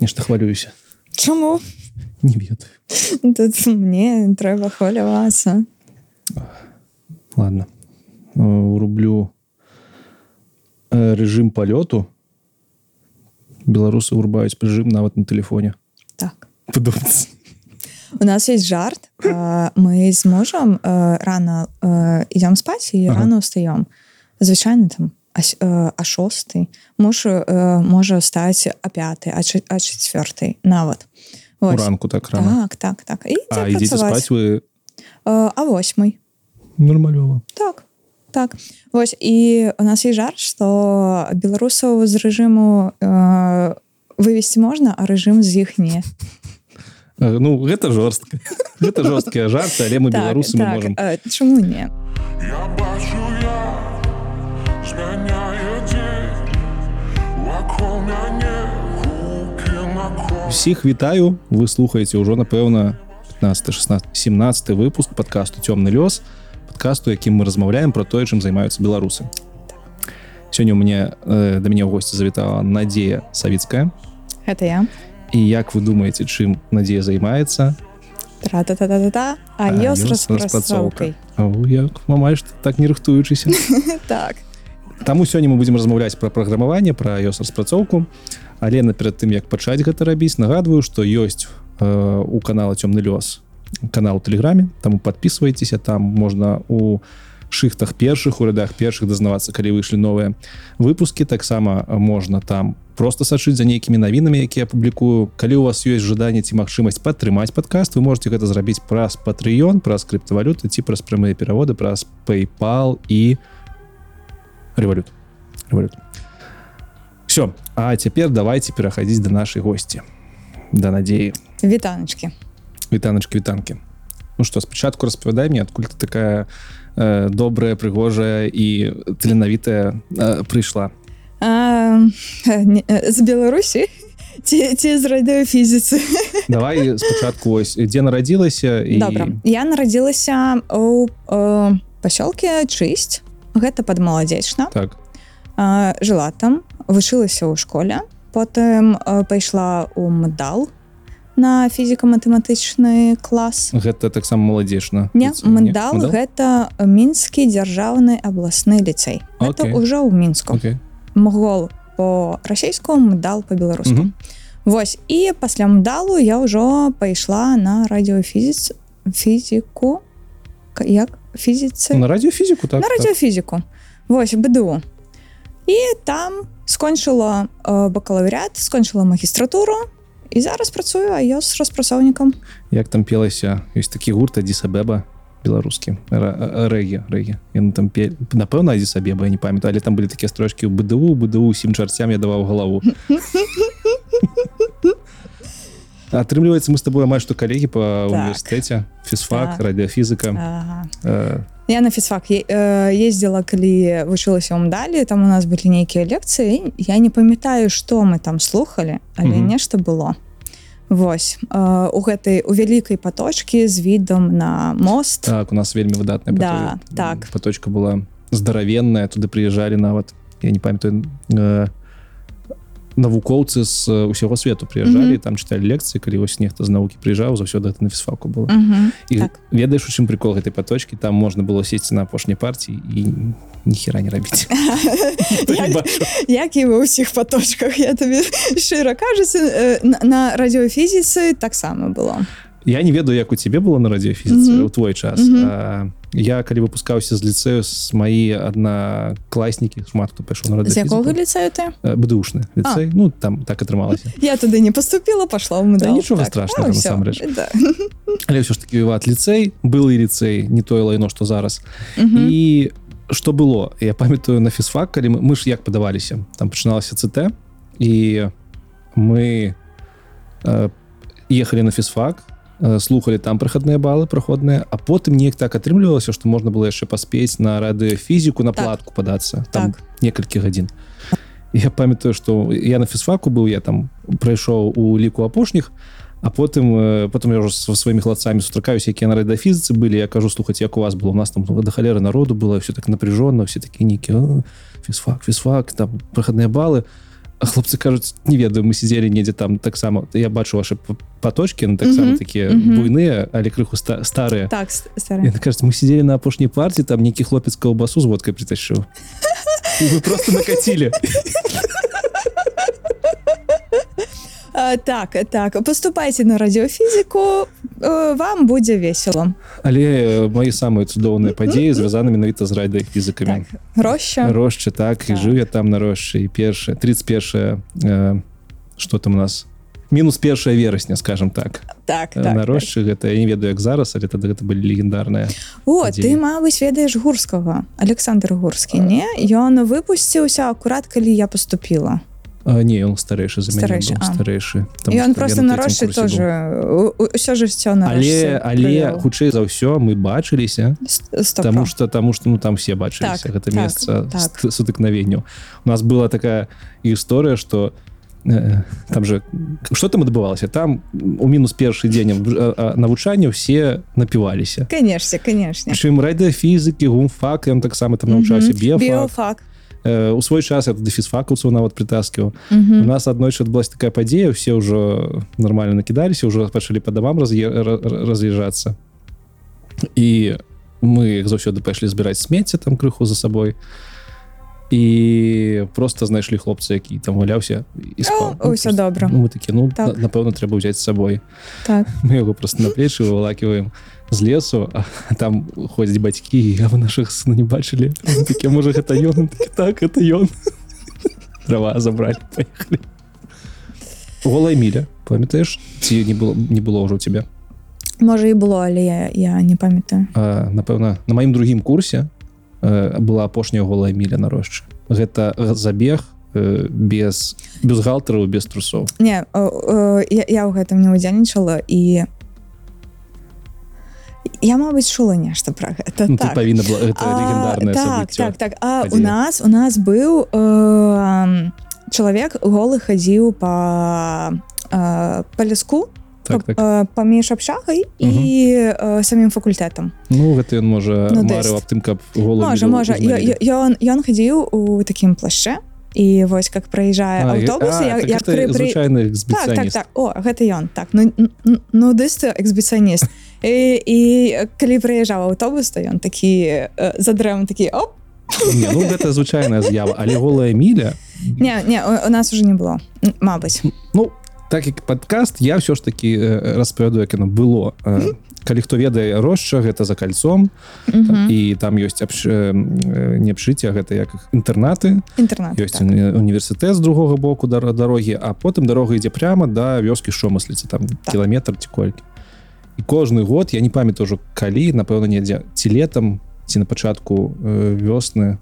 нешта хвалююся. Чаму не ведаю Тут мне трэба хвалявацца ладно. Рублю рэжым палёту беларусы урбаюць рэжым нават на телефоне так. Падумацца у нас есть жарт. Мы з мужам рано ідём спаць і Ага. рано устаём звычайно там а, э, а шосты муж э, можа стаць а пяты а чы- а четвертой нават у Вось. ранку так рано? Так так так. І а спаць вы Э, а восьмой нормалёва так так. Вось і у нас есть жарт что беларусаў з рэжыму э, вывесці можна а рэжым з іх не ну гэта жорстка гэта жорсткія жарты але мы беларусы мы можем. Э, чаму не Я бачу всіх вітаю. Вы слухаеце ўжо напэўна 15 16 17 выпуск подкасту цёмны лёс подкасту якім мы размаўляем про тое чым займаюцца беларусы сёння у мне э, да мяне ў госці завітала Надзея савіцкая гэта я. І як вы думаеце чым Надзея займаецца тра-та-та-та-та а ёс ёс распрацоўкай як мамаеш так не рыхтуючыся так. Таму сёння мы будзем размаўляць пра праграмаванне пра iOS распрацоўку але наперад тым як пачаць гэта рабіць нагадваю што ёсць э, у канала цёмны лёс канал тэлеграме таму подписывайтеся там можна у шыхтах першых у рядах першых дазнавацца калі выйшлі новыя выпускі. Таксама можна там просто сачыць за нейкімі навінамі якія публікую. Калі у вас ёсць жаданне ці магчымасць падтрымаць падкаст вы можете гэта зрабіць праз патрыён праз крыптавалюты ці праз прамыя пераводы праз PayPal і рэвалют рэвалют все а цяпер давайте пераходзіць до нашай госці да надзеі вітаначки вітаначки вітанки Ну что спачатку распавядай мне адкуль ты такая э, добрая прыгожая і таленавітая э, прыйшла з беларусі ці, ці з радыёфізіцы давай спачатку ось. Дзе нарадзілася і добра я нарадзілася у э, пасёлке чысць гэта под маладзечна так. А, жыла там вучылася ў школе потым пайшла у мдал на фізіка-матэматычны клас. Гэта таксама маладзечна не мдал гэта мінскі дзяржаўны абласны ліцэй это Окей. ўжо ў мінску okay. мгол по расійску мдал по-беларуску Мгм. Вось і пасля мдалу я ўжо пайшла на радыёфізіц фізіку як? Фізіцы на радыёфізіку так, на так. радыёфізіку Вось бДУ і там скончыла бакалаўрят скончыла магістратуру. І зараз працую а я з распрацоўнікам як там пелася ёсць такі гурт адзісабеба беларускі рэгі рэгі ён там пе... напэўна адзісабеба я не памятаю але там былі такія строчкі ў бДУ бДУ усім чарцям я даваў галаву атрымліваецца мы з тобой амаль што калегі по Так. універсітэце фізфак Так. радыёфізіка ага. э, я на фізфак е- э, ездзіла калі вучылася ў мдалі там у нас былі нейкія лекцыі я не памятаю што мы там слухали але Мгм. нешта было Вось э, у гэтай у вялікай паточкі з відам на мост так у нас вельмі выдатная Да, так. паточка была здаравенная туды прыязджалі нават я не памятаю э, навукоўцы з э, усяго свету прыязджалі Мгм. там чыталі лекцыі калі вось нехта з навукі прыязджаў заўсёды на фізфаку было Мгм. і так. ведаеш у чым прикол гэтай паточкі там можна было сесці на апошняй партіі і ніхера не рабіць Як- і ва ўсіх паточках я табе шчыра кажуся э, на, радыёфізіцы таксама было я не ведаю як у цябе было на радыёфізіцы Мгм. у твой час Мгм. А, я калі выпускаўся з ліцэю з маі аднакласнікі шмат хто пайшоў на якога ліцэю ты бдушны ліцэй ну там так атрымалася я туды не поступила пошла Да нічога страшнага, Ну, всё. насамрэч. Да. але ўсё ж таки ват ліцэй былы ліцэй не тое лайно што зараз Мгм. і што было я памятаю на фізфак калі мы, мы ж як падаваліся там пачыналася ЦТ і мы э, ехалі на фізфак э, слухали там прахадныя балы праходныя а потым неяк так атрымлівалася што можна было яшчэ паспець на радыёфізіку на Так. платку падацца там Так. некалькі гадзін я памятаю што я на фізфаку быў я там прайшоў у ліку апошніх а потым э, потым я ўжо са сваімі хлопцамі сустракаюся якія на радыёфізіцы былі я кажу слухаць як у вас было у нас там да халеры народу было все так напряженно все такі нейкі фізфак фізфак там прахадныя балы А хлопцы кажуць не ведаю мы сидзелі недзе там таксама я бачу ваши п- паточки ну, таксама Мгм, такія мгм. буйныя але крыху ста старыя Так, с- старая. Яны кажуць мы сидзелі на апошняй партии там нейкі хлопец каўбасу з водкой притащыў І вы просто накацілі так, так. Поступайте на радіофізику, е, вам буде весело. але э, мои самыя цудоўныя падзеі звязаны менавіта з райдай фізікамі Так, гроші. росчы так і Так. жыў я там на росчы і першае 31 э, что там у нас мінус першая верасня скажем так, Так, так так. на росчы гэта я не ведаю як зараз але тады гэта былі легендарныя О, падзеі. ты, мабыць, ведаеш Гурскага. Александр Гурскі, не? Ён выпусціўся акурат, калі я поступила. А, не он старэйшы за мяне Старэйшы, быў, а. старэйшы што ён просто на на трэцім рошчы курсе тоже усё жыццё на але але хутчэй за ўсё мы бачыліся Таму про. что таму что ну там все бачыліся Так, гэта так, месца так. сутыкнавенняў у нас была такая гісторыя что э, там же что там адбывалася там у мінус першы дзень а, навучання все напіваліся Конечно, конечно. чым радыафізыкі гумфак ён таксама там навучаўся Мгм. біофак Біофак. Э, у свой час я туды фізфакаўцаў нават прытаскіў у Мгм. нас аднойчы адбылася такая падзея все ўжо нормально накідаліся ўжо пачалі па дамам раз'язджацца і мы заўсёды пайшлі збіраць смецце там крыху за сабой і просто знайшлі хлопца які там гуляўся і спаў. О, усё просто, добра. ну, мы такі ну Так. на- напэўна трэба ўзяць з сабой Так. мы яго просто на плечы вывалакиваем з лесу а там ходзяць бацькі а вы наших сына не бачылі. Такі можа гэта ён? Такі, так это ён трава забрали поехали. Голая міля памятаеш ці не было не было ўжо у тебя? Можа і было, але я, я не памятаю. напэўна на маім другім курсе э, была апошняя голая міля на росчы гэта забег э, без бюстгальтараў без трусоў. Не, о, о, я, я ў гэтым не ўдзельнічала і я, мабыць, чула нешта пра гэта. ну, ты так. павінна была гэта А, легендарное так, так, так. А у падзея. нас у нас быў э, чалавек голы хадзіў па э, па ляску так, так. э, паміж абшагай і э, самім факультэтам Ну гэта ён можа Ну, аб тым каб можа можа ён ён хадзіў у такім плашчэ і вось как праязджае А, аўтобус так так, так, так. О гэта ён так ну, ну, нудысты экспедыцыяніст і, і калі прыязджаў аўтобус то ён такі э, за дрэвам такі оп! Не, ну гэта звычайная з'ява. Але голая міля не не у, у нас уже не было Мабыць ну так як падкаст я ўсё ж таки э, распавяду як яно было Э, калі хто ведае росча гэта за кольцом. Мгм. і там ёсць абш... э, не абшыцця гэта як інтэрнаты інтэрнат ёсць так. уні- універсітэт з другога боку дар- дарогі а потым дарога ідзе прямо да вёскі шомасліцы там Так. кіламетр ці колькі і кожны год я не памятаю ўжо калі напэўна недзе ці летом ці на пачатку э, вёсны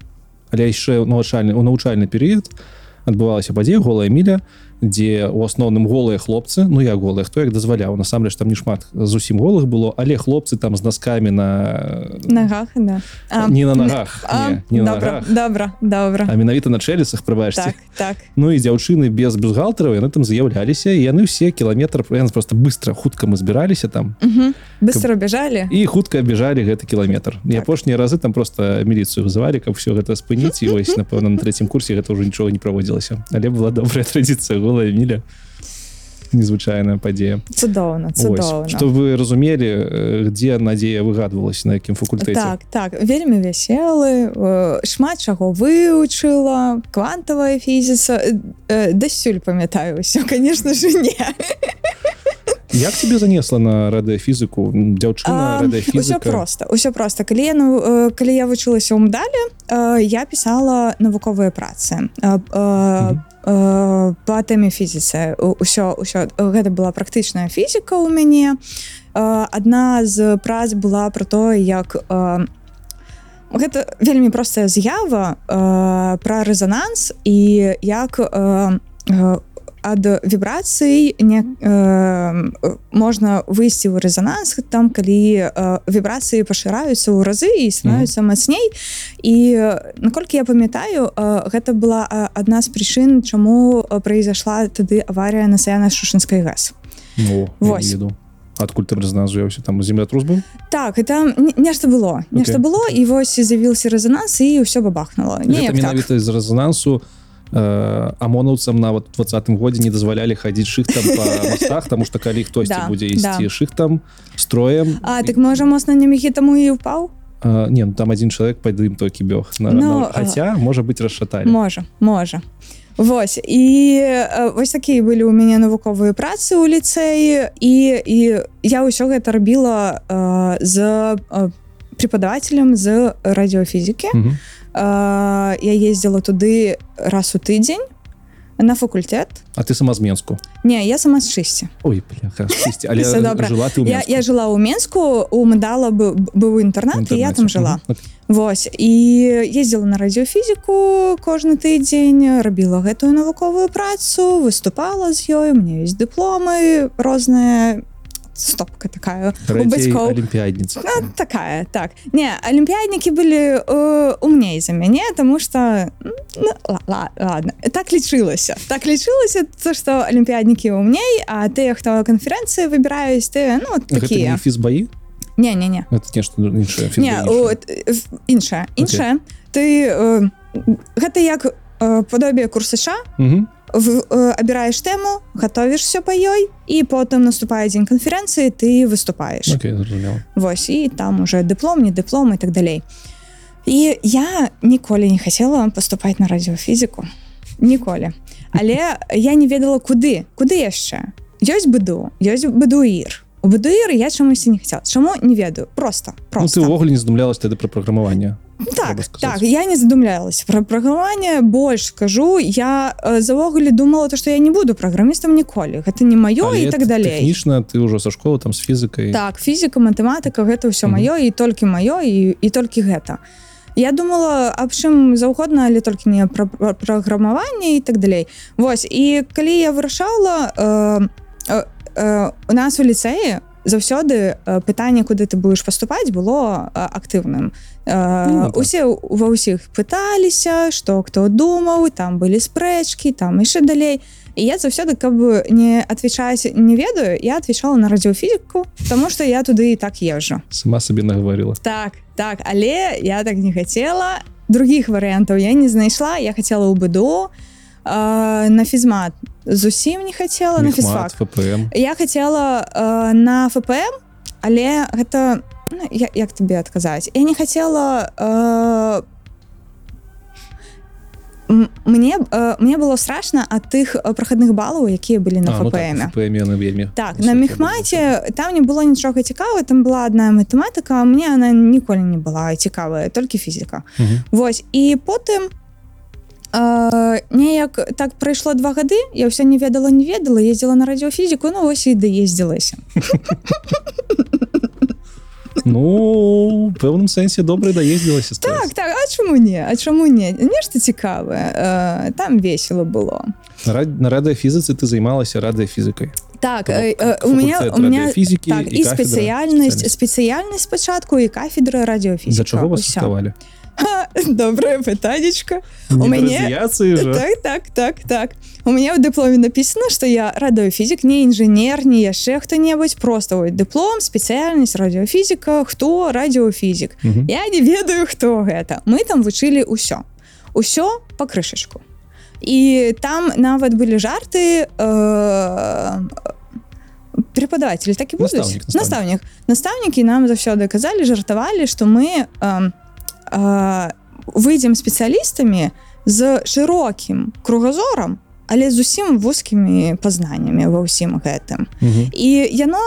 але яшчэ навучальны у навучальны перыяд адбывалася падзея голая міля дзе у асноўным голыя хлопцы ну я голыя хто як дазваляў насамрэч там не шмат зусім голых было але хлопцы там з носкамі на нагах да. а, не на нагах а, не, не на добра, нагах добра добра а менавіта на чэлесах прыбачце так так. Ну і дзяўчыны без бюстгальтараў яны там з'яўляліся і яны ўсе кіламетр просто быстро хутка мы збіраліся там Угу. быстро бяжалі і хутка бяжалі гэты кіламетр і Так. апошнія разы там просто міліцыю вызывалі каб все гэта спыніць і вось напэўна на трэцім курсе гэта ўжо нічога не праводзілася. Але была добрая традыцыя голая міля незвычайная падзея цудоўна цудоўна. Што вы разумелі э, дзе надзея выгадвалася на якім факультэце так так вельмі вяселы э, шмат чаго вывучыла квантавая фізіца э, дасюль памятаю ўсё конечно же не як тебе занесла на радыафізіку дзяўчына А, ўсё просто ўсё просто. Калі я ну, калі я вучылася ў мдале э, я пісала навуковыя працы. Э, э, э, по тэме фізіцы. У- ўсё ўсё гэта была практычная фізіка ў мяне. Э, адна з прац была про то як э, гэта вельмі простая з'ява э, пра рэзананс і як э, ад вібрацый не э, можна выйсці ў рэзананс там калі э, вібрацыі пашыраюцца ў разы і становятся мацней і э, наколькі я памятаю э, гэта была э, адна з прычын чаму э, произошла тады аварія на саяна шушынскай газ Ну, еду. Адкуль там разназуўся там землятрус быў так не- нешта было нешта Окей. было і вось з'явіўся рэзананс і ўсё бабахнула так. менавіта з рэзонансу э, амонаўцам нават у двадцатым годзе не дазвалялі хадзіць шыхтам па мастах тому что калі хтосьці Да, будзе да. ісці шыхтам строем А так можа моцна немігі таму і ўпаў э, не ну, там один чалавек пад ім толькі бёг на, Ну, на, хаця можа быть расшаталі можа можа Вось і э, вось такія былі ў мяне навуковыя працы ў ліцэі і і я ўсё гэта рабіла э, з преподавателем з радыёфізікі Мгм. э, я ездзіла туды раз у тыдзень на факультэт А ты сама з менску? Не я сама з чысці ой бляха, шысці, але жыла ты я, я жыла ў Менску у медала быў, інтэрнат я там жыла Мгм. Вось і ездзіла на радыёфізіку кожны тыдзень рабіла гэтую навуковую працу выступала з у меня есть дыпломы розныя стопка такая. У бацькоў алімпіядніца такая так. Не алімпіяднікі былі э, умней за мяне тому что ну, ла- ла- ладно. Так лічылася так лічылася то что алімпіяднікі умней а тыя хто канферэнцыі выбіраюць ты ну такія фізбаі не не не это нешта іншае іншае. э, іншае ты э, гэта як э, падобие курсаша Мгм. в, э, абіраеш тэму готовішся па ёй і потым наступае дзень канферэнцыі ты выступаеш Окей, зразумела Вось і там уже дыплом не дыплом і так далей. І я ніколі не хацела паступаць на радыёфізіку ніколі але я не ведала куды. Куды яшчэ? Ёсць быду ёсць быдуір у быдуіры я чамусьці не хацела чаму не ведаю. Просто Ну, просто. ты ўвогуле не задумлялась тады пра праграмаванне так так я не задумлялась про праграмаванне больш скажу. Я э, завогуле думала то что я не буду праграмістам ніколі гэта не маё і так далей тэхнічна ты ўжо са школы там з фізікай так фізіка матэматыка гэта ўсё маё і толькі маё і, і толькі гэта я думала аб чым заўгодна але толькі не пра пра- праграмаванне і так далей Вось і калі я вырашала э, э, у нас у ліцэі заўсёды пытанне куды ты будешь паступаць было актыўным. Ну, так. усе ва ўсіх пыталіся што хто думаў там былі спрэчкі там яшчэ далей. І я заўсёды каб не отвечаць не ведаю я отвечала на радыёфізіку тому что я туды і так езжу сама сабе наговорила так так але я так не хацела. Других варыянтаў я не знайшла. Я хотела ў быду э, на фізмат зусім не хацела на фізфак. ФПМ я хотела э, на ФПМ але гэта ну, я, як тебе адказаць? Я не хотела э, мне э, мне было страшно ад тых прахадных балаў якія былі на ФПМ яны вельмі так на былі. мехмаце там не было нічога цікава там была одна матэматыка мне она ніколі не была цікавая толькі фізіка. Мгм. Вось і потым э, неяк так прайшло два гады я ўсё не ведала не ведала ездзіла на радыёфізіку ну вось і даездзілася ну пэўным сэнсе добра даездзілася так так а чаму не а чаму не? Нешта цікавае э, там весело было. На радыёфізіцы ты займалася радыёфізікай так э, э, у меня у меня радыёфізікі так, і і спецыяльнасць спецыяльнасць. спачатку і кафедра радыёфізіка за чаго вас Усё. ставалі добрае пытанечка Не мяне- так так так так. У меня в дыпломе написано что я радыёфізік не інжынер не яшчэ хто-небудзь просто ой, дыплом спецыяльнасць радыёфізіка хто радыёфізік Мгм. я не ведаю хто гэта мы там вучылі ўсё усё по крышачку і там нават былі жарты э, преподаватель так і будуць Настаўнік, настаўнік настаўнікі нам заўсёды казалі жартавалі что мы э, выйдзем спецыялістамі з шырокім кругазорам але зусім вузкімі пазнаннямі ва ўсім гэтым Мгм. і яно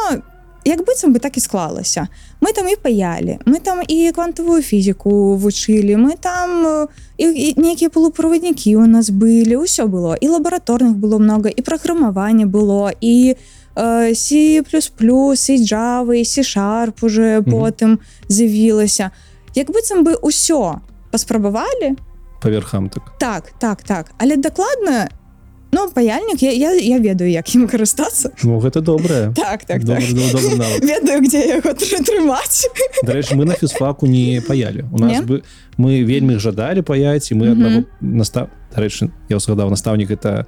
як быццам бы так і склалася мы там і паялі мы там і квантавую фізіку вучылі мы там э, і, і нейкія полуправаднікі у нас былі ўсё было і лабараторных было много і праграмаванне было і э, C++ і Java і C-шарп уже Мгм. потым з'явілася як быццам бы ўсё паспрабавалі. Па верхам так. Так так так. Але дакладна ну паяльнік я, я, я ведаю як ім карыстацца. Ну гэта добрае. Так так Добры, так. добры, добры навык. ведаю где яго тры- трымаць. Дарэчы мы на фізфаку не паялі. У нас Не? бы мы вельмі жадалі паяць і мы Мгм. аднаго настав дарэчы я ўсгадаў настаўнік это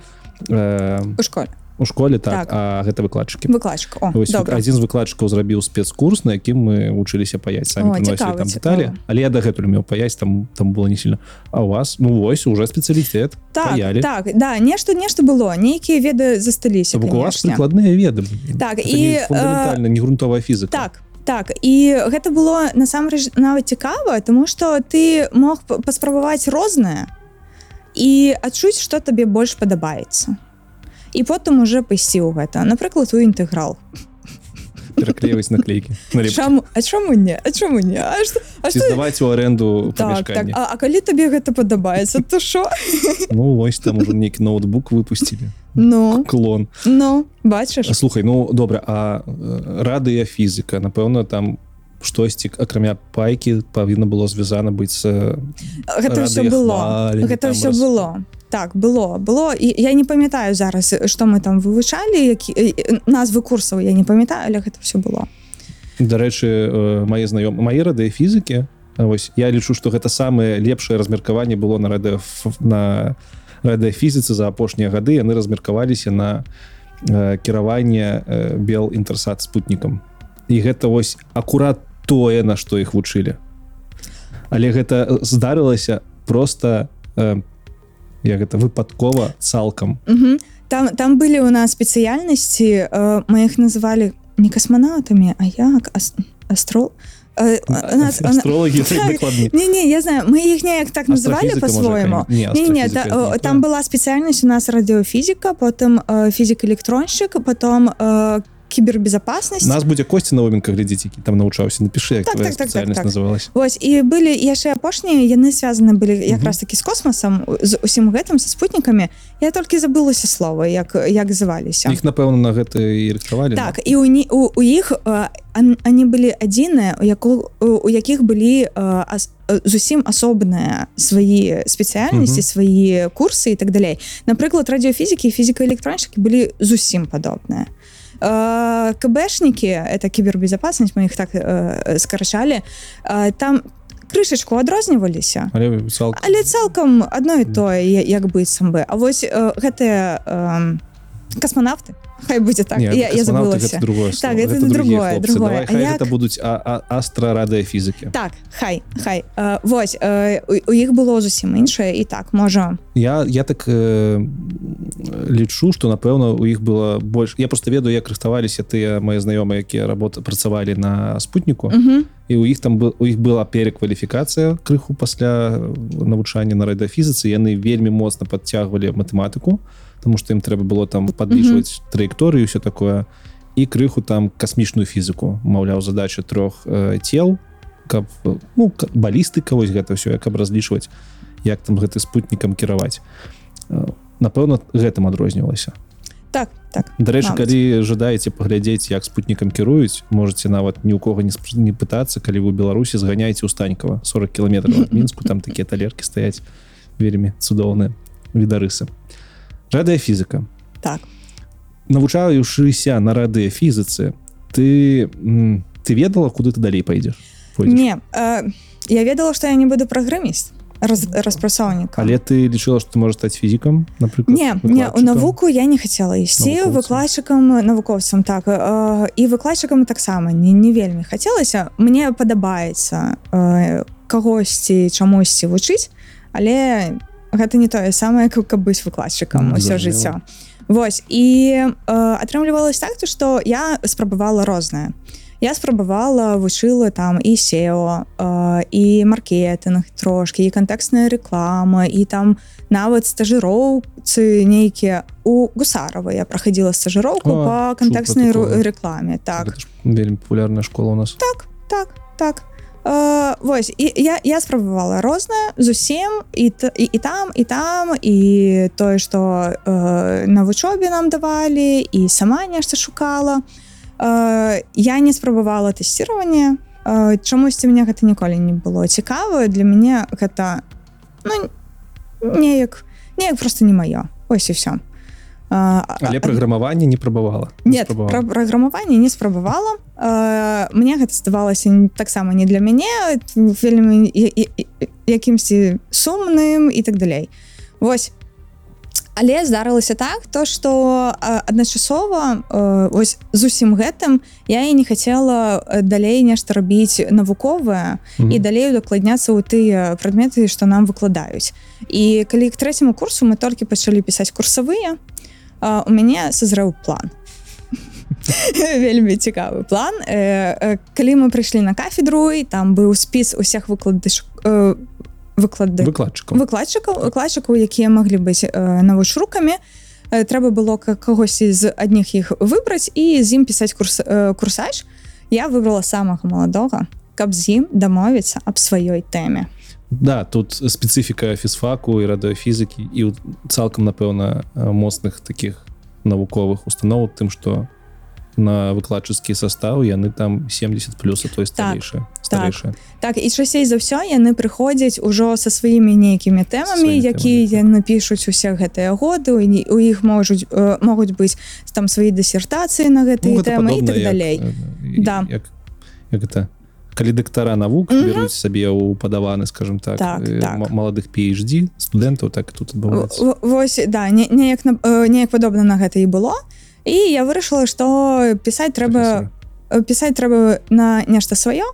э, у школе у школе так, Так. а гэта выкладчыкі добра адзін з выкладчыкаў зрабіў спецкурс на якім мы вучыліся паяць самі О, цікава, там дэталі але я дагэтуль меў паяць там там было не сильно. А у вас? Ну вось уже спецыялітэт так паялі так да нешта нешта было. Нейкія веды засталіся вас канешне. прыкладныя веды. Так, Гэта і, не э, не грунтовая фізыка так так. І гэта было насамрэч нават цікава тому что ты мог паспрабаваць рознае і адчуць что табе больш падабаецца і потым уже пайсці ў гэта. Напрыклад у інтэграл. Пераклеиваць наклейки налеп- Чаму А чаму не? А чаму не? А што, а што... здаваць у аренду Так, так. А, а калі табе гэта падабаецца то що ну вось там уже нейкі ноутбук выпусцілі. Ну. Клон. Ну бачыш? Слухай ну добра а э, радыя фізіка напэўна там штосьці акрамя пайкі павінна было звязана быць з гэта все было. гэта все было так было было. І я не памятаю зараз што мы там вывучалі які э, назвы курсаў я не памятаю але гэта все было. Дарэчы э, мае знаём мае радыя фізікі ось я лічу што гэта самае лепшае размеркаванне было на радыё на радыяфізіцы за апошнія гады яны размеркаваліся на э, кіраванне э, бел інтэрсат спутнікам і гэта вось акурат тое на што іх вучылі. Але гэта э, здарылася просто э, як гэта выпадкова цалкам Мгм. там там былі у нас спецыяльнасці э, мы іх называлі не касманаўтамі а як Ас- астрол Э, нас- астролагі Так. не не я знаю мы іх неяк так называлі по-свойму не, не, не, та, не о, там была спецыяльнасць у нас радыёфізіка потым э, фізік-электронщик потом э, кібербезопасность нас будзе косці навоменка глядзець які там навучаўся напішы як Так, так, так, так, так. называлась. Вось і былі яшчэ апошнія яны звязаны былі якраз Мгм. таки з космосам з усім гэтым са спутнікамі я толькі забылася слова як як зваліся іх напэўна на гэта і рыхтавалі так і у, у, у іх э, они былі адзіныя у яку у, якіх былі э, э, зусім асобныя свае спецыяльнасці Мгм. свае курсы і так далей напрыклад радыёфізікі фізіка-электрончыкі былі зусім падобныя Э, кбшнікі это кібербезопасность мы іх так э, скарачалі э, там крышачку адрозніваліся але цалкам але цалкам адно і тое як быццам бы. А вось э, гэтыя э, касманавты хай будзе так. Не, я, я забылася другое Так, Гэта другія другое, другое. Давай, А хай як- гэта будуць астрарадыяфізікі так хай хай. Э, вось э, у, у іх было зусім іншае і так можа я я так э, лічу что напэўна у іх было больш я просто ведаю як рыхтаваліся тыя мои знаёмыя якія работа працавалі на спутніку. Мгм. і у іх там был у іх была перекваліфікацыя крыху пасля навучання на радыафізіцы яны вельмі моцна подцягвалі матэматыку тому что ім трэба было там падлічваць траекторыю все такое і крыху там касмічную фізіку маўляў задача трох э, цел каб ну ка- балістыка вось гэта все як каб разлічваць як там гэты спутнікам кіраваць. Э, напэўна гэтым адрознівалася. Так так дарэчы калі жадаеце паглядзець як спутнікам кіруюць можете нават ні ў кого не спр- не пытацца калі вы беларусі зганяйце ў станькава 40 кіламетраў ад мінску там такія талеркі стаяць вельмі цудоўныя відарысы радыафізіка так. Навучаючыся на радыафізіцы ты ты ведала куды ты далей пойдзеш не э, я ведала што я не буду праграміст раз, распрацоўніка але ты лічыла што можа стаць фізікам напрыклад Не, не у навуку я не хацела ісці выкладчыкам навукоўцам так э, і выкладчыкам таксама не, не вельмі хацелася мне падабаецца э, кагосьці чамусьці вучыць але гэта не тое самае каб каб быць выкладчыкам усё жыццё Вось і э, атрымлівалось так то што я спрабавала рознае я спрабавала вучыла там і сео э, і маркетинг трошки і кантэкстная реклама і там нават стажыроўцы нейкія у гусарова я праходила стажыроўку А, по такое. рекламе так. Вельмі популярная школа у нас. Так так э, вось і я я спрабавала рознае зусім і, т- і і там і там і тое што э, на вучобе нам давалі і сама нешта шукала. Э, я не спрабавала тэсціраванне э, чамусьці мне гэта ніколі не было цікава для мяне гэта ну неяк неяк просто не маё ось і все але праграмаванне не прабавала нет спрабавала. пра праграмаванне не спрабавала. Мне гэта здавалася таксама не для мяне вельмі якімсьці сумным і так далей. Вось. Але здарылася так то что адначасова ось з усім гэтым я і не хацела далей нешта рабіць навуковае Мгм. і далей удакладняцца ў тыя прадметы што нам выкладаюць. І калі к трэцяму курсу мы толькі пачалі пісаць курсавыя у мяне созрэў план. Вельмі цікавы план. Э, э, калі мы прыйшлі на кафедру і там быў спіс усіх выкладыш э, выклады выкладчыкам выкладчыкаў выкладчыкаў якія маглі быць э, навучрукамі Э, трэба было ка- кагосьці з адних іх выбраць і з ім пісаць курс э, курсач я выбрала самага маладога каб з ім дамовіцца аб сваёй тэме Да тут спецыфіка фізфаку і радыёфізікі і цалкам напэўна э, моцных таких навуковых устаноў тым што на выкладчыцкі состав яны там 70 плюс а той старейшая старейшая так. і часцей за ўсё яны прыходзяць ужо са сваімі нейкімі тэмамі якія тэмамі, яны пішуць усе гэтыя годы у іх можуць э, могуць быць там свае дысертацыі на гэтыя гэта тэмы і так як, далей. э, Да. як, як это калі дактара навук Мгм. беруць сабе ў падаваны скажем так, Так, э, так. маладых PhD студэнтаў так тут адбываецца Вось да не- неяк неяк падобна на гэта і было і я вырашыла што пісаць трэба пісаць трэба на нешта сваё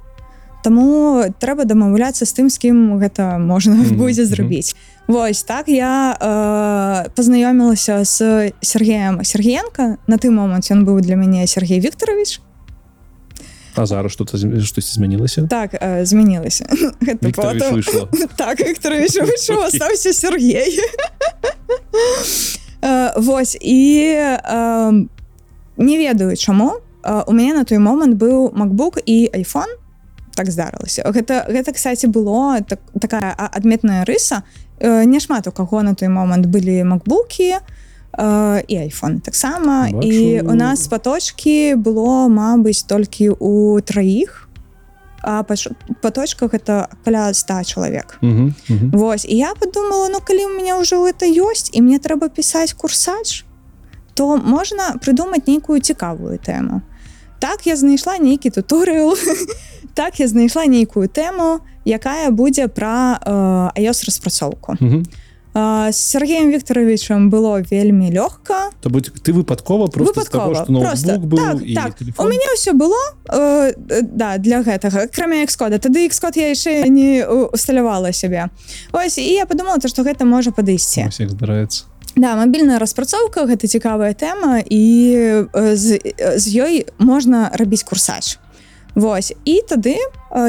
Таму трэба дамаўляцца з тым з кім гэта можна Мгм, будзе мгм. зрабіць Вось так я э, пазнаёмілася з Сергеем Сергеенко на той момант ён быў для мяне Сергей Вікторович А зараз что-то зм- штосьці змянілася так змянілася выйшло так Вікторович выйшаў Окей. астаўся Сергей Вось і не ведаю чаму у мяне на той момант быў MacBook і iPhone. Так здарылася гэта гэта кстати было так, такая адметная рыса Э, няшмат у каго на той момант былі макбукі і iPhone таксама. І у нас паточкі было Мабыць толькі у траіх а па ш- па точках это каля 100 чалавек Мгм, мгм. Вось і я подумала ну калі у меня ўжо это ёсць і мне трэба пісаць курсач то можна прыдумаць нейкую цікавую тэму так я знайшла нейкі туторыал так я знайшла нейкую тэму якая будзе пра э, iOS распрацоўку Мгм. э, з Сергеем Вікторовичем было вельмі лёгка То будь ты выпадкова просто Выпадкова, ноутбук просто. быў Так, і так. телефон. у мяне ўсё было э, э, да для гэтага кроме Xкода тады Xкод я яшчэ не э, усталявала сябе Ось і я подумала то што гэта можа падысці як здараецца Да мабільная распрацоўка гэта цікавая тэма і э, з, з ёй можна рабіць курсач Вось. І тады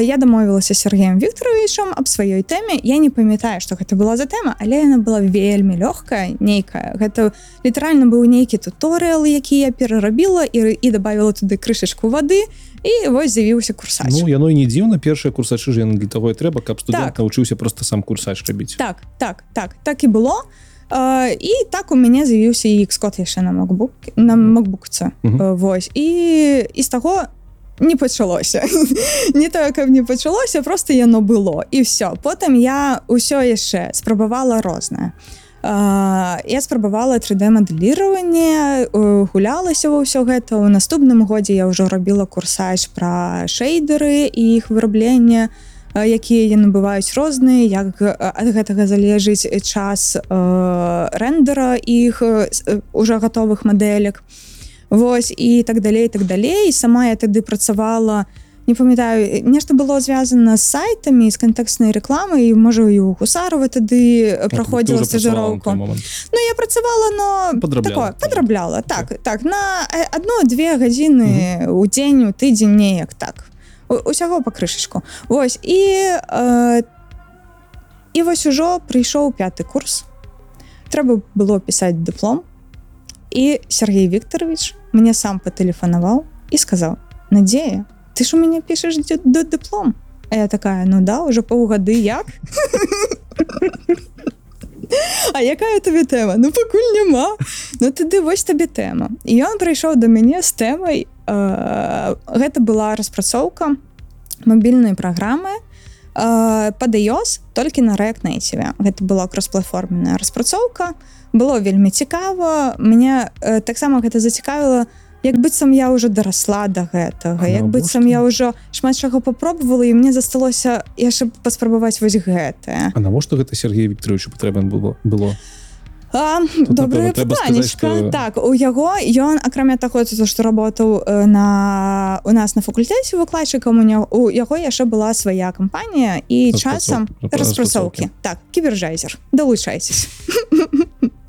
я дамовілася Сергеем Вікторовичам аб сваёй тэме. Я не памятаю што гэта была за тэма але яна была вельмі лёгкая нейкая. Гэта літаральна быў нейкі туторыал які я перарабіла і, і добавила туды крышачку вады і вось з'явіўся курсач. Ну яно і не дзіўна першыя курсачы ж яны для таго і трэба каб студэнт Так. навучыўся просто сам курсач рабіць. Так так так так і было. Uh, і так у мяне з'явіўся і Xкод яшчэ на макбук на макбукце Мгм. uh, Вось. І і з таго не пачалося не тое каб не пачалося просто яно было і все потым я ўсё яшчэ спрабавала рознае Uh, я спрабавала 3D мадэліраванне гулялася ва ўсё гэта. У наступным годзе я ўжо рабіла курсач пра шэйдеры і іх вырабленне якія яны бываюць розныя як ад гэтага залежыць час э, рэндера іх э, уже готовых мадэлек Вось і так далей так далей. Сама я тады працавала не памятаю нешта было звязана з сайтамі з кантэкснай рэкламы і можа і у гусарова тады праходзіла стажыроўку. Ну я працавала но Падрабляла. такое падрабляла так так. на э, одну-две гадзіны у дзень у тыдзень неяк так. У- усяго па крышачку. Вось і э, і вось ужо прыйшоў пяты курс. Трэба было пісаць дыплом і Сергей Вікторович мне сам патэлефанаваў і сказаў Надзея ты ж у мяне пішаш дыплом А я такая ну да уже паўгады як? А якая табе тэма ну пакуль няма Ну тады вось табе тэма і ён прыйшоў да мяне з тэмай э, гэта была распрацоўка мабільнай праграмы э, iOS толькі на React Native. Гэта была кросплатформенная распрацоўка было вельмі цікава. Мне э, таксама гэта зацікавіла як быццам я уже дарасла до гэтага А як быццам я ўжо шмат чаго попробовала і мне засталося яшчэ паспрабаваць вось гэтае. А навошта гэта Сергей Вікторовичу патрэбен было было? А, добрае трэба пытанечка сказаць, што- так у яго ён акрамя таго то што работаў э, на у нас на факультэце выкладчыкам у него у яго яшчэ была свая кампанія і часам распрацоўкі. так кіберджайзер далучайцесь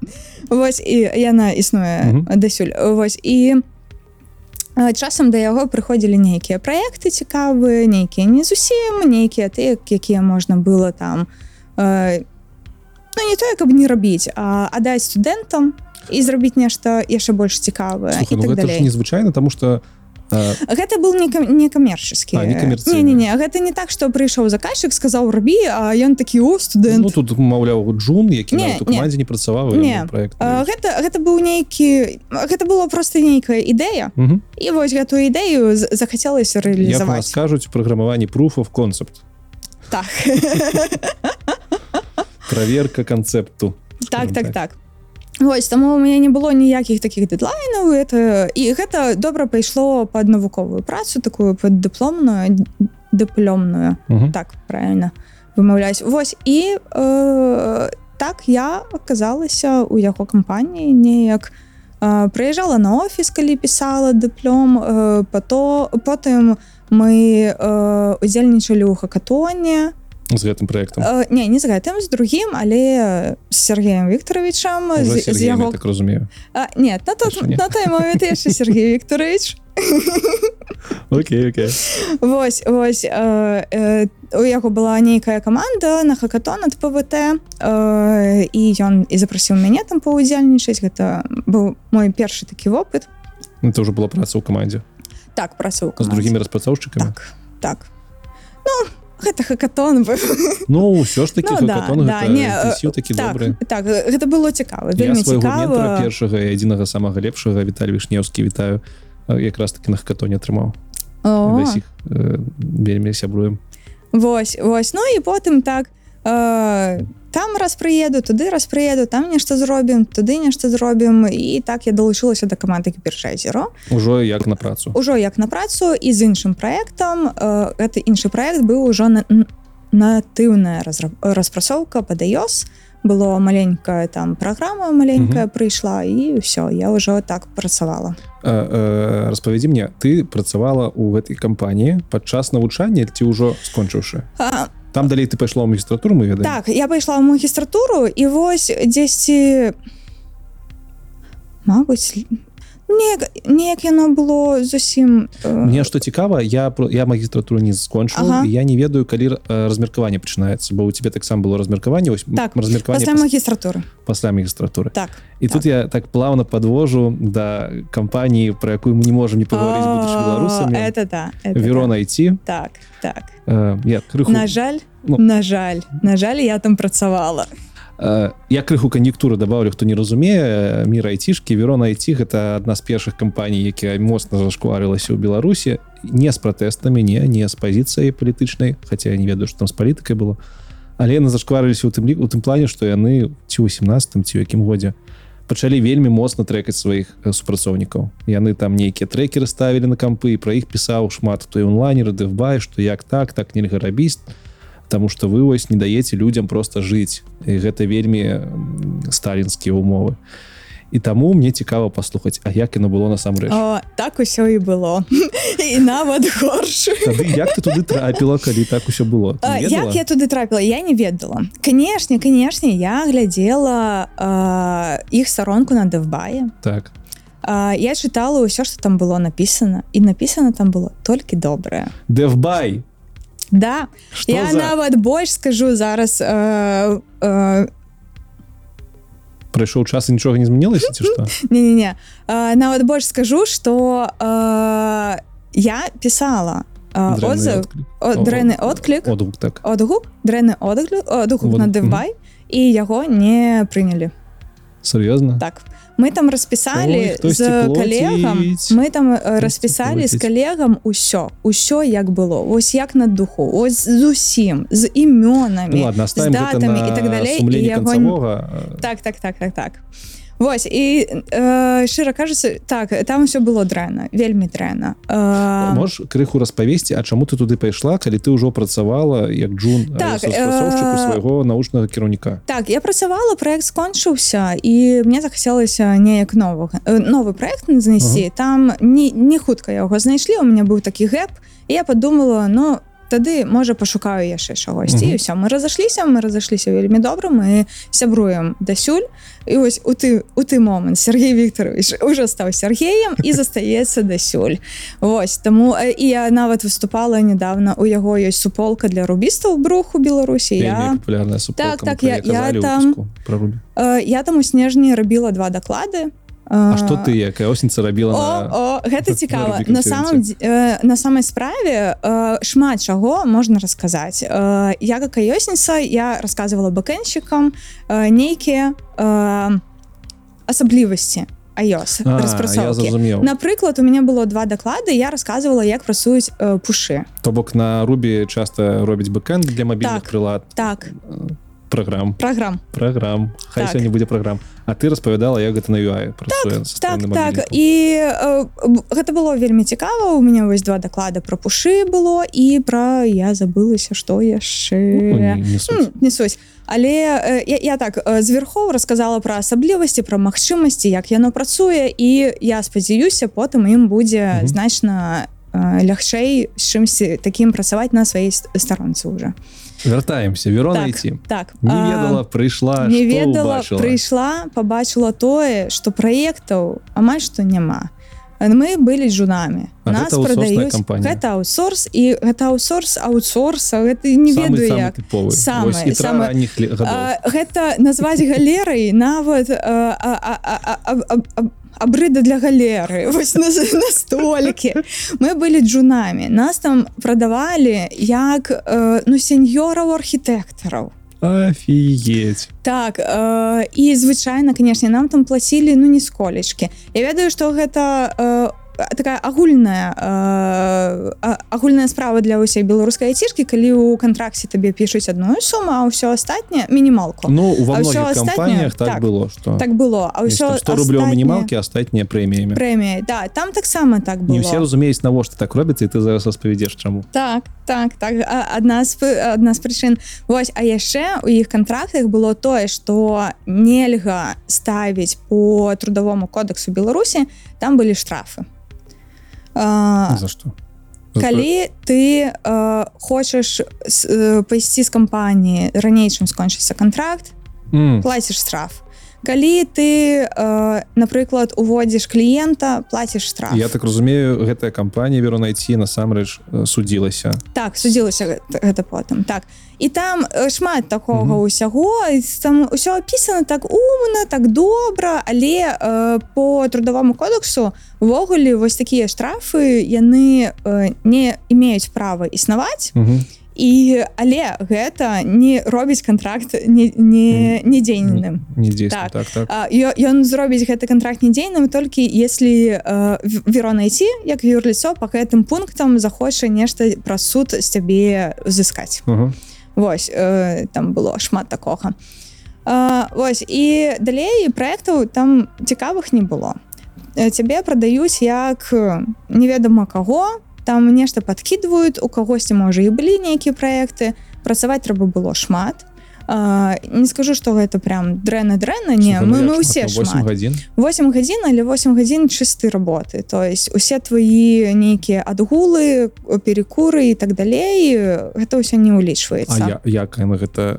Вось і яна існуе дасюль. Вось і часам да яго прыходзілі нейкія праекты цікавыя нейкія не зусім нейкія ты якія можна было там э, ну не тое каб не рабіць а аддаць студэнтам і зрабіць нешта яшчэ больш цікавае ну так незвычайна тому что э, гэта был не кам- не не не, гэта не так што прыйшоў заказчык сказаў рабі а ён такі о студэнт ну тут маўляў Джун які Не, не. не працаваў проект гэта гэта быў нейкі гэта было просто нейкая ідэя. Мгм. і вось гэтую ідэю захацелася рэалізаваць. кажуць праграмаванні of concept так. Проверка канцэпту так скажем так. так Вось таму у мяне не было ніякіх такіх дэдлайнаў это і гэта добра пайшло пад навуковую працу такую пад дыпломную дыплёмную Мгм. так правильно вымаўляюсь Вось і э, так я аказалася у яго кампаніі неяк э, прыязджала на офіс калі пісала дыплом э, пато потым мы э, удзельнічалі ў хакатоне з гэтым проектом э, не не з гэтым з другім але з Сергеем Вікторовичам з, з яго так разумею а, нет на, тот, на той момент яшчэ Сергей Вікторович. Окей окей. Вось вось э, э, у яго была нейкая каманда на хакатон ад ПВТ э, і ён і запрасіў мяне там паўдзельнічаць гэта быў мой першы такі вопыт. Это уже была праца ў камандзе. Так працоў з другімі распрацоўшчыкамі? Так так. Ну гэта хакатон быў Ну ўсё ж таки Ну, да, да, не, э, такі так, добры так гэта было цікава першага адзінага самага лепшага Віталь вішнеўскі вітаю. Якраз таки на хакатоне атрымаў. Вельмі сябруем. Вось вось. Ну і потым так э, там раз прыеду туды раз прыеду там нешта зробім туды нешта зробім і так я далучылася да каманды кіпершайзеру ужо як на працу. Ужо як на працу і з іншым праектам э, гэты іншы праект быў ужо на натыўная распрацоўка под iOS. Было маленькая там праграма маленькая прыйшла і ўсё я ўжо так працавала э, э, распавядзі мне ты працавала ў гэтай кампаніі падчас навучання ці ўжо скончыўшы а, там далей ты пайшла ў магістратуру мы ведаем Так, я пайшла ў магістратуру і вось дзесьці Мабыць неяк, неяк яно было зусім э, мне што цікава я я магістратуру не скончыў Ага. я не ведаю калі э, размеркаванне пачынаецца бо у тебе таксама было размеркаванне ось м- Так, размеркаванне пас- магістратуры. пасля магістратуры. Так і тут я так плавно подвожу да кампаніі про якую мы не можем не О, беларусамі. это да это Верона да. так так. Я крыху на жаль Ну. на жаль на жаль я там працавала. Э, я крыху кан'юктуры добавлю хто не разумее мир айцішки верона айти гэта адна з першых кампаній якія моцна зашкварылася ў беларусі не з пратэстамі не не з пазіцыяй палітычнай хотя я не ведаю что там з палітыкай было. Але яны зашкварыліся у тым лік у тым плане што яны ці ў 18 ці якім годзе пачалі вельмі моцна трэкаць сваіх э, супрацоўнікаў яны там нейкія трекеры ставілі на кампы і пра іх пісаў шмат хто і онлайнеры дэвбай што як так так нельга рабіць Таму што вы вось не даеце людзям просто жыць і гэта вельмі сталінскія умовы. І таму мне цікава паслухаць А як яно было насамрэч? Так усё і было. І нават горш. Як ты туды трапіла калі так усё было? А, як я туды трапіла? Я не ведала. Канешне канешне я глядзела э, іх старонку на дэвбае. Так. А, я чытала ўсё што там было напісана. І напісана там было толькі добрае. Дэвбай да. Што я за- нават больш скажу зараз э, э, прайшоў час і нічога не змянілася ці што не-не-не. Э, нават больш скажу что э, я пісала э, Дрэнны отзыв отклик. дрэнны отклік Одгук так. Одгук дрэнны одгук на мгм. дэвбай і яго не прынялі сур'ёзна так мы там распісалі Ой, з калегам мы там распісалі з калегам усё усё як было ось як на духу ось з усім з імёнамі ну, ладно з датамі на і так далей і яго так так так так так Вось і э, шчыра кажется так там все было дрэнна вельмі дрэнна. Э, можешь крыху распавесці А чаму ты туды пайшла калі ты ўжо працавала як джун Так, распрацоўшчыку э, свайго наушнага кіраўніка? Так я працавала проект скончыўся і мне захацелася неяк новага э, новы проект знайсці. Там не не хутка яго знайшлі у меня быў такі гэп і я подумала ну тады можа пашукаю яшчэ чагосьці і ўсё мы разышліся мы разышліся вельмі добра мы сябруем дасюль і ось у ты у ты момант Сергей Вікторович уже стаў Сергеем і застаецца дасюль Вось таму і я нават выступала недавно у яго ёсць суполка для рубістаў брух у Беларусі я Так, так, пра я- я там- э, я там у снежні рабіла два даклады А што ты якая осеньца рабіла О, на... о, гэта цікава. Рубікам на самом э, на самай справе э, шмат чаго можна расказаць э, я как ёсніца я рассказывала бэкенщикам э, нейкія э, асаблівасці iOS распрацоўкі. напрыклад у меня было два даклады я рассказывала як працуюць э, пушы. То бок на рубі часта робіць бэкэнд для мабільных Так. прылад. так праграм программ праграм хай Так. сёння будзе праграм А ты распавядала як гэта на UI так так мабільніку. і э, гэта было вельмі цікава у меня вось два даклада про пушы было і пра я забылася што яшчэ Ну, не- не суть. М, не суть але э, я, я так э, звярхоў рассказала пра асаблівасці пра магчымасці як яно працуе і я спадзяюся потым ім будзе Мгм. значна лягчэй з чымсьці такім працаваць на сваёй ст- старонцы уже вяртаемся верона так, ці так. Не ведала прыйшла не ведала прыйшла побачыла тое что праектаў амаль што няма мы былі жунамі А аутсорсная кампанія? гэта аутсорс і гэта аутсорс аутсорса гэта не Самы- ведаю самы як. Самы- самы- гадоў. А, гэта назваць галерай нават а, а, а, а, а, а, а, абрыда для галеры вось на, настолькі мы былі джунамі нас там прадавалі як э, ну сеньораў архітэктараў. Офігеть. Так э, і звычайна канешне нам там плацілі ну нисколечки Я ведаю что гэта э, такая агульная э, агульная справа для ўсей беларускай айцішкі калі у кантракце табе пішуць адную суму а ўсё астатняе мінімалку Ну ўсё многіх кампаніях так, Так. было что так было а ўсё 100 рублёў мінімалкі астатнія прэміямі прэмія да там таксама так было не ўсе разумеюць навошта так робіцца і ты зараз распавядзеш чаму Так, так, так. Адна з, адна з прычын. Вось, а яшчэ у іх кантрактах было тое, што нельга ставіць по трудовому кодексу Беларусі, там былі штрафы. А, за што калі ты э, хочаш э, пайсці з кампаніі раней чым скончыцца контракт М, плаціш штраф калі ты э, напрыклад уводзіш кліента плаціш штраф я так разумею гэтая кампанія веру найти насамрэч э, судзілася так судзілася гэта, гэта потым так і там э, шмат такога Мгм. ўсяго і там ўсё опісана так умна так добра але э, по трудовому кодексу увогуле вось такія штрафы яны э, не имеюць права існаваць Мгм. І але гэта не робіць контракт не не недзейным. Так. так так. Ён зробіць гэты контракт недзейным толькі если веро найти як юрліцо по гэтым пунктам захоча нешта пра суд з цябе узыскаць Ага. Вось э, там было шмат такога. А, Вось і далей проектаў там цікавых не было. Э, цябе прадаюць як э, неведама каго там нешта подкидывают у кагосьці можа і былі нейкія проекты. Працаваць трэба было шмат. А, не скажу что гэта прям дрэнна дрэнна не Слухай, ну мы, мы усе Ну, 8 шмат. гадзін 8 гадзін але 8 гадзін чысты работы. То есть усе твои нейкія адгулы перекуры і так далей гэта ўсё не А ўлічваецца я, як яна гэта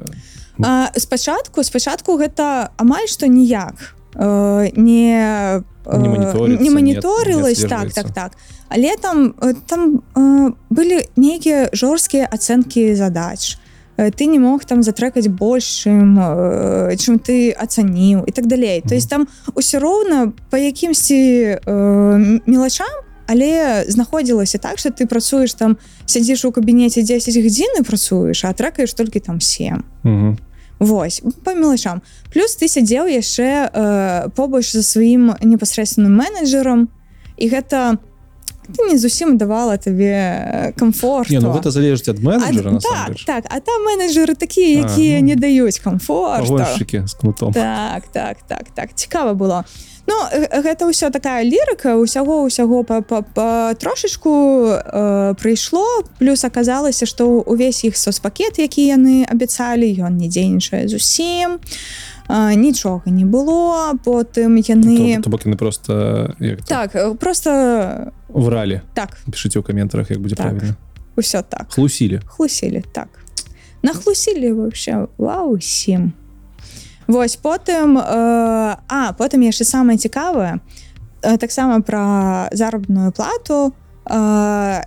А, спачатку спачатку гэта амаль што ніяк э, не э, Не маніторыцца, не маніторылась не так так так. Але там э, там э, былі нейкія жорсткія ацэнкі задач. Э, ты не мог там затрекаць больш чым э, чым ты ацаніў і так далей то Мгм. есть там усё роўна по якімсьці э, мелачам але знаходзілася так что ты працуеш там сядзіш у кабінеце 10 гадзін і працуеш а трекаеш толькі там 7 Мгм. Вось по мелачам плюс ты сядзеў яшчэ э, побач за сваім непасрэдственным менеджерам і гэта гэта не зусім давала табе комфорт Не, ну гэта залежыць ад менеджера так, насамрэч. так, а там менеджеры такія, якія А, ну, не даюць. Пагоншчыкі з кнутом. Так, так, так, так, цікава было. Ну, э, гэта ўсё такая лірыка, усяго ўсяго па, па, па трошачку э, прыйшло, плюс аказалася, што ўвесь іх соцпакет, які яны абяцалі, ён не дзейнічае зусім. Э, нічога не было, потым яны... То, то бок яны просто як Так, просто вралі. так, Пішыце ў каментарах, як будзе Так. правільна. усё так. Хлусілі. хлусілі так нахлусілі вообще вау усім Вось потым э, а потым яшчэ самае цікавае э, таксама пра заробную плату э,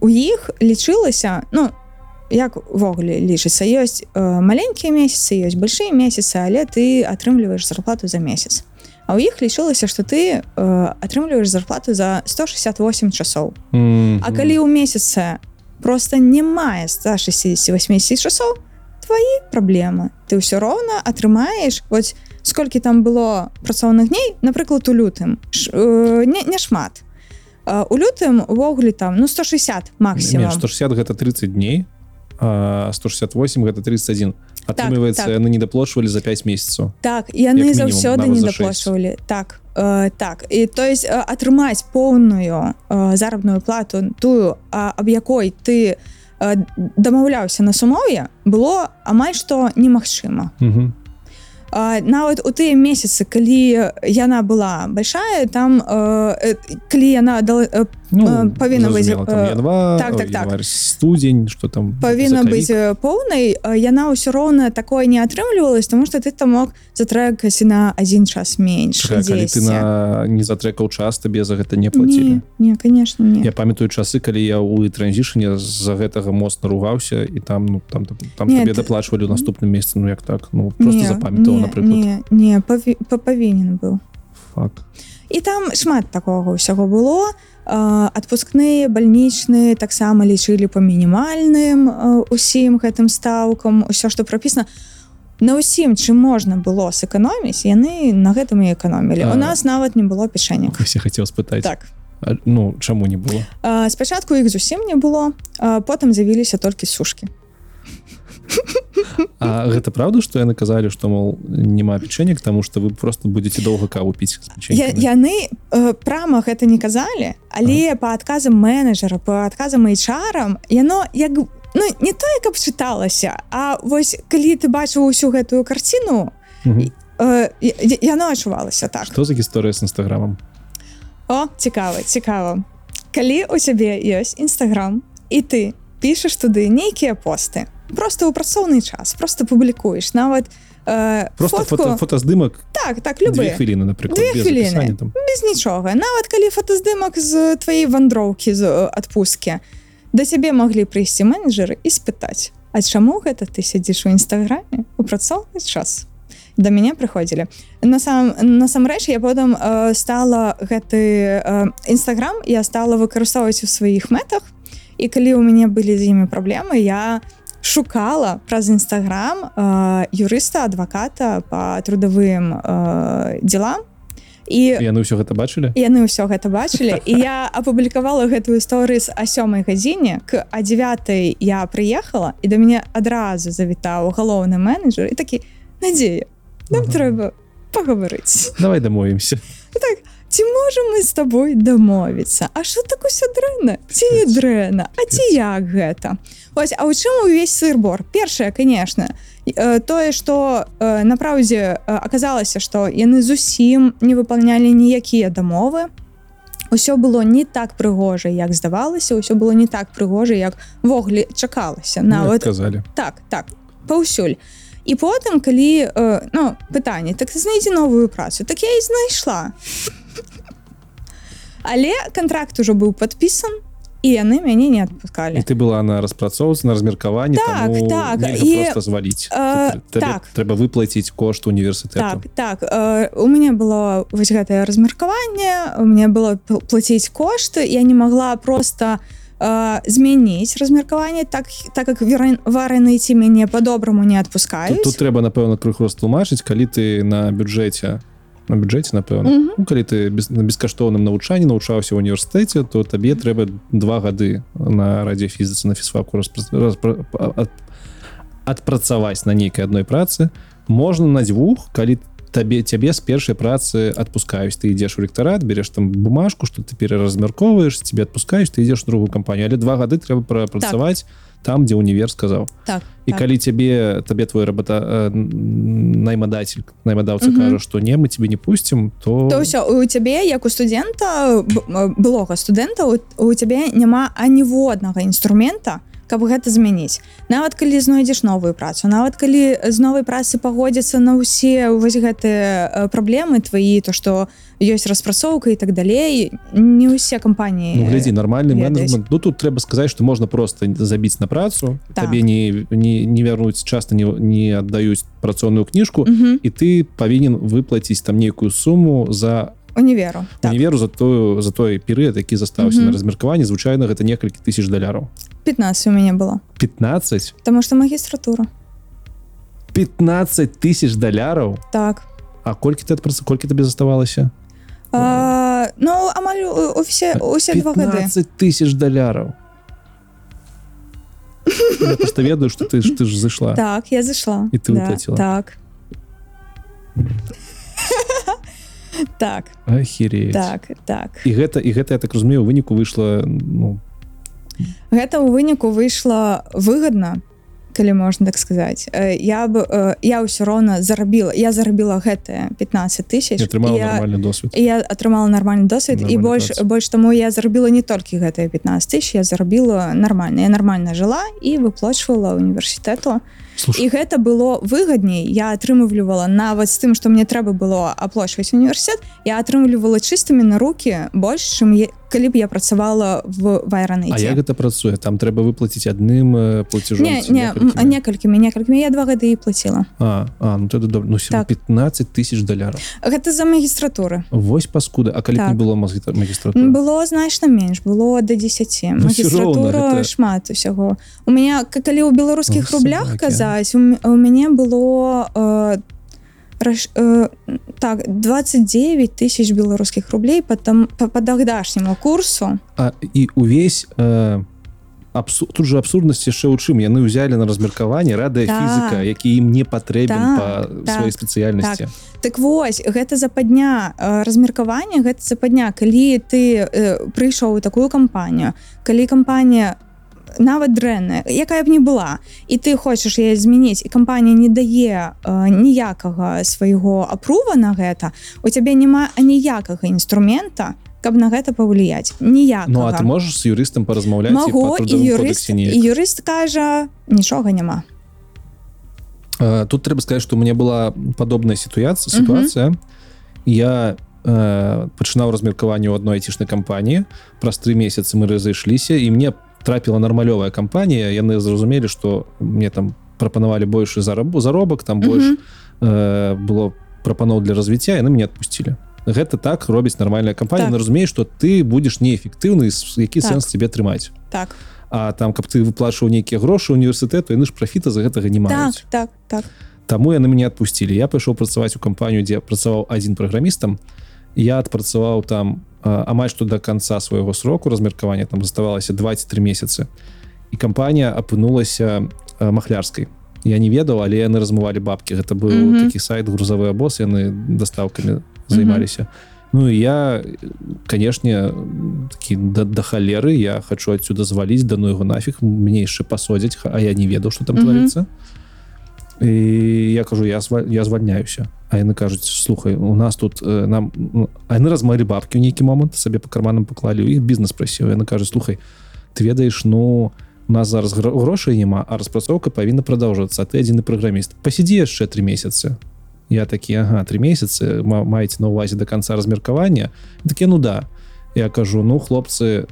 у іх лічылася ну яквогуле лічыцца ёсць э, маленькія месяцы ёсць большие месяцы але ты атрымліваеш зарплату за месяц а у іх лічылася что ты э, атрымліваеш зарплату за 168 часоў Мгм. А калі ў месяца просто не мае 168 часоў твои праблемы ты ўсё роўна атрымаеш вот сколькі там было працоўных дней напрыклад у лютым. Ш, э, не, не шмат. А у лютым увогуле там ну 160 максимум. Не, 160 гэта 30 дней а 168 гэта 31 атрымліваецца так. яны не даплошвалі за 5 месяцаў так яны заўсёды не даплошвалі так э, так. І то есть э, атрымаць поўную э, заробную плату тую аб якой ты э, дамаўляўся на сумоўе было амаль што немагчыма. А, нават у тыя месяцы калі яна была большая там калі яна э, Э, павінна быць, там э, январ, так, так, ой, так. январь, студзень что там павінна быць э, поўнай э, яна ўсё роўна такое не атрымлівалась тому что ты там мог затрекаць на один час менш ты 10. на не затрекаў час табе за гэта не плацілі не, не конечно не. Я памятаю часы калі я ў транзішане з-за гэтага моцна ругаўся і там ну там там Не, табе ты- даплачвалі ў наступным месяцы ну як так ну просто запамятаў напрыклад. не, не паві, па- павінен быў. Фак і там шмат такога ўсяго было. Э, адпускныя бальнічныя таксама лічылі па мінімальным усім гэтым стаўкам. Усё што прапісана. На ўсім чым можна было сэканоміць яны на гэтым і эканомілі. А. у нас нават не было пішэнек все хацеў спытаць. Так. А, ну чаму не было? Спачатку іх зусім не было потым з'явіліся толькі сушкі А гэта правда что яны казалі что мол няма печенек тому что вы просто будете доўга каву піць яны э, прама гэта не казалі але ага. па адказам менеджера по адказам HR яно як ну не тое каб чыталася А вось калі ты бачыў усю гэтую карціну Мгм. э, яно адчувалася так что за гісторыя з нстаграмам О цікава цікава калі у цябе ёсць нстаграм і ты пішаш туды нейкія посты просто ў працоўны час просто публікуеш нават э, просто фотку, фото, фотаздымак так так две любы хвіліны напрыклад без апісання там. Без нічога нават калі фотаздымак з тваей вандроўкі з э, адпусткі да цябе маглі прыйсці менеджеры і спытаць А чаму гэта ты сядзіш у нстаграме у працоўны час да мяне прыходзілі насам насамрэч я потым э, стала гэты нстаграм я стала выкарыстоўваць у сваіх мэтах і калі у мяне былі з імі праблемы я шукала праз нстаграм э, юрыста адваката по трудавым э, делам і яны ўсё гэта бачылі? Яны ўсё гэта бачылі. І я апублікавала гэтую сторыс о сёмай гадзіне к а 9 я прыехала і да мяне адразу завітаў галоўны менеджер і такі надзея нам Ага. трэба пагаварыць давай дамовімся ці можем мы з табой дамовіцца? А що так усё дрэнна? Ці не дрэнна? А ці як гэта? Ось А ў чым увесь сырбор? Першае конечно э, тое что на праўдзе аказалася что яны зусім не выполнялі ніякія дамовы. Усё было не так прыгожа як здавалася ўсё было не так прыгожа як вогуле чакалася. Ну, нават казалі. Так так паўсюль. І потым калі э, ну пытанне так знайдзе новую працу так я і знайшла але контракт ужо быў подпісан і яны мяне не адпускалі ты была на распрацоўцы на размеркаванні Так, так, і, просто зваліць э, так. трэба выплаціць кошт універсітэту так так э, у мяне было вось гэтае размеркаванне у мне было пл- плаціць кошты я не могла просто э, змяніць размеркаванне так так как вараны ці мяне по-добраму не тут, адпускаюць тут трэба напэўна крыху растлумачыць калі ты на бюджэце на бюджэце напэўна Мгм. ну, калі ты без, на бескаштоўным навучанні навучаўся ў універсітэце то табе трэба два гады на радыёфізіцы на фізфаку распра... распра... ад... адпрацаваць на нейкай адной працы можна на дзвюх калі табе цябе з першай працы адпускаюць ты ідзеш у ректарат береш там бумажку что ты пераразмяркоўваеш тебе адпускаеш ты ідзеш другую кампанію але два гады трэба прапрацаваць там дзе універ сказаў так і так. калі цябе табе твой работа э, наймадатель наймадаўца Мгм. кажа што не мы тебе не пусцім то, то ўсё у цябе як у студэнта былога студэнта у, у цябе няма аніводнага інструмента каб гэта змяніць нават калі знойдзеш новую працу нават калі з новай працы пагодзяцца на ўсе вось гэтыя э, праблемы твои то што ёсць распрацоўка і так далей не ўсе кампаніі ну, глядзі нармальны менеджмент ну тут трэба сказаць што можна просто забіць на працу Так. табе не не, не вярнуць часта не, не аддаюць працоўную кніжку Мгм. і ты павінен выплаціць там нейкую суму за універу. Так. універу за тую за той перыяд які застаўся Мгм. на размеркаванні звычайна гэта некалькі тысяч даляраў. 15 у мяне было. 15 Таму што магістратура. 15 тысяч даляраў? Так. А колькі ты адпраца колькі табе заставалася? А, ну амаль усе усе два гады. 15 тысяч даляраў. Просто ведаю что ты ж ты ж зайшла. Так, я зайшла. І ти да? Так. так, Ахереть. так, так. і гэта і гэта я так разумею выніку выйшла ну, Гэта ў выніку выйшла выгадна, калі можна так сказаць. Э, Я б э, я ўсё роўна зарабіла. Я зарабіла гэтыя 15 тысяч. я досвед і я атрымала нармальны досвед і больш працу. больш таму я зарабіла не толькі гэтыя 15 тысяч я зарабіла нармальна я нормально жыла і выплачвала універсітэту Слушай, і гэта было выгадней я атрымлівала нават з тым што мне трэба было аплачваць універсітэт я атрымлівала чыстымі на руки больш чым я, калі б я працавала в А вайраныце як гэта працуе? Там трэба выплаціць адным э, платежом не не некалькімі? некалькімі я два гады і плаціла. А, а ну добра. Ну, Так. 15 тысяч даляраў. Гэта за магістратуры. Вось паскуда. А калі б не Так. было магістра- магістратуры? Было значна менш было до 10 Ну, магістратура гэта- шмат усяго. У меня калі ў беларускіх Ох, рублях казаць у у мяне было раш- э, так 29 тысяч беларускіх рублей потом по по тагдашняму курсу. А і увесь э, абсу... тут же абсурднасць яшчэ ў чым яны ўзялі на размеркаванне радыафізіка Так. які ім не патрэбен Так, па так, сваёй спецыяльнасці так вось гэта западня э, размеркавання гэта западня. Калі ты э, прыйшоў у такую кампанію калі кампанія нават дрэнная якая б не была. І ты хочаш яе змяніць і кампанія не дае э, ніякага свайго апрува на гэта. У цябе няма аніякага інструмента каб на гэта павліяць. Ніякага. Ну а ты можаш з юрыстам паразмаўляць Магу і юрыст і юрыст кажа нічога няма. Тут трэба сказаць што у мяне была падобная сітуацыя сітуацыя. Я э, пачынаў размеркаванне ў адной айцішнай кампаніі. Праз тры месяцы мы разышліся і мне трапіла нармалёвая кампанія яны зразумелі што мне там прапанавалі большы зарабу заробак там больш Мгм. э, было прапаноў для развіцця яны мяне адпусцілі гэта так робіць нармальная кампанія Так. так. разумееш што ты будзеш неэфектыўны які Так. сэнс тебе трымаць так А там каб ты выплачваў нейкія грошы універсітэту яны ж прафіта за гэтага не так маюць так так Таму яны мяне адпусцілі я пайшоў працаваць у кампанію дзе працаваў адзін праграмістам я адпрацаваў там амаль што до конца свайго сроку размеркавання там заставалася 23 месяцы і кампанія апынулася а, махлярскай я не ведаў але яны размывалі бабкі гэта быў mm. -hmm. такі сайт грузавы абоз яны дастаўкамі займаліся Ну і я канешне такі да, да халеры я хочу адсюда зваліць да ну яго нафіг мне яшчэ пасодзяць а я не ведаў что там Мгм. творится і я кажу я зва- я звальняюся А яны кажуць слухай у нас тут э, нам ну, яны размалі бабкі ў нейкі момант сабе по карманам паклалі у іх бізнес прасіў яны кажуць слухай ты ведаеш ну нас зараз гро- грошай няма а распрацоўка павінна продолжацца ты адзіны праграміст пасядзі яшчэ три месяцы я такі ага три месяцы ма- маеце на увазе до конца размеркавання такі ну да я кажу ну хлопцы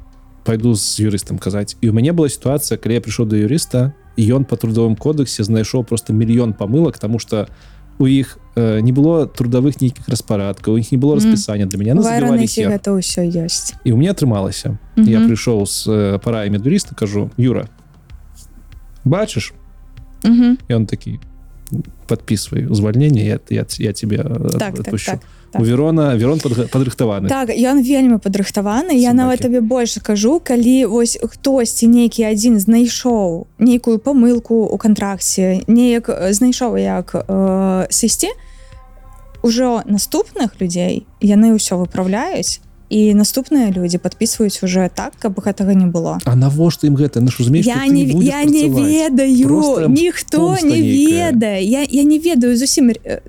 пойду з юрыстам казаць і у мяне была сітуацыя калі я прыйшоў до юрыста і ён по трудовым кодексе знайшоў просто мільён памылак тому что у іх э, не было трудовых нейкіх распарадкаў у іх не было распісання для вайраныці всех. гэта ўсё ёсць і у меня атрымалася я Мгм. прыйшоў з э, параямі юрыста кажу Юра бачыш Мгм. і он такі подписывай узвальнение я, я, я тебе э, Так, так, отпущу». так. так. У верона верон падрыхтаваны Так ён вельмі падрыхтаваны я нават табе больш кажу калі вось хтосьці нейкі адзін знайшоў нейкую памылку у кантракце неяк э, знайшоў як э, сысці ужо наступных людзей яны ўсё выпраўляюць і наступныя людзі подписываюць уже так каб гэтага не было. А навошта ім гэта? Ну, ж разумееш, я не я не ведаю Просто ніхто не ведае. Я, я не ведаю зусім э,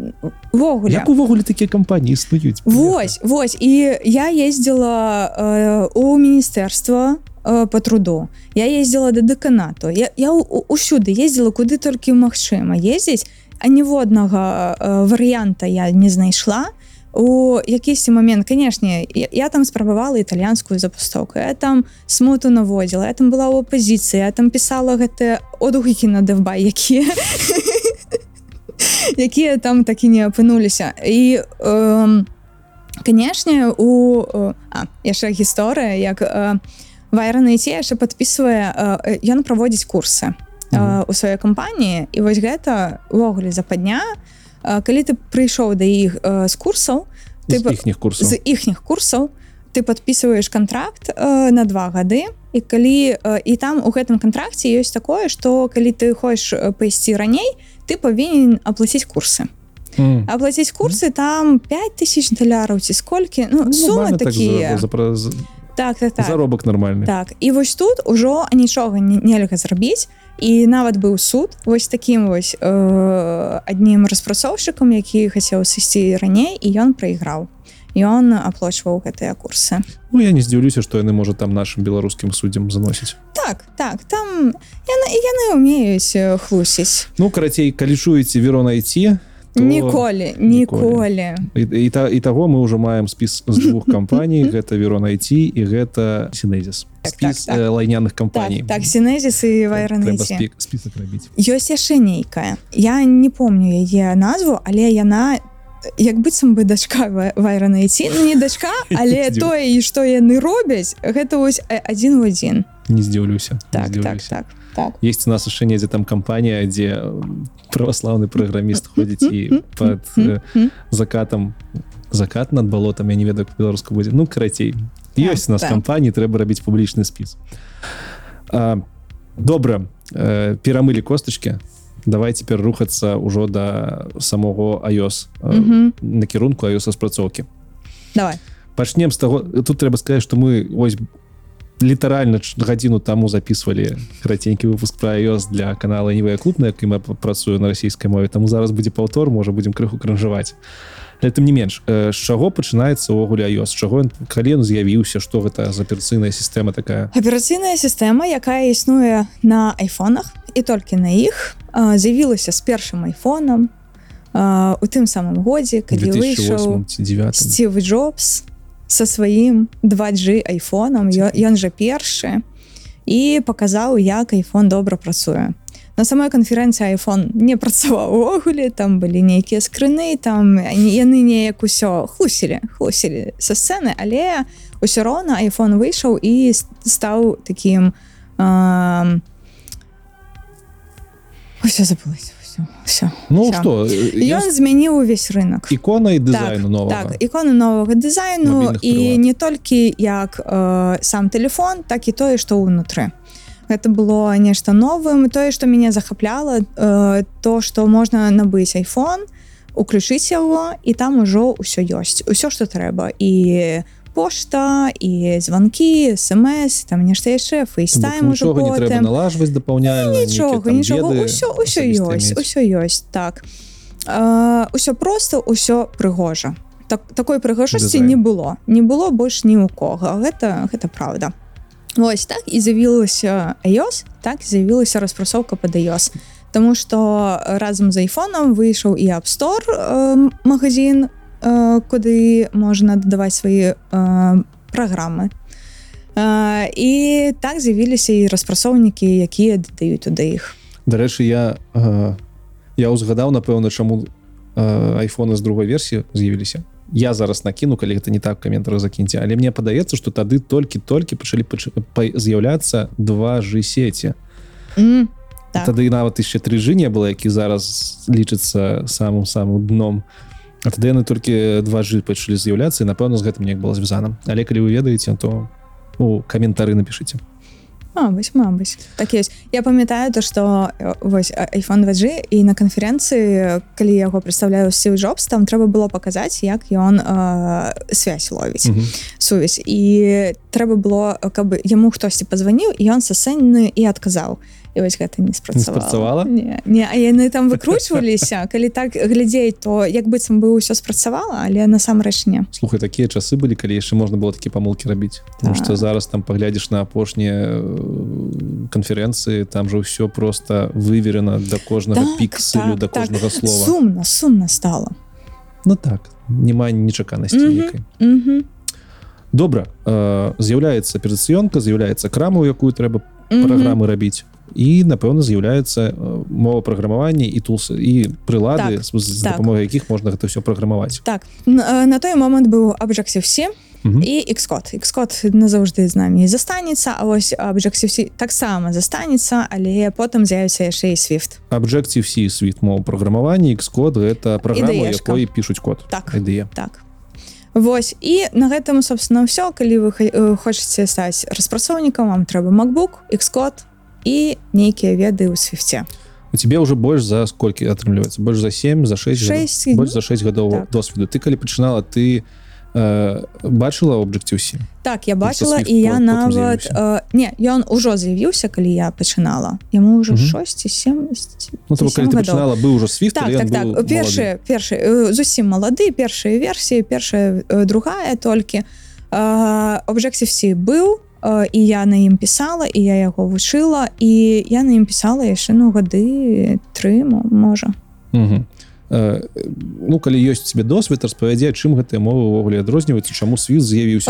ввогуле увогуле такія кампаніі існуюць? Вось вось. І я ездила э, у міністэрства э, по труду. Я ездила до дэканату. Я, я усюды ездила куды толькі магчыма ездзіць. А ніводнага э, варыянта я не знайшла у якісьці момент канешне я, я там спрабавала італьянскую запустовку я там смуту наводзіла я там была ў апозіцыі там пісала гэтыя одгукі на дэвбай якія якія там так і не апынуліся і э, канешне у а, яшчэ гісторыя як э, вайрана ці яшчэ подписывае э, ён праводзіць курсы у сваёй кампаніі і вось гэта увогуле западня э, калі ты прыйшоў да іх э, з курсаў ты іхніх курсаў. з іхніх курсаў ты подписываешь контракт э, на два гады і калі э, і там у гэтым контракце ёсць такое что калі ты хочаш э, пайсці раней ты павінен аплаціць курсы. М. аплаціць курсы там 5000 даляраў ці сколькі ну, Ну, сумы так такія. за- за- за- так так так. заробак нармальны Так і вось тут ужо нічога не, нельга зрабіць і нават быў суд вось таким вось э, аднім распрацоўшчыкам які хацеў сысці раней і ён прайграў. Ён аплачваў гэтыя курсы. Ну я не здзіўлюся што яны можа там нашим беларускім суддзям заносіць так так там яны яны умеюць э, хлусіць. Ну карацей калі чуеце верона ідці то... ніколі ніколі і, і, та, і таго мы ўжо маем спіс з двух кампаній гэта верона ідці і гэта сінезіс Так, спіс так, так. э, лайняных так, кампаній так сінезіс і спі- спісак рабіць ёсць яшчэ нейкая я не помню яе назву але яна як быццам бы дачка вайранайці ну, не дачка але тое і што яны робяць гэта вось адзін в адзін не здзіўлюся не так так. Так. Так есть у нас яшчэ недзе там кампанія дзе праваслаўны праграміст ходзіць і под э, закатам закат над балотам я не ведаю по-беларуску будзе ну карацей ёсць у нас так. кампаніі трэба рабіць публічны спіс а, добра э, перамылі костачки давай цяпер рухацца ўжо да самого iOS э, Мгм. накірунку iOS распрацоўкі давай. Пачнем з таго тут трэба сказаць што мы ось літаральна гадзіну таму записывалі караценькі выпуск про iOS для канала нівая клуб на якім я працую на расійскай мове. Таму зараз будзе паўтор можа будем крыху кранжаваць Але тым не менш э, з чаго пачынаецца ўвогуле iOS? Чаго ён з'явіўся што гэта за аперацыйная сістэма такая? Аперацыйная сістэма якая існуе на айфонах і толькі на іх з'явілася з першым айфонам а, у тым самым годзе калі выйшаў 2008 ці 9 Стив Джобс со сваім 2G айфоном. Ён жа першы і паказаў як iPhone добра працуе на самой канферэнцыі iPhone не працаваў увогуле. Там былі нейкія скрыны там яны- неяк усё хлусілі хлусілі са сцэны але ўсё роўна iPhone выйшаў і стаў таким все забылось все все Ну Всё. што ён змяніў увесь рынок ікона і дызайну новага так іконы новага дызайну Мабільных і прылад. не толькі як э, сам телефон так і тое што ўнутры гэта было нешта новым тое што мяне захапляла э, то што можна набыць iPhone уключыць яго і там ужо ўсё ёсць усё што трэба і пошта і званкі смс там нешта яшчэ фейстайм ужо не трэба налажваць дапаўняльна нічога нічога ўсё ўсё ёсць ўсё ёсць так. Ўсё просто ўсё прыгожа. Так такой прыгожасці Дызайн. не было. Не было больш ні ў кого. Гэта гэта правда. Вось так і з'явілася iOS так з'явілася распрацоўка под iOS. Таму што разам з айфонам выйшаў і App Store э, магазин куды можна дадаваць свае праграмы і так з'явіліся і распрацоўнікі якія дадаюць туды іх Дарэчы я я узгадаў напэўна чаму айфоны з другой версіі з'явіліся я зараз накіну калі гэта не так каментары закіньце але мне падаецца што тады толькі-толькі пачалі пач... па... з'яўляцца два ж сеці М, так. тады нават яшчэ тры жы не было які зараз лічыцца самым самым дном тады яны толькі два жы пачалі з'яўляцца напэўна з гэтым неяк было звязана але калі вы ведаеце то у каментары напишите. Мабыць, мабыць так есть. Я памятаю то что вось iPhone 2G і на канферэнцыі калі яго прадстаўляю Стив Джобс там трэба было паказаць як ён э, связь ловіць Мгм. сувязь. І трэба было каб яму хтосьці пазваніў і ён са сцэны і адказаў і вось гэта не спрацавала не, не а яны там выкручваліся калі так глядзець то як быццам бы ўсё спрацавала але насамрэч не слухай такія часы былі калі яшчэ можна было такі памылкі рабіць Потому Так. что зараз там паглядзіш на апошнія канферэнцыі там же ўсё просто выверена до кожнага Так, пікселю так, до так. кожнага слова сумна сумна стала Ну так няма нечаканасці Мгм. нейкай Мгм. добра э, з'яўляецца аперацыёнка з'яўляецца крама у якую трэба Мгм. праграмы рабіць і напэўна з'яўляецца мова праграмавання і тулсы і прылады Так, з, так. дапамогай якіх можна гэта ўсё праграмаваць так. На, на той момант быў Objective-C Мгм. і Xcode. Xcode назаўжды з намі застанецца А вось Objective-C таксама застанецца але потым з'явіцца яшчэ і Swift. Objective C світ мова праграмавання Xcode гэта праграма якой пішуць код. Так. ідыя так. Вось і на гэтым собственно ўсё калі вы хо- хочаце стаць распрацоўнікам вам трэба MacBook Xcode і нейкія веды ў свифте. У тебе уже больш за сколькі атрымліваецца больш за 7 за 6 Шэсць, гадоў. больш за 6 гадоў так. досведу ты калі пачынала ты э, бачыла Objective C Так я бачыла і я нават э, не ён ужо з'явіўся калі я пачынала яму ўжо Мгм. 6 ці 7 Ну, пачынала быў уже Swift так так так. быў першы першы э, зусім малады першыя версіі першая э, другая толькі Objective-C быў э, і я на ім пісала і я яго вучыла і я на ім пісала яшчэ ну гады тры мо- можа Угу. Э, ну калі ёсць тебе досвед распавядзе чым гэтыя мовы увогуле адрозніваюцца чаму світ з'явіўся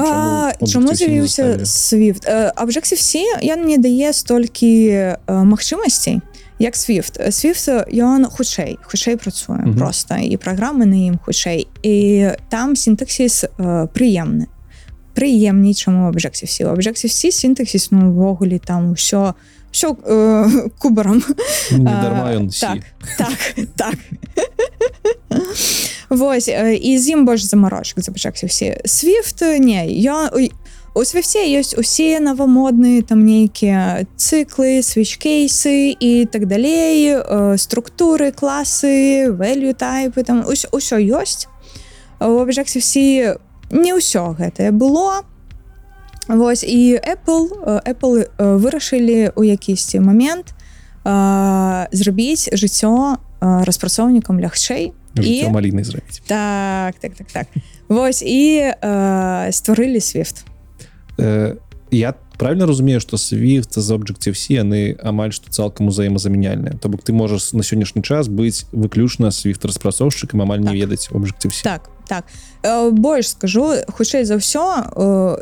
чаму з'явіўся? Swift Э, Objective-C ён не дае столькі магчымасцей як Swift Swift ён хутчэй хутчэй працуе Мгм. просто і праграмы на ім хутчэй і там сінтаксіс э, прыемны прыемней чаму Objective-C Objective-C сінтаксіс ну увогуле там усё все э, кубарам дарма ён так так так. Вось э, і з ім больш замарочак запачаўся все Swift не я у свифте ёсць усе навамодныя там нейкія цыклы свечкейсы і так далей э, структуры класы value тайпы там усё, усё ёсць у Objective-C не ўсё гэтае было. Вось і Apple э, Apple э, вырашылі у якісьці момент э, зрабіць жыццё э, распрацоўнікам лягчэй і малінай зрабіць. Так так так так. Вось і э, стварылі Swift. Э, я правильно разумею что Swift з Objective-C яны амаль што цалкам узаемазамяняльныя То бок ты можаш на сённяшні час быць выключна Swift распрацоўшчыкам амаль не Так. ведаць Objective-C. Так так э, больш скажу хутчэй за ўсё э,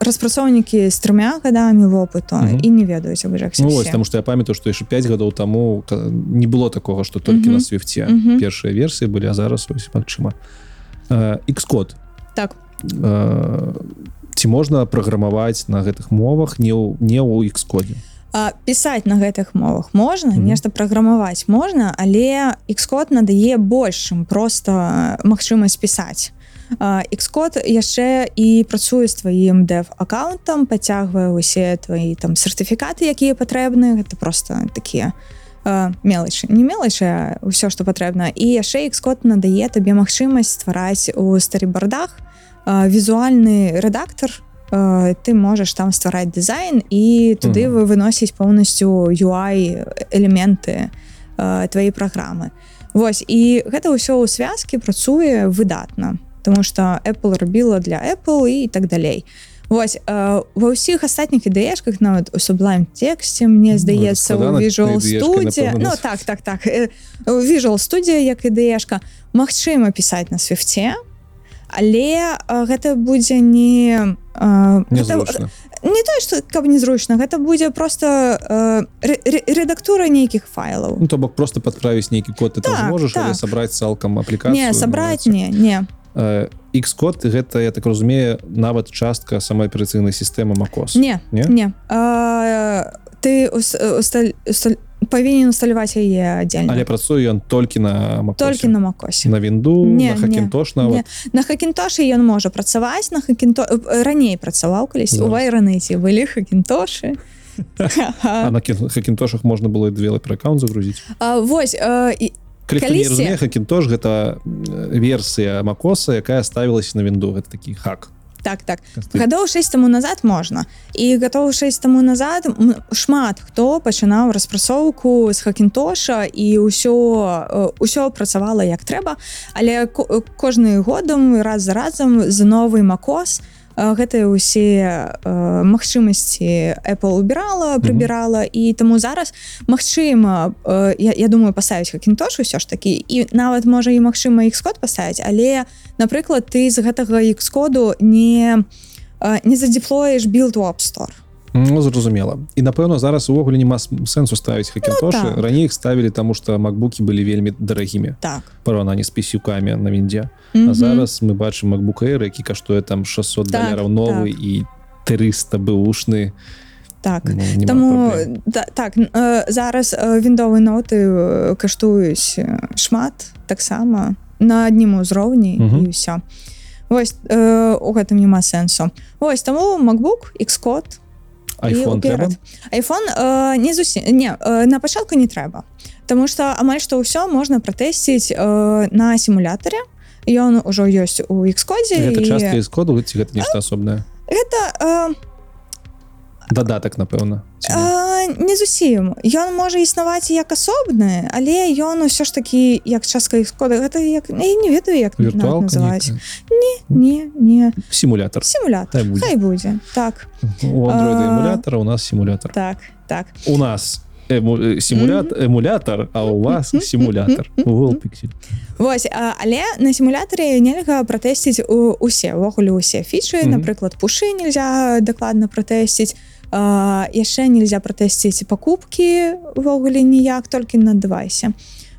распрацоўнікі з трымя гадамі вопыту Мгм. і не ведаюць об Ну, тому что я памятаю что яшчэ 5 гадоў таму не было такого что толькі Мгм. на свифте Мгм. першыя версіі былі а зараз ось магчыма Xcode так ці можна праграмаваць на гэтых мовах не ў не ў Xcode А, пісаць на гэтых мовах можна Мгм. нешта праграмаваць можна але Xcode надае большым просто магчымасць пісаць. Xcode яшчэ і працуе з тваім дэв аккаунтам пацягвае усе твои там сертыфікаты якія патрэбны. Гэта просто такія мелачы не мелачы ўсё што патрэбна. І яшчэ Xcode надае табе магчымасць ствараць у старыбардах візуальны рэдактор ты можаш там ствараць дызайн і туды вы выносіць поўнасцю UI элементы твоей праграмы Вось і гэта ўсё ў звязкі працуе выдатна тому что Apple рабіла для Apple і так далей. Вось э, ва ўсіх астатніх ідэешках нават у сублайм тексце мне Ну, здаецца у складана Visual студія напэўна, Ну так так так. Э, Visual студія як ідэешка Магчыма пісаць на свифте але э, гэта будзе не э, гэта, незручна. Не тое что каб незручна гэта будзе просто э, рэ- рэ- рэдактура нейкіх файлаў. Ну, то бок просто подправіць нейкі код ты Так, зможаш але так. сабраць цалкам аплікацыю не сабраць ну, не не. Э, Xcode гэта я так разумею нават частка самой аперацыйнай сістэмы macOS. Не Не? не. А, ты ус- усталь- усталь- павінен усталяваць яе аддзельна але працуе ён толькі на Макосе. толькі на макосе на вінду Не, на не, хакінтош нават не. на хакінтошы ён можа працаваць на хакінто раней працаваў калісь у Зараз. вайраныці былі хакінтошы а на кін- хакінтошах можна было девелопер аккаунт загрузіць вось і- Калі хто не Калісьці- разумее, хакінтош гэта версія макоса якая ставілася на вінду. Гэта такі хак так так. Гадоў 6 таму назад можна. І гатоў 6 таму назад шмат хто пачынаў распрацоўку з хакінтоша і ўсё ўсё працавала як трэба але ко- кожны годам раз за разам з новы макос э, гэтыя ўсе э, магчымасці Apple убірала прыбірала і таму зараз Магчыма э, я, я думаю паставіць хакінтош усё ж такі і нават можа і магчыма ікскод паставіць але напрыклад ты з гэтага ікскоду не э, не задзеплоеш билд у App Store Ну, зразумела і напэўна зараз увогуле няма сэнсу ставіць хакінтошы так. раней іх ставілі таму што макбукі былі вельмі дарагімі так. Параўнанні з пісюкамі на віндзе Мгм. А зараз мы бачым MacBook Air які каштуе там 600 Так, даляраў новы так. і 300 бэушны так. Ну, няма Таму да, так э, зараз э, віндовы ноты э, каштуюць э, шмат таксама на аднім узроўні і ўсё Вось э, у гэтым няма сэнсу Вось таму MacBook Xcode iPhone трэба iPhone э, не зусім не э, на пачатку не трэба Таму што амаль што ўсё можна пратэсціць э, на сімулятары ён ужо ёсць у Xкодзе і... коду гэта нешта асобнае гэта э, дадатак напэўна не? Не зусім ён можа існаваць як асобны але ён усё ж такі як частка ікскода гэта як я не ведаю як называць. нейкая? не не сімулятор сімулятор Хай будзе. так. У эмулятора у нас сімулятор. так так. У нас эму- сімулят эмулятор а у вас сімулятор. Pixel. Вось а, але на сімулятары нельга пратэсціць усе ўвогуле усе фічы. Напрыклад пушы нельзя дакладна пратэсціць яшчэ нельзя пратэсціць пакупкі увогуле ніяк толькі на девайсе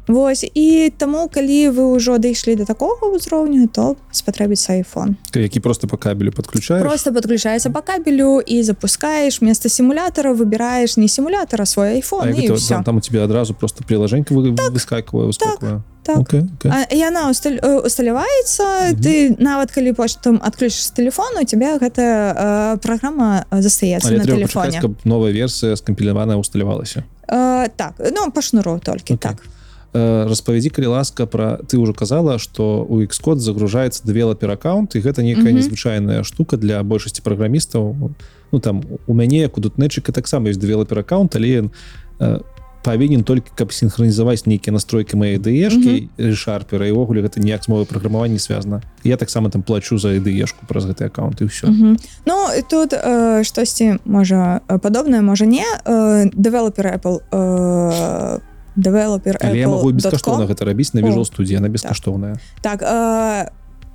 Вось і таму калі вы ўжо дайшлі до такога ўзроўню то спатрэбіцца iPhone які просто по кабелю подключаешь просто подключаецца по кабелю і запускаеш вместо сімулятора выбираешь не сімулятора свой А iPhone і гэта, там, там у тебя адразу просто приложенька вы, выскакивае выскакивае так. Окей, окей. А, яна усталяваецца Мгм. ты нават калі потым адключыш телефон у тебя гэта э, праграма э, застаецца на телефоне пачакаць, новая версія скампіляваная усталявалася э, так ну по шнуру толькі Окей. так Э, распавядзі калі ласка про ты уже казала что у xcode загружаецца девелопер аккаунт і гэта некая Мгм. незвычайная штука для большасці праграмістаў. Ну там у мяне як у дутнетчыка таксама ёсць девелопер аккаунт але ён э, павінен толькі каб синхронізаваць нейкія настройки моей дэешки шарпера і увогуле гэта ніяк з мовы праграмавання не звязана. Я таксама там плачу за дэешку праз гэты аккаунт і все Мгм. Ну і тут э, штосьці можа э, падобнае можа не. Э, дэвелопер Apple э, дэвелопер але я могу бескаштоўна гэта рабіць на Visual студія она бескаштоўная. Так э,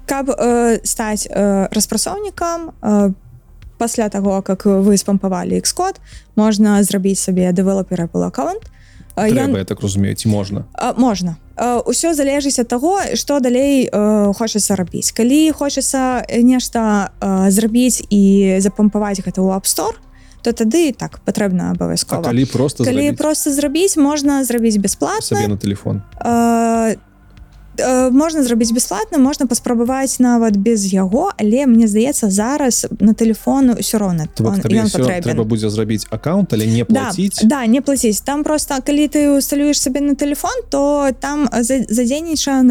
каб э, стаць э, распрацоўнікам э, пасля таго как вы спампавалі Xкод можна зрабіць сабе дэвелопер Apple аккаунт. Э, ён- трэба я так разумею ці можна? А, можна. Э, ўсё залежыць ад таго што далей э, хочацца рабіць. Калі хочацца нешта э, зрабіць і запампаваць гэта ў App Store то тады так патрэбна А абавязкова калі просто калі зрабіць? просто зрабіць можна зрабіць бясплатна сабе на телефон э, можна зрабіць бясплатна можна паспрабаваць нават без яго але мне здаецца зараз на телефон ўсё роўна То трэба будзе зрабіць аккаунт але не Да, плаціць да не плаціць там просто калі ты усталюеш сабе на телефон то там за- задзейнічан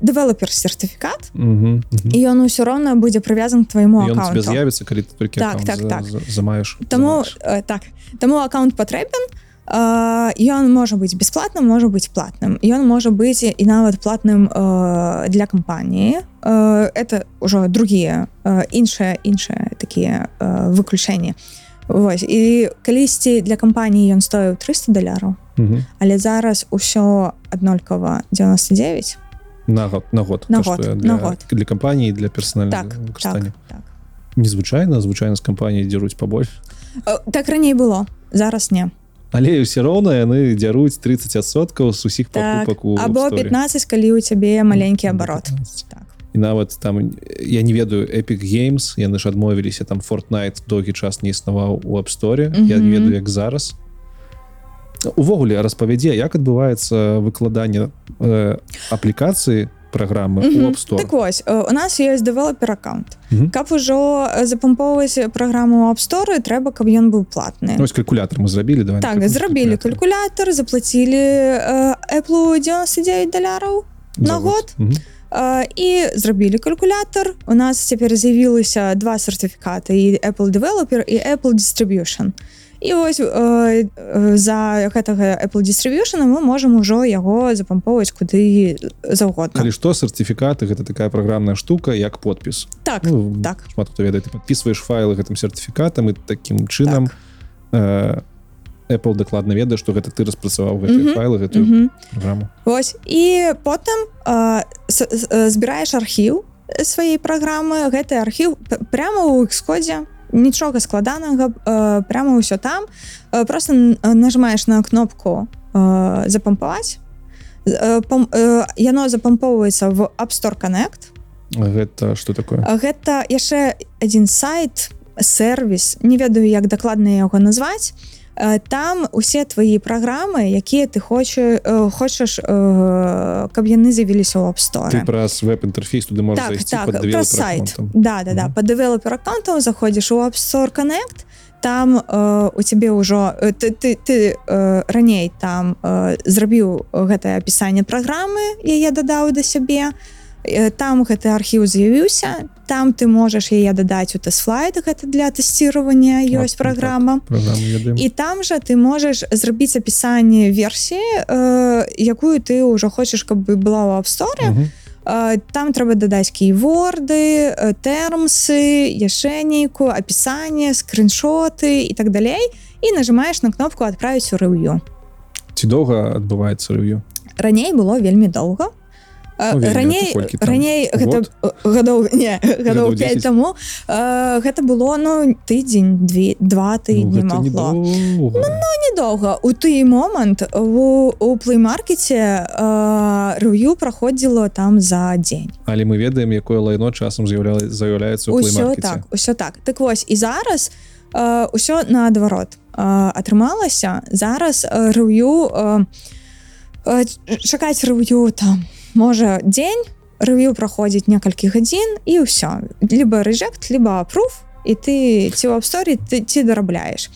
дэвелопер сертыфікат Мгм, мгм. і ён усё роўна будзе прывязан твайму з'явіцца калі ты толькі Так, так, так. за- замаеш Таму замаеш. э, так таму аккаунт патрэбен э, ён можа быць бясплатным можа быць платным. Ён можа быць і нават платным э, для кампаніі э, это ўжо другія э, іншыя іншыя такія э, выключэнні Вось і калісьці для кампаніі ён стоіў 300 даляраў Мгм. але зараз усё аднолькава 99 на год на год На год, для, на год. для кампаніі для персональных так так, так. незвычайна звычайна з кампаніі дзяруць пабольш Э, так раней было зараз не але ўсе роўна яны дзяруць 30соткаў з усіх так, пакупак у або App Store. 15 калі у цябе маленькі абарот 15. так. і нават там я не ведаю Epic Games яны ж адмовіліся там Fortnite доўгі час не існаваў у App Store я не ведаю як зараз увогуле распавядзе як адбываецца выкладанне э, аплікацыі праграмы Мгм. у App Store. Так вось э, у нас ёсць дэвелопер аккаунт. Мгм. каб ужо э, запампоўваць праграму App Store трэба каб ён быў платны Ну, ось калькулятор мы зрабілі давай так зрабілі калькулятор. заплацілі э, Apple 99 даляраў За на год. Мгм. Э, і зрабілі калькулятор. У нас цяпер з'явілася два сертыфікаты і Apple developer і Apple distribution і ось э, за гэтага Apple distribution мы можам ужо яго запампоўваць куды заўгодна. Калі што сертыфікаты гэта такая праграмная штука як подпіс. Так ну, так. шмат хто ведае ты подписываешь файлы гэтым сертыфікатам і таким чынам э, Apple дакладна ведае што гэта ты распрацаваў гэтыя Мгм. файлы гэтую Мгм. праграму. Вось і потым э, с- э, збіраеш архіў сваёй праграмы. Гэты архіў прямо ў Xcode нічога складанага прямо ўсё там. Просто нажимаеш на кнопку запампаваць пам- яно запампоўваецца в App Store Connect. Гэта что такое? Гэта яшчэ адзін сайт сервіс не ведаю як дакладна яго назваць там усе твои праграмы якія ты хоча хочаш каб яны з'явіліся ў ты апсторе праз веб-інтэрфейс туды можаш так зайсці так developer сайт. да да да Мгм. по дэвелопер аккаунтам заходзіш у App Store Connect там э, у цябе ўжо ты ты, ты э, раней там э, зрабіў гэтае апісанне праграмы яе дадаў да сябе Э, там гэты архіў з'явіўся там ты можаш яе дадаць у тэст-флайт гэта для тэсціравання А, ёсць ну, праграма. ведаем і там жа ты можаш зрабіць апісанне версіі э, якую ты ўжо хочаш каб бы была ў апсторе Мгм. Э, там трэба дадаць кейворды тэрмсы яшчэ нейкую апісанне скриншоты і так далей. І нажимаеш на кнопку адправіць у рэв'ю ці доўга адбываецца рэв'ю раней было вельмі доўга. вельмі, раней колькі там? раней гэта Год? э, гадоў не гадоў Гадоў 5 10? таму э, гэта было ну тыдзень две два Ну, тыдні не магло доўга. недоўга у той момант у, у плеймаркеце рэв'ю праходзіла там за дзень але мы ведаем якое лайно часам з'яўляла з'яўляецца ў усё плеймаркеце. так усё так так вось і зараз э, усё наадварот э, атрымалася зараз э, рэв'ю э, э, чакаць рэв'ю там можа дзень рэв'ю праходзіць некалькі гадзін і ўсё. Либо рэжект либо пруф і ты ці ў апсторі ты ці дарабляеш.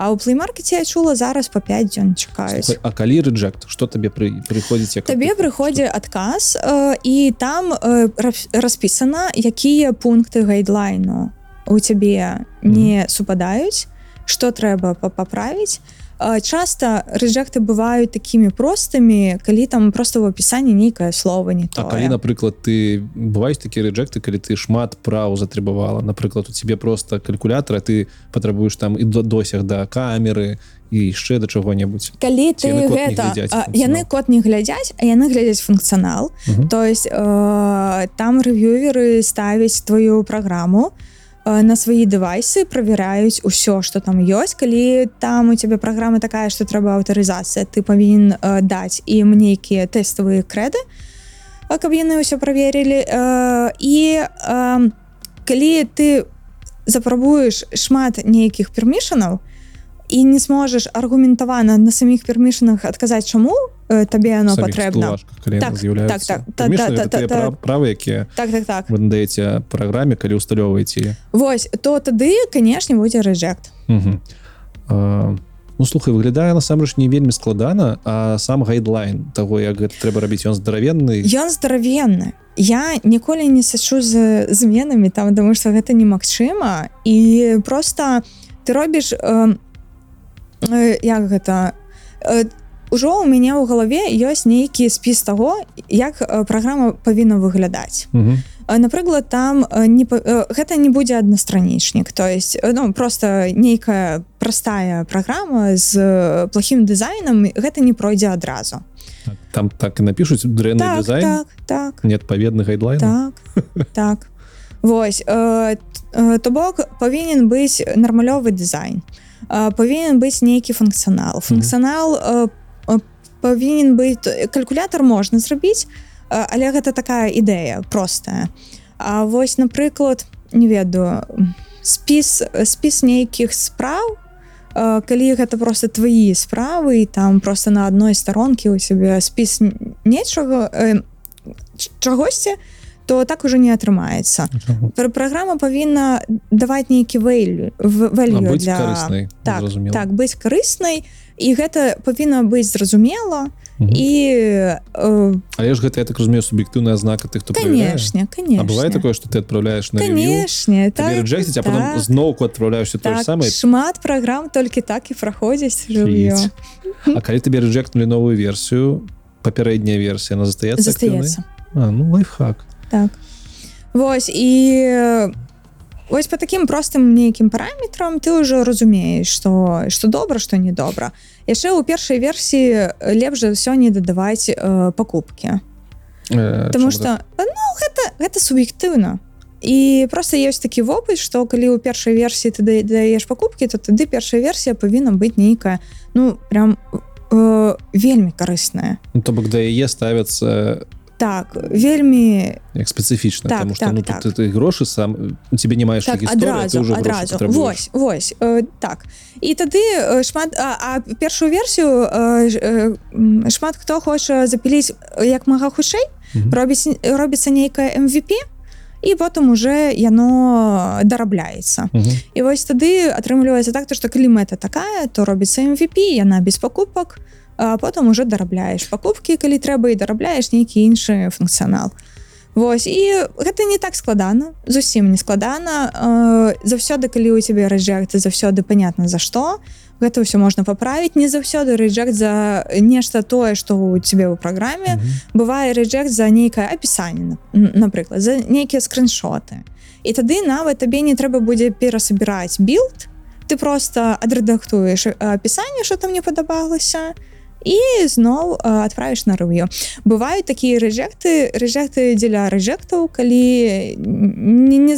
А ў плеймаркеце я чула зараз по 5 дзён чакаюць. Слухай, а калі рэджект что табе пры прыходзіць як табе прыходзі адказ э, і там э, ра- распісана якія пункты гайдлайну у цябе не супадаюць что трэба па- паправіць Часто рэжекты бываюць такімі простымі калі там просто в апісанні нейкае слово не А то калі напрыклад ты бываюць такія рэджекты калі ты шмат праў затребавала напрыклад у тебе просто калькулятора ты патрабуеш там і до досяг да камеры і яшчэ да чаго-небудзь калі ты яны не гэта глядзяць а, яны код не глядзяць а яны глядзяць функцыянал Мгм. то есть э, там рэв'юверы ставяць твою праграму э, на свае дэвайсы правяраюць усё что там ёсць калі там у цябе праграма такая что трэба аўтарызацыя ты павінен даць ім нейкія тэставыя крэды каб яны ўсё праверілі э, і калі ты запрабуеш шмат нейкіх пермішанаў і не зможаш аргументавана на саміх пермішанах адказаць чаму табе оно патрэбна яны Так, з'яўляюцца. так, так, та- Пермішаны та- та- та- прав- правы якія так так так. Вы надаеце праграме калі усталёўваеце Вось то тады канешне будзе рэжект Ну слухай выглядае насамрэч не вельмі складана а сам гайдлайн того як гэта трэба рабіць ён здаравенны? Ён здаравенны. Я ніколі не сачу з зменамі там тому что гэта немагчыма. І просто ты робіш э, э, як гэта? Э, ужо у мяне ў галаве ёсць нейкі спіс таго як праграма павінна выглядаць. Мгм. А, напрыклад там не гэта не будзе аднастранічнік то есть ну просто нейкая простая праграма з плохім дызайнам гэта не пройдзе адразу. Там так і напишуць дрэнны так, дызайн так так. неадпаведны гайдлайн. Так так. Вось э, э, то бок павінен быць нармалёвы дызайн. Павінен быць нейкі функцыянал. Функцыянал э, э, павінен быць калькулятор можна зрабіць але гэта такая ідэя простая. А вось напрыклад не ведаю спіс спіс нейкіх спраў калі гэта просто твои справы і там просто на адной старонке у себе спіс нечага э, чагосьці то так уже не атрымаецца. Пр- праграма павінна даваць нейкі быць для так зразумела. так быць карыснай і гэта павінна быць зразумела Мгм. і э, але ж гэта я так разумею суб'ектыўная знака тых хто А канешне бывае такое что ты отправляешь на канешне так, реджектить, а потом так. зноўку отправляешься то так, самое шмат праграм толькі так і праходзіць а калі тебе реджектнули новую версію папярэдняя версія она застаецца застаецца. Ну лайфхак. Так. Вось і вось по таким простым нейкім параметрам ты ўжо разумееш что что добра что недобра яшчэ ў першай версіі лепш за ўсё не дадаваць э, пакупкі Э, Таму что ну гэта гэта суб'ектыўна і просто ёсць такі вопыт что калі ў першай версіі ты да- даеш пакупкі то тады першая версія павінна быць нейкая ну прям э, вельмі карысная так? ну, то бок да яе ставятся так вельмі як спецыфічна Так, потому что так, ну так. тут ты грошы сам у тебе не маеш так ты адразу грошы адразу вось вось э, так і тады шмат а, а першую версію э, э, шмат хто хоча запіліць як мага хутчэй Мгм. робіць робіцца нейкае MVP і потым уже яно дарабляецца Мгм. і вось тады атрымліваецца так то што калі мэта такая то робіцца MVP яна без пакупак а потым уже дарабляеш пакупкі калі трэба і дарабляеш нейкі іншы функцыянал Вось і гэта не так складана зусім не складана. Э, заўсёды калі у цябе рэжэкты заўсёды понятно за што. Гэта ўсё можна паправіць. Не заўсёды рэжэкт за нешта тое што у цябе ў праграме. Мгм. бывае рэжэкт за нейкае апісанне на- напрыклад за нейкія скриншоты і тады нават табе не трэба будзе перасабіраць билд ты просто адрэдактуеш апісанне що там не падабалася. і зноў э, адправіш на рыв'ю бываюць такія рэжекты рэжекты дзеля рэжектаў калі не, не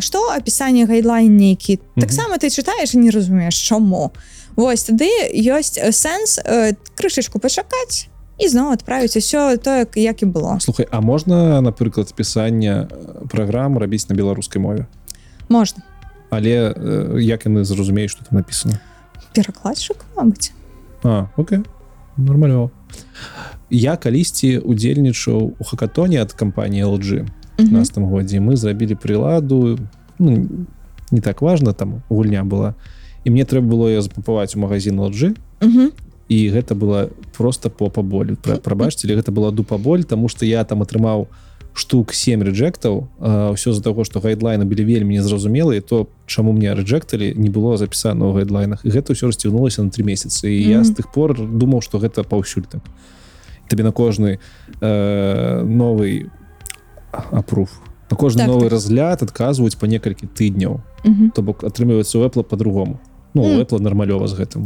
што апісанне гайдлайн нейкі Мгм. таксама ты чытаеш і не разумееш чаму Вось тады ёсць сэнс э, крышачку пачакаць і зноў адправіць усё тое як і было слухай А можна напрыклад пісання праграм рабіць на беларускай мове можна. Але як яны зразумеюць что там написано? Перакладчык мабыць А окей нормалёва я калісьці удзельнічаў у хакатоне ад кампаніі LG Мгм. 15 годзе мы зрабілі прыладу ну, не так важно там гульня была. І мне трэба было ее запапаваць у магазин LG Мгм. і гэта была просто попа боль Пра- прабачце гэта была дупа боль тому что я там атрымаў штук 7 рэджектаў ўсё з-за таго што гайдлайны былі вельмі незразумелыя то чаму мне рэджекталі не было запісана ў гайдлайнах. Гэта ўсё расцягнулася на три месяцы. І я з тых пор думаў что гэта паўсюль так. Табе на кожны э, новый апруф. На кожны Так, новы так. разгляд адказваюць па некалькі тыдняў. Мгм. то бок атрымліваецца у Apple по-другому ну mm. Apple нармалёва з гэтым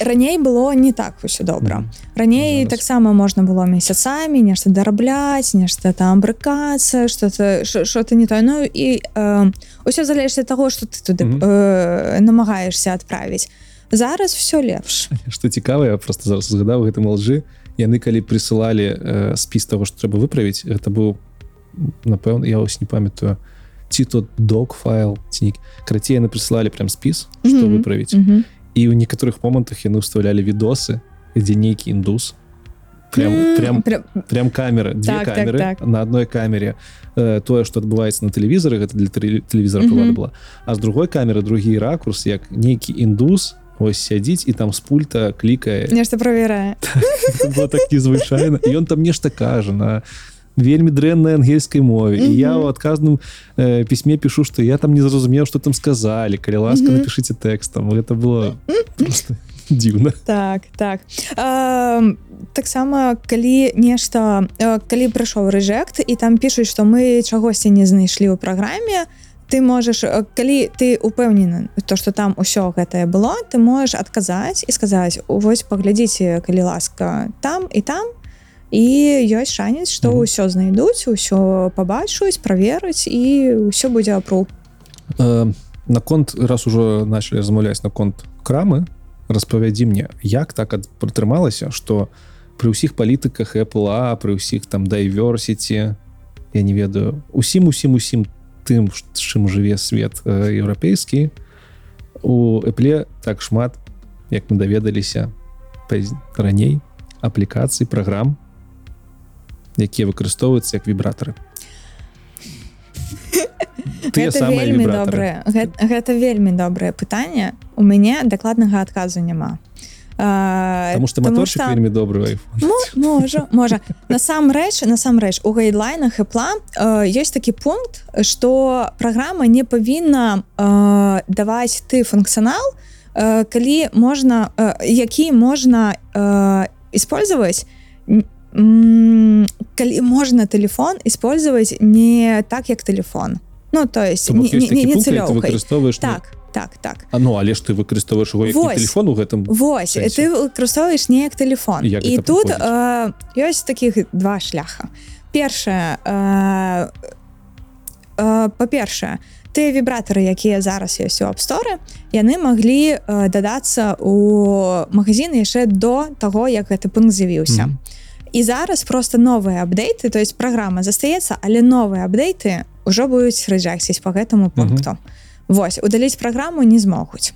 раней было не так усё добра Мгм. раней Зараз. таксама можна было месяцамі нешта дарабляць нешта там брыкацца что-то что-то не тое ну і э, ўсё залежыць ад таго что ты туды Мгм. э, намагаешься адправіць зараз все лепш что цікава я просто зараз згадаў гэтым лжы яны калі прысылалі э, спіс того что трэба выправіць гэта быў напэўна я ось не памятаю ці тот док файл ці карацей яны прысылалі прям спіс что выправіць Мгм. і ў некаторых момантах яны ўставлялі відосы дзе нейкі індус прям М, прям прям. прям камеры две Так, так, камеры так. на одной камере. Э, тое что адбываецца на тэлевізары гэта для тэле- тэлевізора Мгм. mm была а з другой камеры другі ракурс як нейкі індус ось сядзіць і там з пульта клікае нешта правярае было так незвычайна ён там нешта кажа на вельмі дрэннай ангельскай мове. І я Мгм. ў адказным э, пісьме пішу што я там не зразумеў что там сказалі. Калі ласка Мгм. напішыце тэкстам. Гэта было просто дзіўна. Так так. Э, таксама калі нешта э, калі прыйшоў рэжект і там пішуць што мы чагосьці не знайшлі ў праграме ты можаш э, калі ты упэўнены то что там усё гэтае было ты можаш адказаць і сказаць вось паглядзіце калі ласка там і там і ёсць шанец што ўсё знайдуць усё пабачуць праверыць і ўсё будзе апру э, наконт раз ужо начали размаўляць наконт крамы распавядзі мне як так пратрымалася что при ўсіх палітыках Apple а при ўсіх там дайверсіці я не ведаю усім усім усім тым з чым жыве свет еўрапейскі у Apple так шмат як мы даведаліся раней аплікацый праграм якія выкарыстоўваюцца як вібратары Тыя гэта вельмі добрае гэта, гэта вельмі добрае пытанне у мяне дакладнага адказу няма А, Таму што таму маторчык што- вельмі добры. Мо- можа можа насамрэч насамрэч у гайдлайнах і пла ёсць такі пункт што праграма не павінна э, даваць ты функцыянал э, калі можна э, які можна э, использовать калі можна телефон использовать не так як телефон. Ну то есть не, не, не не- так так так. А ну але ж ты выкарыстоўваеш его телефон у гэтым Вось сэнсе? ты выкарыстоўваеш неяк телефон Як і тут э, ёсць таких два шляха. Першае э, э, па-першае тыя вібратары якія зараз ёсць у апсторы яны маглі э, дадацца у магазины яшчэ до таго як гэты пункт з'явіўся Мгм. І зараз просто новыя апдейты то есть праграма застаецца але новыя апдейты ўжо будуць рэджаксіць по гэтаму пункту. Вось удаліць праграму не змогуць.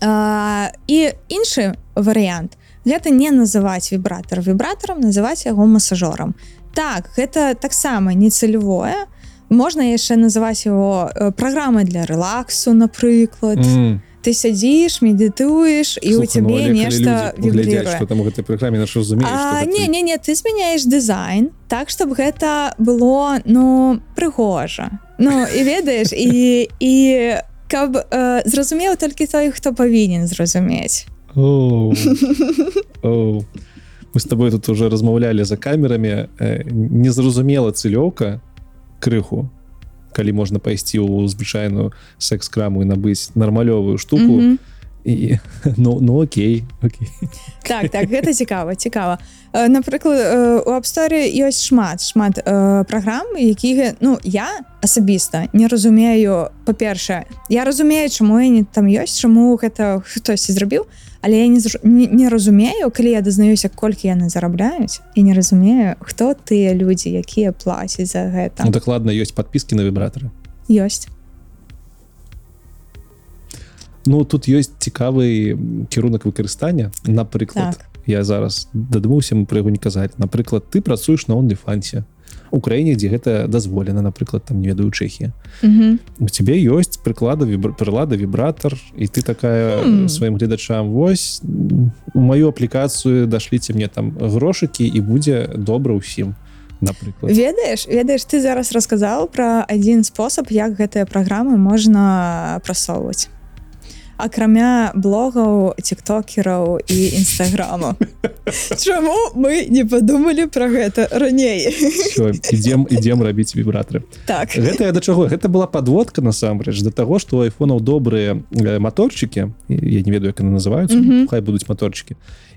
А, і іншы варыянт. Гэта не называць вібратор вібратарам называць яго масажорам. Так гэта таксама не цалявое можна яшчэ называць его праграмай для рэлаксу напрыклад М. ты сядзіш медытуеш і у ну, цябе калі нешта там гэтай праграме наш разумееш А, не не не ты змяняеш дызайн так чтобы гэта было ну прыгожа Ну і ведаеш і і каб э, зразумеў толькі той хто павінен зразумець Оу. Оу. мы с тобой тут уже размаўлялі за камерамі незразумела цылёўка крыху калі можна пайсці ў звычайную секс-краму і набыць нармалёвую штуку Мгм. і ну ну окей окей так так гэта цікава цікава напрыклад у апсторы ёсць шмат шмат праграм які ну я асабіста не разумею па-першае я разумею чаму я не там ёсць чаму гэта хтосьці зрабіў але я не, зр- не, не разумею калі я дазнаюся колькі яны зарабляюць і не разумею хто тыя людзі якія плацяць за гэта. Ну, дакладна ёсць подпіски на вібратары. Ёсць. Ну тут ёсць цікавы кірунак выкарыстання. Напрыклад Так. я зараз дадумаўся мы пра яго не казаць напрыклад ты працуеш на онліфансе краіне дзе гэта дазволена напрыклад там не ведаю чэхія Мгм. у тебе ёсць прыклада вібр... прылада вібратор і ты такая Хм. сваім гледачам вось у маю аплікацыю дашліце мне там грошыкі і будзе добра ўсім напрыклад ведаеш ведаеш ты зараз расказаў пра адзін спосаб як гэтыя праграмы можна прасоўваць акрамя блогаў тиктокераў і нстаграма Чаму мы не падумалі пра гэта раней? Ідзем ідзем рабіць вібраторы так. Гэта да чаго? Гэта была подводка насамрэч да таго што айфонаў добрыя маторчыкі я не ведаю як яны называюцца Мгм. хай будуць маторчыкі.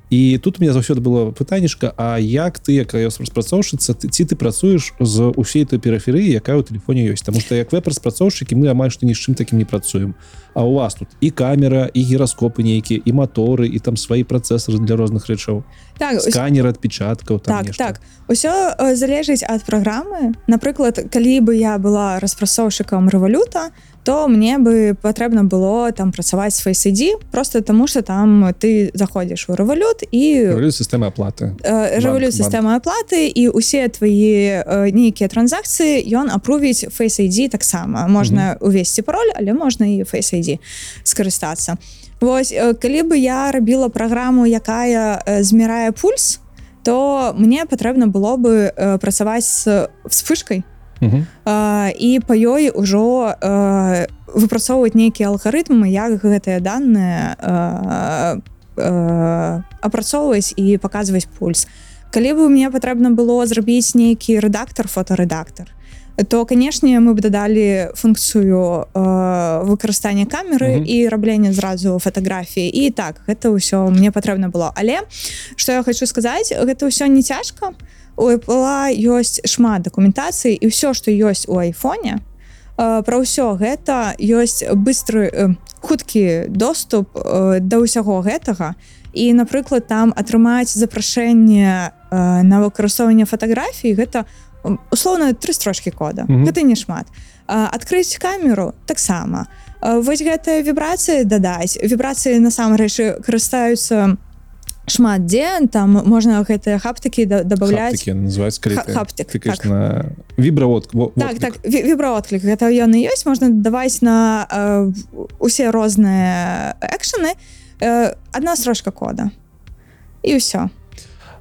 І тут у меня заўсёды было пытаннішка А як ты як распрацоўшыцца ты ці ты працуеш з усей той перыферыі якая ў телефоне ёсць? Таму што як веб-распрацоўшчыкі мы амаль што ні з чым такім не працуем А у вас тут і камера і гіраскопы нейкія і маторы і там свае працэсары для розных рэчаў так ось- сканер адпечаткаў там так нешта. так. Усё э, залежыць ад праграмы. Напрыклад калі бы я была распрацоўшчыкам рэвалюта то мне бы патрэбна было там працаваць свой сыдзі просто таму что там ты заходзіш у рэвалют і сістэмы аплаты. рэвалют банк. сістэмы аплаты і усе твои э, нейкія транзакцыі ён апрувіць Face ID таксама. Можна увесці пароль але можна і Face ID скарыстацца. Вось э, калі бы я рабіла праграму якая э, змірае пульс то мне патрэбна было бы э, працаваць з вспышкай Мгм. э, і па ёй ужо э, выпрацоўваць нейкія алгарытмы як гэтыя данные э, апрацоўваць і паказваць пульс. Калі бы мне патрэбна было зрабіць нейкі рэдактор фоторэдактор то канешне мы б дадалі функцыю э, выкарыстання камеры Мгм. і раблення зразу фатаграфіі і так гэта ўсё мне патрэбна было. Але что я хочу сказаць гэта ўсё не цяжка у Apple ёсць шмат дакументацыі і ўсё што ёсць у айфоне э, пра ўсё гэта ёсць быстры э, хуткі доступ э, да ўсяго гэтага. І напрыклад там атрымаць запрашэнне э, на выкарыстоўванне фатаграфій гэта м, услоўна тры строчкі кода. Мгм. гэта не шмат. Адкрыць камеру таксама Э, вось гэтыя вібрацыі дадаць вібрацыі насамрэч карыстаюцца шмат дзе там можна гэтыя хаптыкі добавляць хаптык, так. на вібравод так так ві- вібраотклік гэта ён і ёсць можна даваць на э, усе розныя экшаны э, адна строчка кода. І ўсё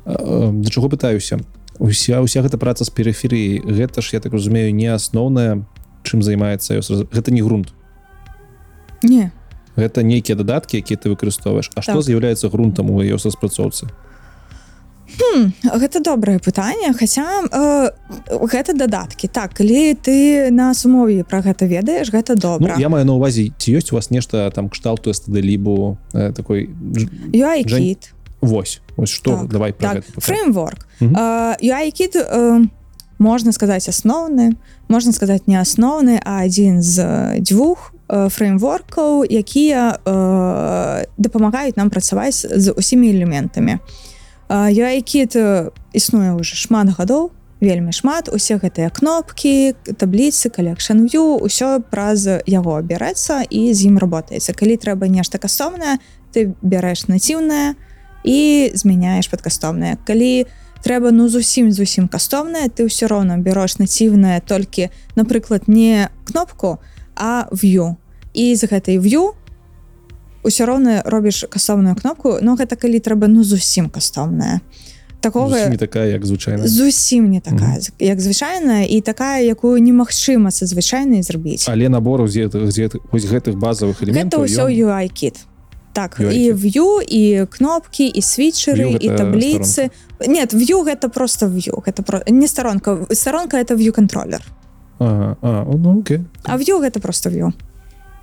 да чаго пытаюся уся уся гэта праца з перыферыі гэта ж я так разумею не асноўная чым займаецца гэта не грунт. Не. Гэта нейкія дадаткі якія ты выкарыстоўваеш. А што Так. з'яўляецца грунтам у iOS распрацоўцы гэта добрае пытанне хаця э, гэта дадаткі. Так калі ты на сумове пра гэта ведаеш гэта Ну, добра я маю на увазе ці ёсць у вас нешта там кшталту стд-лібу э, такой дж- Жень, UIKit Вось ось что Так, давай так фреймворк. Мгм. UIKit э, можна сказаць асноўны можна сказаць не асноўны а адзін з дзвюх э, фреймворкаў якія э, дапамагаюць нам працаваць з усімі элементамі. UIKit э, існуе уже шмат гадоў вельмі шмат. Усе гэтыя кнопкі табліцы collection view усё праз яго бярэцца і з ім работаецца. Калі трэба нешта кастомнае ты бярэш націўнае і змяняеш пад кастомнае калі трэба ну зусім зусім кастомнае ты ўсё роўна бярош націвнае толькі напрыклад не кнопку а view. І з гэтай view ўсё роўна робіш кастомную кнопку но гэта калі трэба ну зусім кастомная такого не такая як звычайна. зусім не такая як звычайная і такая якую немагчыма са звычайнай зрабіць. Але набору з гэтых вось базовых элементаў ўсё ён- UIKit так UI і view і кнопкі і світчеры View і табліцы нет view гэта просто view гэта про не старонка старонка это view контроллер. Ага, а, ну, а view гэта просто view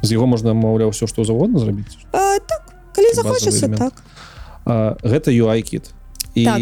з яго можна маўляў все што заўгодна зрабіць? А, так калі захочацца так. А, гэта UIKit і Так.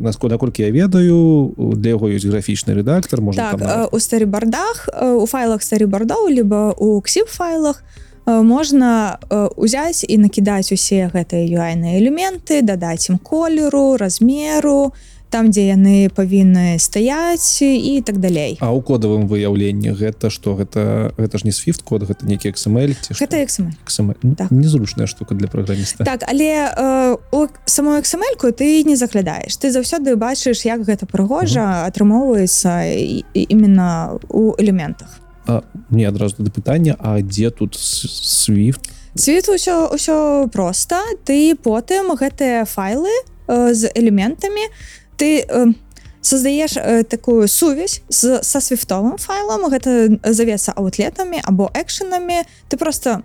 наско наколькі я ведаю для яго ёсць графічны рэдактор можна так там у старыбардах э, у файлах старыбардоў либо у ксіп файлах э, можна э, узяць і накідаць усе гэтыя юайныя элементы дадаць ім колеру размеру там дзе яны павінны стаяць і так далей. А ў кодавым выяўленні гэта што? Гэта гэта ж не свифт код гэта нейкі XML ці гэта XML. XML. Ну, Так. незручная штука для праграміста так але э, у саму XML-ку ты не заглядаеш. Ты заўсёды бачыш як гэта прыгожа атрымоўваецца і- і- именно у элементах а, мне адразу да пытання А дзе тут свифт? Світ усё ўсё проста. Ты потым гэтыя файлы э, з элементамі ты э, создаеш э, такую сувязь з са свіфтовым файлам гэта завецца аутлетамі або экшанамі ты просто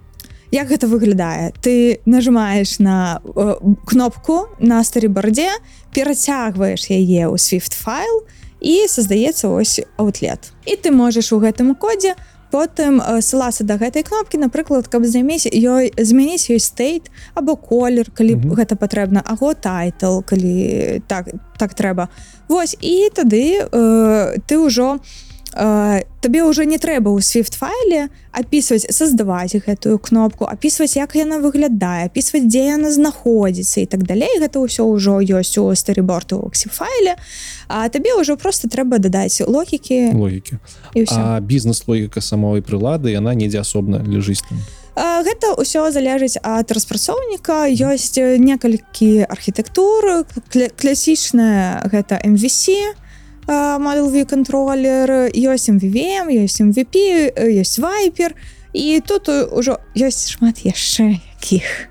як гэта выглядае ты нажимаешь на э, кнопку на старыбардзе перацягваеш яе ў свифт файл і создаецца ось аутлет і ты можаш у гэтым кодзе потым ссылацца да гэтай кнопкі напрыклад каб займець ёй змяніць ёй стейт або колер калі Мгм. гэта патрэбна аго тайтл калі так так трэба Вось і тады э, ты ўжо э, табе ўжо не трэба ў свифт файле опісваць создаваць гэтую кнопку опісваць як яна выглядае опісваць дзе яна знаходзіцца і так далей гэта ўсё ўжо ёсць у старыборту файле а табе ўжо просто трэба дадаць логікі логікі бізнес-логіка самой прылады яна недзе асобна ляжыць там. А, Гэта ўсё залежыць ад распрацоўніка. Ёсць некалькі архітэктур кля- класічная гэта MVC Model View контроллер ёсць MVVM ёсць MVP ёсць вайпер і тут ужо ёсць шмат яшчэ якіх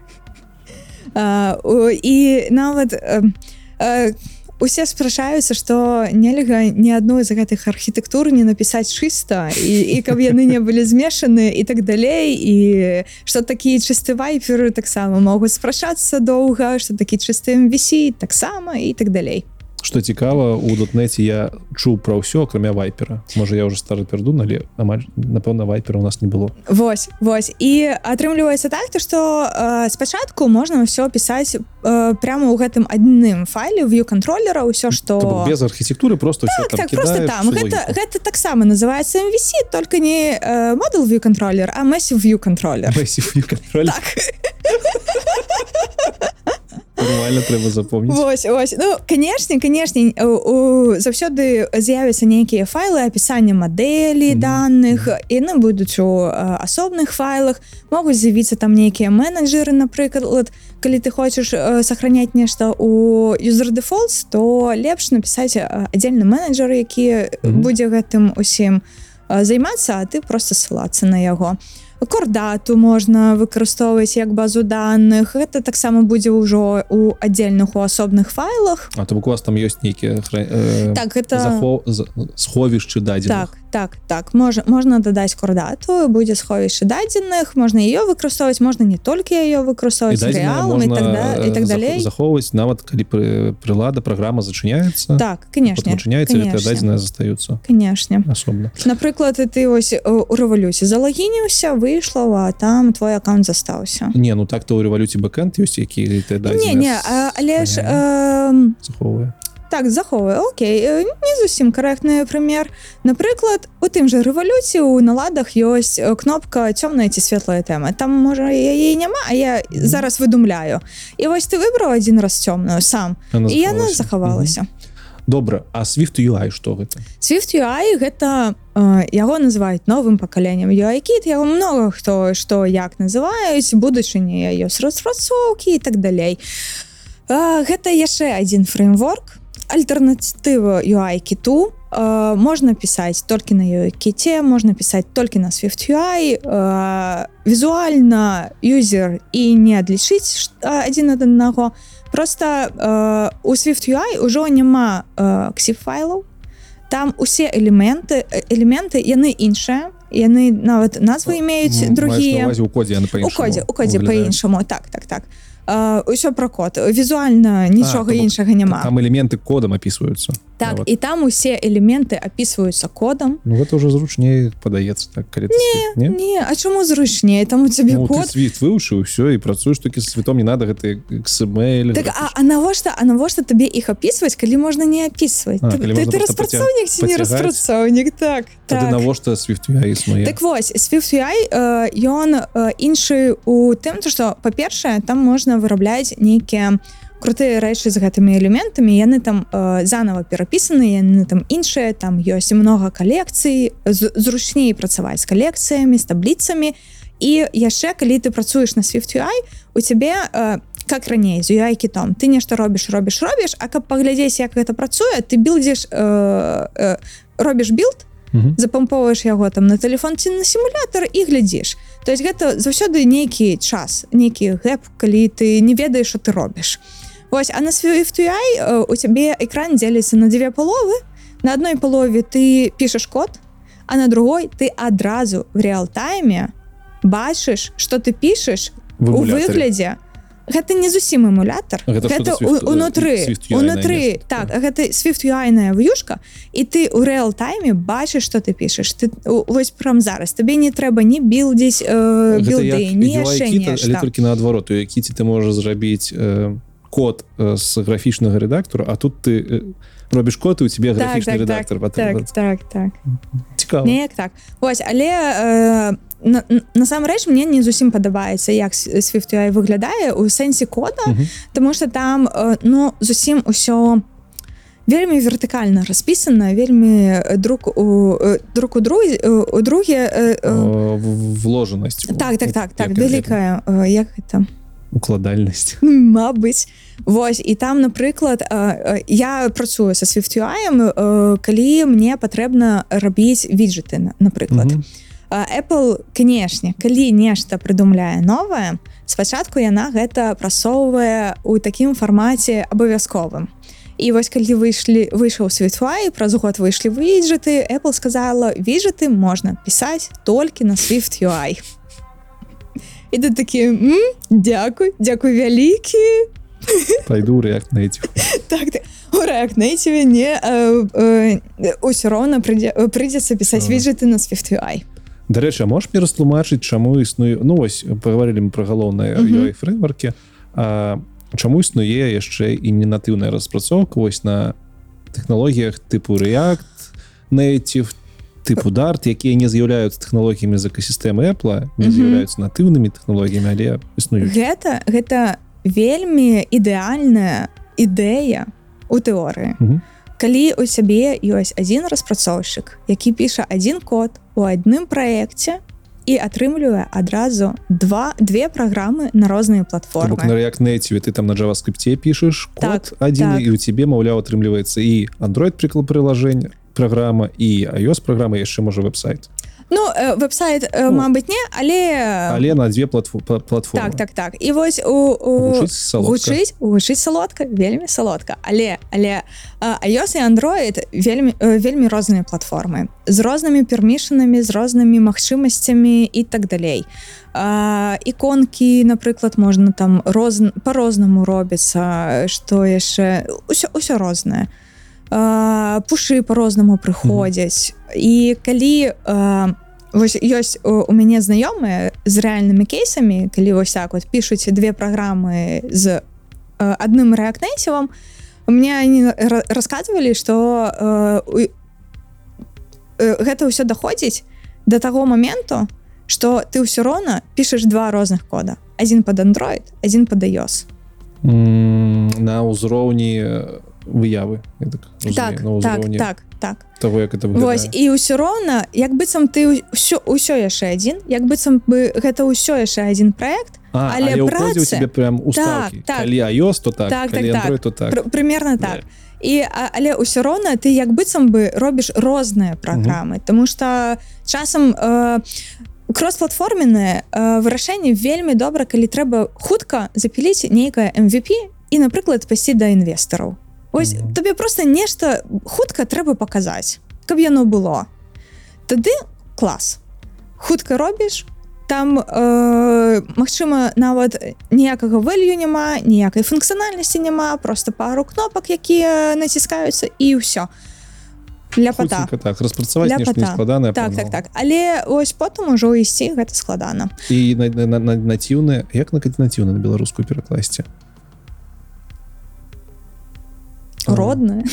і нават э, усе спрачаюцца што нельга ні адной з гэтых архітэктур не напісаць чыста і, і каб яны не былі змешаны і так далей і што такі чысты вайперы таксама могуць спрачацца доўга што такі чыстым вісі таксама і так далей што цікава у. дотнеце я чуў пра ўсё акрамя вайпера. Можа я уже стары пердун але амаль напэўна вайпера у нас не было. Вось вось. І атрымліваецца так то што э, спачатку можна ўсё пісаць э, прямо ў гэтым адным файле view контроллера ўсё што То бок без архітэктуры просто так, там так просто кідаеш, там. гэта, логіку. гэта таксама называется MVC только не э, model view контроллер а massive view контроллер так. Нормально трэба запомніць Вось, вось. Ну, канешне, канешне, заўсёды з'явяцца нейкія файлы апісання мадэлі Мгм. даных, яны будуць у асобных файлах, могуць з'явіцца там нейкія менеджеры, напрыклад, калі ты хочаш сохраняць нешта у user defaults, то лепш напісаць аддзельны менеджер, які Мгм. будзе гэтым усім займацца, а ты просто ссылацца на яго. Кордату можна выкарыстоўваць як базу даных гэта таксама будзе ўжо у аддзельных у асобных файлах. А то бок у вас там ёсць нейкія э, так гэта захо... з- сховішчы дадзеных? Так так так можа можна дадаць кордату будзе сховішча дадзеных можна ее выкарыстоўваць можна не толькі ее выкарыстоўваць рэалам і так да, і так далей зах- захоўваць нават калі пры- прылада праграма зачыняецца так конечно пачыняецца дадзеныя застаюцца конечно. асобна напрыклад ты ось у рэвалюцыі залагініўся выйшла а там твой аккаунт застаўся не ну так то ў рэвалюцыі бэкэнд ёсць які ты не не а, але ж захоўвае так захоўвае Окей не зусім карэктны прымер напрыклад у тым же рэвалюцыі у наладах ёсць э, кнопка цёмная ці светлая тэма там можа яе няма а я зараз выдумляю і вось ты выбраў один раз цёмную сам. І яна захавалася добра а swift UI что гэта? Swift UI гэта э, яго называюць новым пакаленнем UIкіт яго много хто што як называюць будучыні ёсць распрацоўкі і так далей. Э, гэта яшчэ один фреймворк альтэрнатыва UI кіту э, можна пісаць толькі на ёй кіце можна пісаць толькі на Swift UI э, візуальна юзер і не ш- а, адзін ад аднаго просто э, у Swift UI ўжо няма э, ксіп файлаў там усе элементы э, элементы яны іншыя яны нават назвы имеюць маеш на другія ўвазе ў кодзе у кодзе у кодзе по-іншаму так так так ўсё про код. Візуальна нічога то бок іншага няма там элементы кодам опісваюцца так нават. і там усе элементы опісваюцца кодам ну гэта ўжо зручней падаецца так калі Swift, не не а чаму зручней там у цябе Ну, код. світ вывучыў все і працуеш толькі з світом не надо гэты XML Так, а, а навошта а навошта табе іх апісваць калі можна не апісваць А, ты, ты, ты распрацоўнік ці не распрацоўнік так так. навошта UI існуе Так вось э, ён э, іншы у тым то што па-першае там можна вырабляць нейкія крутыя рэчы з гэтымі элементамі яны там э, заново перапісаны яны там іншыя там ёсць много калекцый зручней працаваць з калекцыямі з табліцамі. І яшчэ калі ты працуеш на Swift UI у цябе э, как раней з UI кітом. Ты нешта робіш робіш робіш а каб паглядзець як гэта працуе ты білдзеш э, э, робіш билд Мгм. запамповаеш яго там на телефон ці на сімулятор і глядзіш то есть гэта заўсёды нейкі час нейкі гэп калі ты не ведаеш що ты робіш. Вось а на Swift UI э, у цябе экран дзеліцца на дзве паловы. На адной палове ты пішаш код а на другой ты адразу в реал-тайме бачыш что ты пішаш у выглядзе гэта не зусім эмулятор Гэта што за гэта Swift- унутры Swift UI унутры так такое? гэта Swift юайная в'юшка і ты у реал-тайме бачыш что ты пішаш. Ты вось прям зараз. Табе не трэба не білдзіць э, Гэта білды не але нешта. толькі наадварот. У кіці ты можаш зрабіць э, код э, з графічнага рэдактора а тут ты э, робіш код у тебе так, графічны так, рэдактор так, так, так, так. цікава. Неяк так. Ось але э, на- на- насамрэч мне не зусім падабаецца як Swift UI выглядае у сэнсе кода Мгм. Таму что там э, ну зусім усё вельмі вертыкальна распісана вельмі э, друг у э, друг у друге у друге вложанасць так так так так вялікая як гэта укладальнасць Мабыць Вось і там напрыклад я працую са Swift UI калі мне патрэбна рабіць віджеты на- напрыклад Мгм. А, Apple канешне калі нешта прыдумляе новае. Спачатку яна гэта прасоўвае у такім фармаце абавязковым. І вось калі выйшлі выйшаў светфай праз год выйшлі выджеты Apple сказала віджеты можна пісаць толькі на Swift UI і ты такі «М, дзякуй дзякуй вялікі пайду рэакт на этих так ты Урак нейціве не э, э, ўсё роўна прыйдзе прыйдзецца пісаць віджеты на Swift UI Дарэчы можешь мне растлумачыць чаму існуе ну вось паговорили мы про галоўнае Мгм. фреймворке А чаму існуе яшчэ і не натыўная распрацоўка вось на тэхналогіях тыпу React native тыпу дарт якія не з'яўляюцца тэхналогіямі з экасістэмы Apple не Мгм. з'яўляюцца натыўнымі тэхналогіямі але існуюць гэта гэта вельмі ідэальная ідэя у тэорыі Мгм. Калі у цябе ёсць адзін распрацоўшчык які піша адзін код у адным праекце і атрымлівае адразу два две праграмы на розныя платформы на React Native ты там на JavaScript код Так, один, так. и у тебе, маўляў, атрымліваецца і Android прыклад приложение программа і iOS программа яшчэ можа веб-сайт Ну э, веб-сайт э, Ну, мабыць не але але на дзве платфо- пла- платформы. Так так так. І вось у, у Гучыць гучыць салодка вельмі салодка але але iOS і Android вельмі э, вельмі розныя платформы. З рознымі пермішанамі з рознымі магчымасцямі і так далей. А, іконкі напрыклад можна там роз по-рознаму робіцца што яшчэ ўсё ўсё рознае а, пушы по-рознаму прыходзяць і калі а, вось ёсць у, мяне знаёмыя з рэальнымі кейсамі калі вось так вот пішуць две праграмы з э, адным рэакнейцівам мне они ра- расказвалі что э, э, гэта ўсё даходзіць до таго моменту что ты ўсё роўна пішаш два розных кода. Один под Android один под iOS. М, на ўзроўні э, выявы я так, разумею, так так ўзроўні так так того як это Вось выглядае. і ўсё роўна як быццам ты ўсё ўсё яшчэ адзін як быццам бы гэта ўсё яшчэ адзін проект А, але але працы- тебе прям уставкі так. калі iOS то так, Так, калі так, так. Android, то так Пр примерно Да. так і а, але ўсё роўна ты як быццам бы робіш розныя праграмы Таму что часам э, кросс-платформенное э, вырашэнне вельмі добра калі трэба хутка запіліць нейкае MVP і напрыклад пайсці да інвестараў Ось Мгм. табе просто нешта хутка трэба паказаць каб яно было. Тады клас. Хутка робіш там э, Мачыма нават ніякага вэлью няма ніякай функцыянальнасці няма просто пару кнопак якія націскаюцца і ўсё. Хуценька так распрацаваць Ляпата. нескладанае так так так. Але ось потым ужо ісці гэта складана. І на, на, на, націвны як на натіўны на беларускую перакласці А. родная.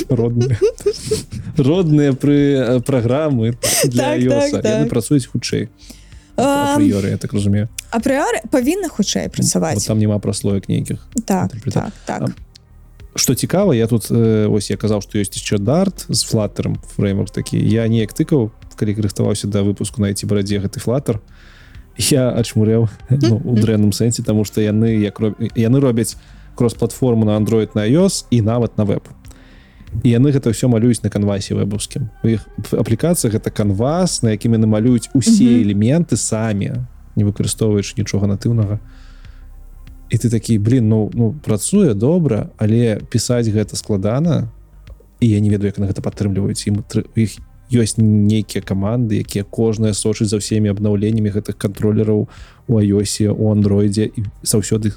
родныя пры праграмы для Так, так, так. працуюць хутчэй. Ам, апрыёры я так разумею. апрыоры павінны хутчэй працаваць. там няма праслоек нейкіх. Так так так. Что цікава я тут э, ось я казаў что ёсць еще дарт з флаттером фреймворк такі. Я неяк тыкаў калі рыхтаваўся да выпуску на эти барадзе гэты флаттер я ачмурэў ну, у дрэнным сэнсе тому что яны як роб... яны робяць кросс-платформу на Android на iOS і нават на веб і яны гэта ўсё малююць на канвасе вебаўскім у іх аплікацыях гэта канвас на якім яны малююць усе Мгм. элементы самі не выкарыстоўваючы нічога натыўнага. І ты такі блин ну ну працуе добра але пісаць гэта складана і я не ведаю як на гэта падтрымліваюць. Ім іх ёсць нейкія каманды якія кожная сочыць за ўсімі абнаўленнямі гэтых кантролераў у iOсе у андроідзе і заўсёды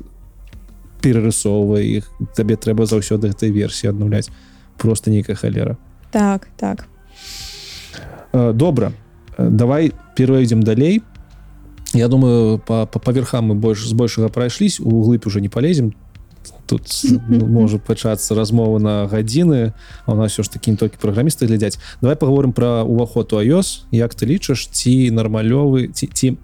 перарысоўвае іх. Табе трэба заўсёды гэтай версіі аднаўляць просто нейкая халера так так. Э, добра Э, давай перайдзем далей. Я думаю по, по паверхам мы больш з большага прайшліся у глыб уже не полезем. Тут ну, можа пачацца размова на гадзіны у нас все ж таки не толькі праграмісты глядзяць. Давай поговорим про уваход у iOS. Як ты лічыш ці нармалёвы ці ці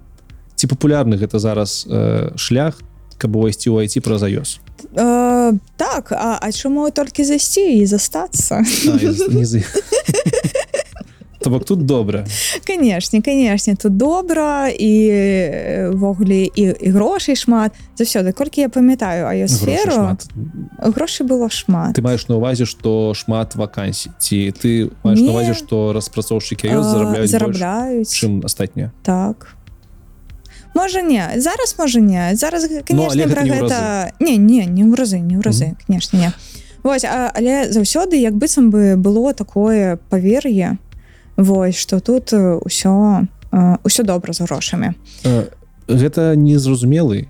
ці папулярны гэта зараз э, шлях каб увайсці ў IT праз iOS э, так а, а чаму толькі зайсці і застацца я То бок тут добра. Канешне канешне тут добра івогуле і, і грошай шмат. Заўсёды колькі я памятаю а Грошай сферу? грошай было шмат. Ты маеш на увазе что шмат вакансій ці ты маеш на увазе что распрацоўшчыкі зарабляюць зарабляюць. чым астатнія. Так можа не зараз можа не зараз конечно про гэта не не не не ў разы не ў разы конечно не Вось а, але заўсёды як быццам бы было такое павер'е Вось что тут усё э, усё добра з грошамі. Гэта незразумелы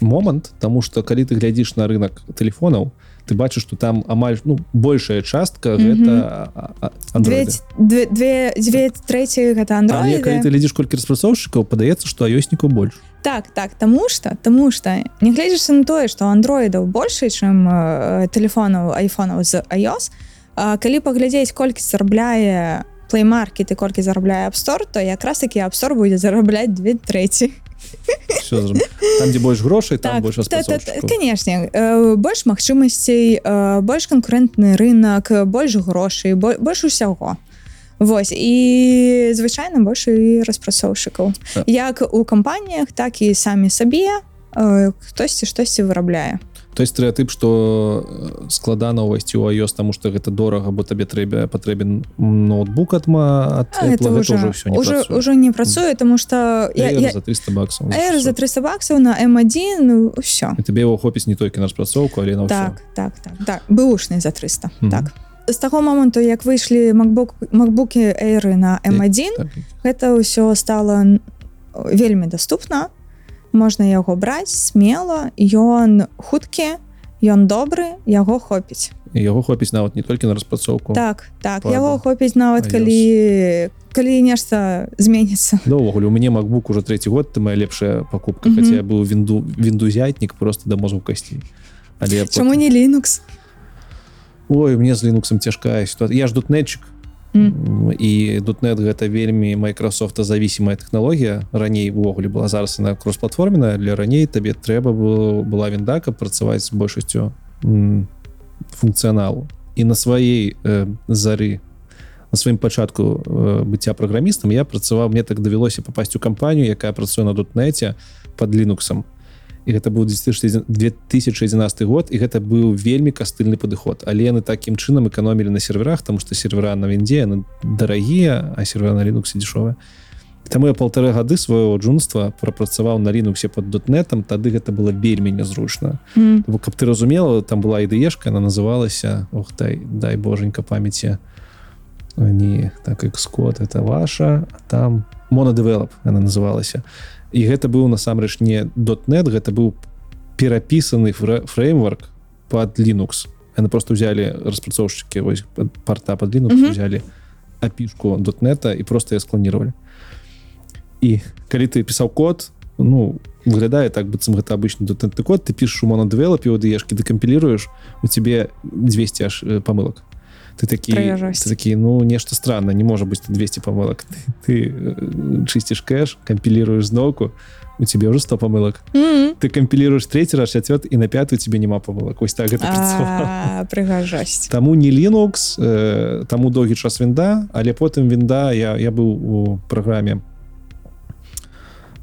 момант тому что калі ты глядзіш на рынок телефонаў ты бачыш что там амаль ну большая частка гэта две трэці гэта ты глядзіш колькі распрацоўшчыкаў падаецца что аёснікаў больш так так тому что тому что не гледзячы на тое что андроидаў больше чым э, телефонаў айфонаў з iOS а, калі паглядзець колькі зарабляе плеймаркет і колькі зарабляе апстор то якраз таки апстор будзе зарабляць две трэці. Там дзе больш грошай там так, больш та- та- та- конечно э, больш магчымасцей э, больш канкурентны рынок э, больш грошай бо- больш усяго Вось і звычайна больш і распрацоўшчыкаў як у кампаніях так і самі сабе э, хтосьці штосьці вырабляе той стэеатып што э, складана ўвайсці ў iOS таму што гэта дорага бо табе трэба патрэбен ноутбук атма ад А, Apple, ўжо ўсё не уже, працуе. уже не працуе тому что я, я, за 300 баксаў Air за 300 баксаў на М1 ну, ўсё І табе яго хопіць не толькі на распрацоўку але на ўсё. так так так так бэушны за 300 Мгм. так з таго моманту як выйшлі MacBook макбукі Airы на М1 так. гэта ўсё стало вельмі доступна можна яго браць смело ён хуткі ён добры яго хопіць яго хопіць нават не толькі на распрацоўку так так Ладно. яго хопіць нават iOS. калі калі нешта зменіцца Да, увогуле у мяне MacBook уже третий год ты моя лепшая покупка Мгм. хотя я быў вінду віндузятнік просто до мозгу касцей але чаму не Linux ой мне з лінуксом цяжкая ситуация я ж дутнетчик М. і дутнет гэта вельмі Microsoft зависимая тэхналогія раней увогуле была зараз на кросс-платформенная. Для раней табе трэба было была вінда каб працаваць з большасцю функцыяналу і на сваей э, зары на сваім пачатку э, быцця праграмістам я працаваў мне так давялося попасть у кампанію якая працуе на. дутнеце под лінуксом і гэта быў 2011 2011 год і гэта быў вельмі кастыльны падыход. Але яны такім чынам эканомілі на серверах тому что сервера на віндзе яны дарагія а сервера на лінуксе дешевая Таму я полторы гады свайго джунства прапрацаваў на лінуксе под дотнетам тады гэта было вельмі нязручна. М. Бо каб ты разумела там была ідэешка она называлася Ох дай дай боженька памяці не так як скот это ваша а там монодевелоп она называлася і гэта быў насамрэч не дотнет гэта быў перапісаны фреймворк под Linux. Яны просто взяли распрацоўшчыкі вось порта под Linux Мгм. взяли апішку дотнета і просто я скланировали і калі ты пісаў код ну выглядае так быццам гэта обычный дотнетны код ты пішешь у монодевелопе дэшки ты кампіліруеш у тебе 200 аж помылок ты такі ты такі ну нешта странно не можа быть 200 помылок. Ты, ты э, чистишь кэш кампіліруеш зноўку у тебе уже 100 помылок. М. ты кампіліруеш третий раз четвёрт і на пятую тебе няма помылок ось так гэта прыгажасць Таму не Linux э, таму доўгі час вінда але потым вінда я я быў у праграме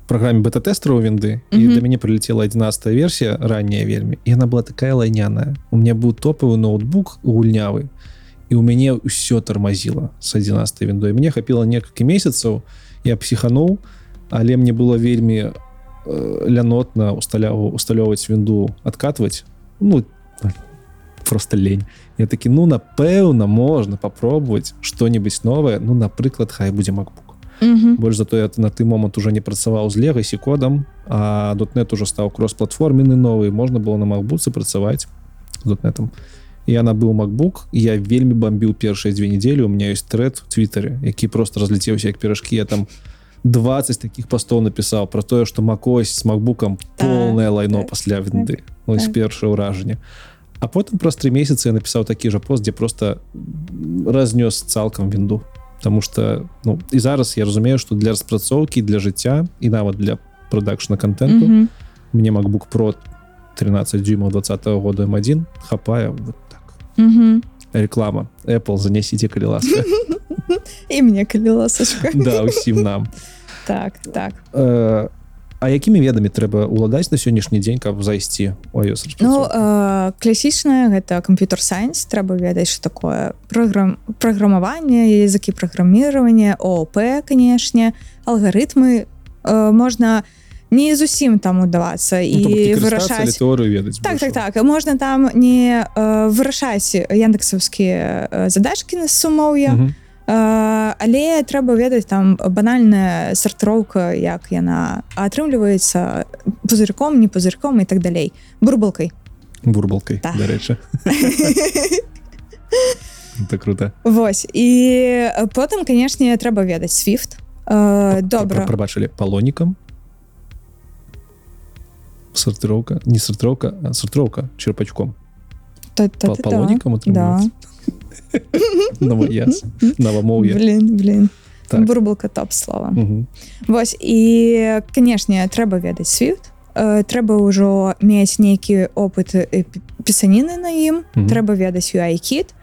праграме бета-тэстеру вінды і Мгм. да мяне прилетела 11 версія ранняя вельмі і она была такая лайняная. У меня быў топавы ноутбук гульнявы і у мяне ўсё тармазіла с 11 віндой мне хапіла некалькі месяцаў я психануў але мне было вельмі э, лянотна усталяву усталёўваць вінду откатваць ну просто лень. Я такі ну напэўна можна попробовать что-нибудь новое. Ну напрыклад хай будзе MacBook Мгм. больш зато я на той момант уже не працаваў з легасі кодам а. дотнет уже стаў кросс-платформены новый. Можна было на макбуцы працаваць дотнетом я набыў MacBook я вельмі бомбіў першыя дзве недзелі у меня есть тред в твиттере які просто разляцеўся як пирожкі я там 20 таких пастоў напісаў про тое что макось с макбукам полное лайно так, пасля вінды так. першае ўражанне а потым праз три месяцы я напісаў такі жа пост дзе просто разнёс цалкам вінду Таму что ну і зараз я разумею что для распрацоўкі для жыцця і нават для продакшна контенту Мгм. мне MacBook Pro 13 дюймаў 20 -го года М1 хапае вот Мгм. реклама. Apple занесите калі ласка і мне калі ласачка да усім нам. Так так. Э, А якімі ведамі трэба уладаць на сённяшні дзень каб зайсці? iOS Ну э, класічная гэта камп'ютер сайнс трэба ведаць что такое праграм праграмаванне языкі праграміравання ООП канешне. Алгарытмы э, можна не зусім там удавацца Ну, і але вырашаць тэорыю ведаць так больш. так так. Можна там не э, вырашаць яндексаўскія э, задачки на сумоўя Мгм. Э, але трэба ведаць там банальная сартыроўка як яна атрымліваецца пузырьком не пузырьком і так далей. Бурбалкай. Бурбалкай Так. дарэчы это круто. Вось. І э, потым канешне трэба ведаць свифт добра. прабачылі палонікам сартыроўка не сартыроўка а сартыроўка черпачком Та- та- па- та- та. палонікам да. новаяс навамоўе блин блин Так. бурбалка топ слова Мгм. Вось і канешне трэба ведаць свифт э, трэба ўжо мець нейкі опыт э, пі- пісаніны на ім Мгм. трэба ведаць UI-кіт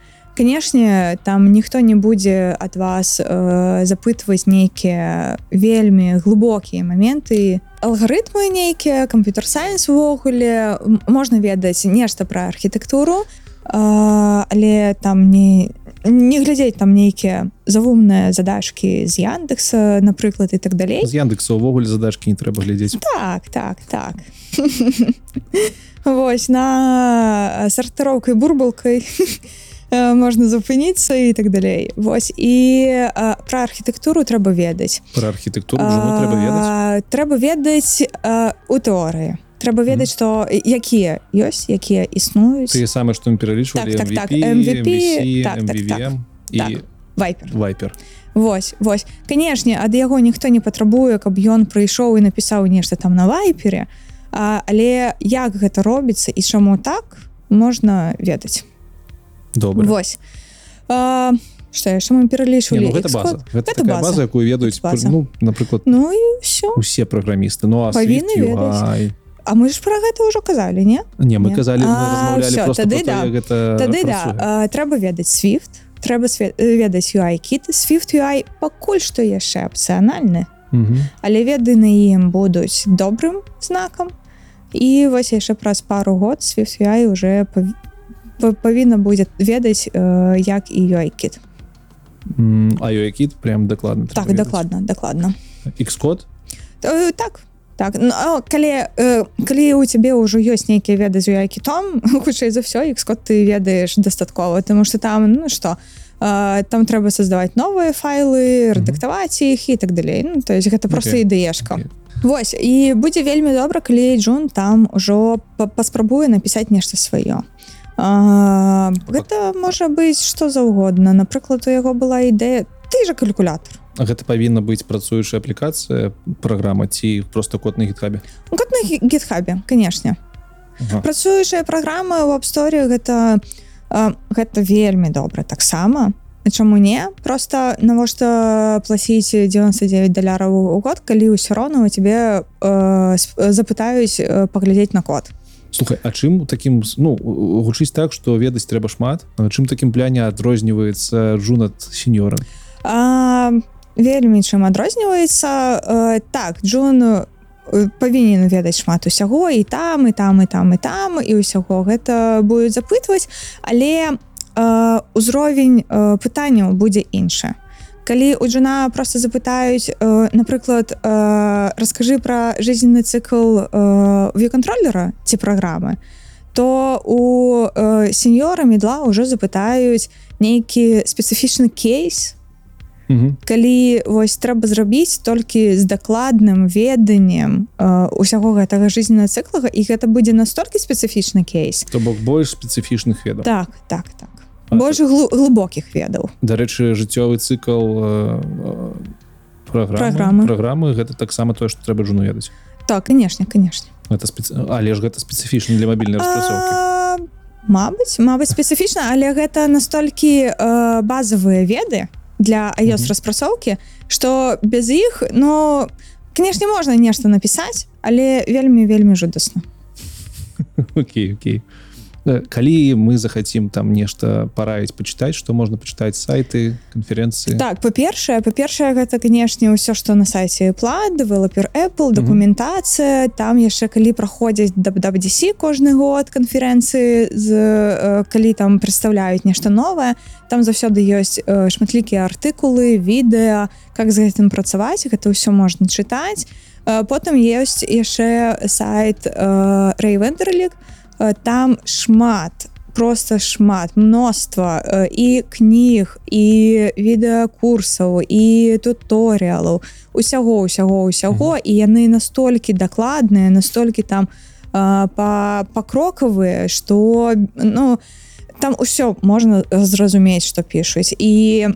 канешне там ніхто не будзе ад вас э, запытваць нейкія вельмі глыбокія моменты. Алгарытмы нейкія камп'ютер сайенс увогуле можна ведаць нешта пра архітэктуру э, але там не не глядзець там нейкія завумныя задачки з яндекса напрыклад і так далей з яндекса увогуле задачки не трэба глядзець так так так. Вось на сартыроўкай бурбалкай э, можна запыніцца і так далей. Вось. І а, пра архітэктуру трэба ведаць. Про архітэктуру трэба ведаць. трэба ведаць а, у тэорыі трэба ведаць што якія ёсць якія існуюць тыя самыя што пералічвалі Так, так, так, MVP, MVC, так, так, так. MVVM і Так. вайпер. Вайпер. Вось вось. Канешне ад яго ніхто не патрабуе каб ён прыйшоў і напісаў нешта там на вайпере. А, але як гэта робіцца і чаму так можна ведаць добра Вось. А, што яшчэ мы Не, пералічвалі ну, гэта база. Гэта, Гэта база. база якую ведаюць база. ну напрыклад Ну і все усе праграмісты. Ну а Павінны Swift ведаць. А мы ж про гэта ўжо казалі не? Не мы Не. казалі мы А, всё, просто тады да. тое, гэта Тады да. працуе. а, трэба ведаць Swift трэба э, ведаць UI кіт Swift UI пакуль што яшчэ апцыянальны. Але веды на ім будуць добрым знакам. І вось яшчэ праз пару год Swift UI уже павінна будзе ведаць як і UI кіт М, а кіт прям дакладна так ведаць. дакладна дакладна Xcode? Э, так так. Ну, калі э, калі у цябе ўжо ёсць нейкія веды з кітом хутчэй за ўсё ікскот ты ведаеш дастаткова тому что там ну что э, там трэба создаваць новыя файлы рэдактаваць іх і так далей ну, то есть гэта просто Окей. ідэешка Окей. Вось і будзе вельмі добра калі Джун там ужо па- паспрабуе напісаць нешта сваё а, гэта можа быць што заўгодна. Напрыклад у яго была ідэя ты же калькулятор гэта павінна быць працуючая аплікацыя праграма ці просто код на гітхабе? Как на гі- гітхабе канешне. Ага. працуючая праграма ў абсторі гэта гэта вельмі добра таксама. Чаму не? Просто навошта плаціць 99 даляраў у год калі ўсё роўна у тебе э, запытаюць э, паглядзець на код Слухай А чым таким ну гучыць так што ведаць трэба шмат? Чым такім пляне адрозніваецца джунат сеньора а, вельмі чым адрозніваецца э, так Джон э, павінен ведаць шмат усяго і там і там і там і там і ўсяго гэта будуць запытваць але э, узровень э, пытанняў будзе іншы калі у Джона просто запытаюць э, напрыклад э, раскажы пра жизненны цикл э, в'юконтроллера ці праграмы то у э, сеньора медла ўжо запытаюць нейкі спецыфічны кейс. Мгм. калі вось трэба зрабіць толькі з дакладным веданнем э, усяго гэтага жизненна цыклага і гэта будзе настолькі спецыфічны кейс. То бок больш спецыфічных ведаў. Так так так больш глу- глыбокіх ведаў. Дарэчы жыццёвы цыкл э, праграмы Праграмы. праграмы гэта таксама тое што трэба жуну ведаць. Так канешне канешне. Это спец... але ж гэта спецыфічна для мабільнай распрацоўкі. Мабыць Мабыць спецыфічна але гэта настолькі э, базавыя веды для iOS Мгм. распрацоўкі што без іх ну канешне можна нешта напісаць але вельмі вельмі жудасна. Окей окей. Э, калі мы захацім там нешта параіць пачытаць што можна пачытаць сайты канферэнцыі Так па-першае па-першае гэта канешне ўсё што на сайце плат дэвелопер Apple дакументацыя там яшчэ калі праходзяць WWDC кожны год канферэнцыі з э, калі там прадстаўляюць нешта новае там заўсёды ёсць э, шматлікія артыкулы відэа как з гэтым працаваць гэта ўсё можна чытаць Э, потым ёсць яшчэ сайт Рейвендерлік там шмат просто шмат мноства і кніг і відэакурсаў і туторыялаў усяго усяго усяго і яны настолькі дакладныя настолькі там па пакрокавыя што ну там усё можна зразумець што пішуць і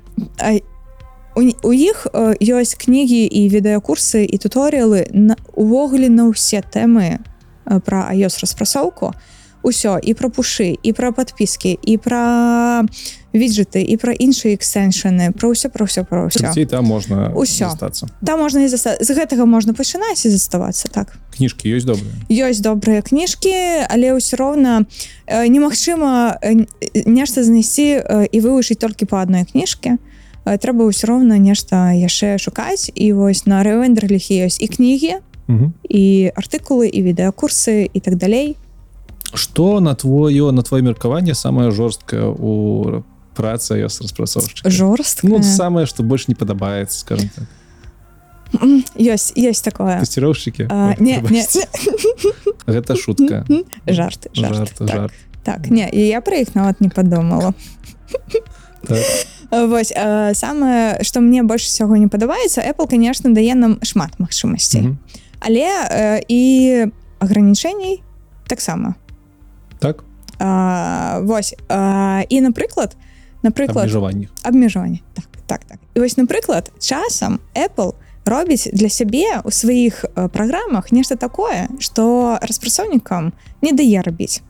у, іх ёсць кнігі і відэакурсы і туторыялы увогуле на ўсе тэмы пра iOS распрацоўку усё і про пушы і про подпіски і про віджеты і про іншыя экстэншаны про ўсё про ўсё про ўсё там можна застацца там можна і заста... з гэтага можна пачынаць і заставацца так? Кніжкі ёсць добрыя ёсць добрыя кніжкі але ўсё роўна э, немагчыма э, нешта знайсці э, і вывучыць толькі по адной кніжке Э, трэба ўсё роўна нешта яшчэ шукаць. І вось на рэвендерліхі ёсць і кнігі і артыкулы і відэакурсы і так далей Што на твоё на твоё меркаванне самае жорсткае у працы ёс распрацоўшчыка жорстка Ну самае што больш не падабаецца скажем так. Ёсць ёсць такое. Не, гэта шутка. Жарт жарт, жарт так, жарт. Так не і я пра іх нават не падумала Так. Вось самае што мне больш усяго не падабаецца Apple конечно дае нам шмат магчымасцей Мгм. але э, і ограничений таксама так? А, вось а, і напрыклад напрыклад абмежаванні абмежаванне так так так. І вось напрыклад часам Apple робіць для сябе у сваіх праграмах нешта такое что распрацоўнікам не дае рабіць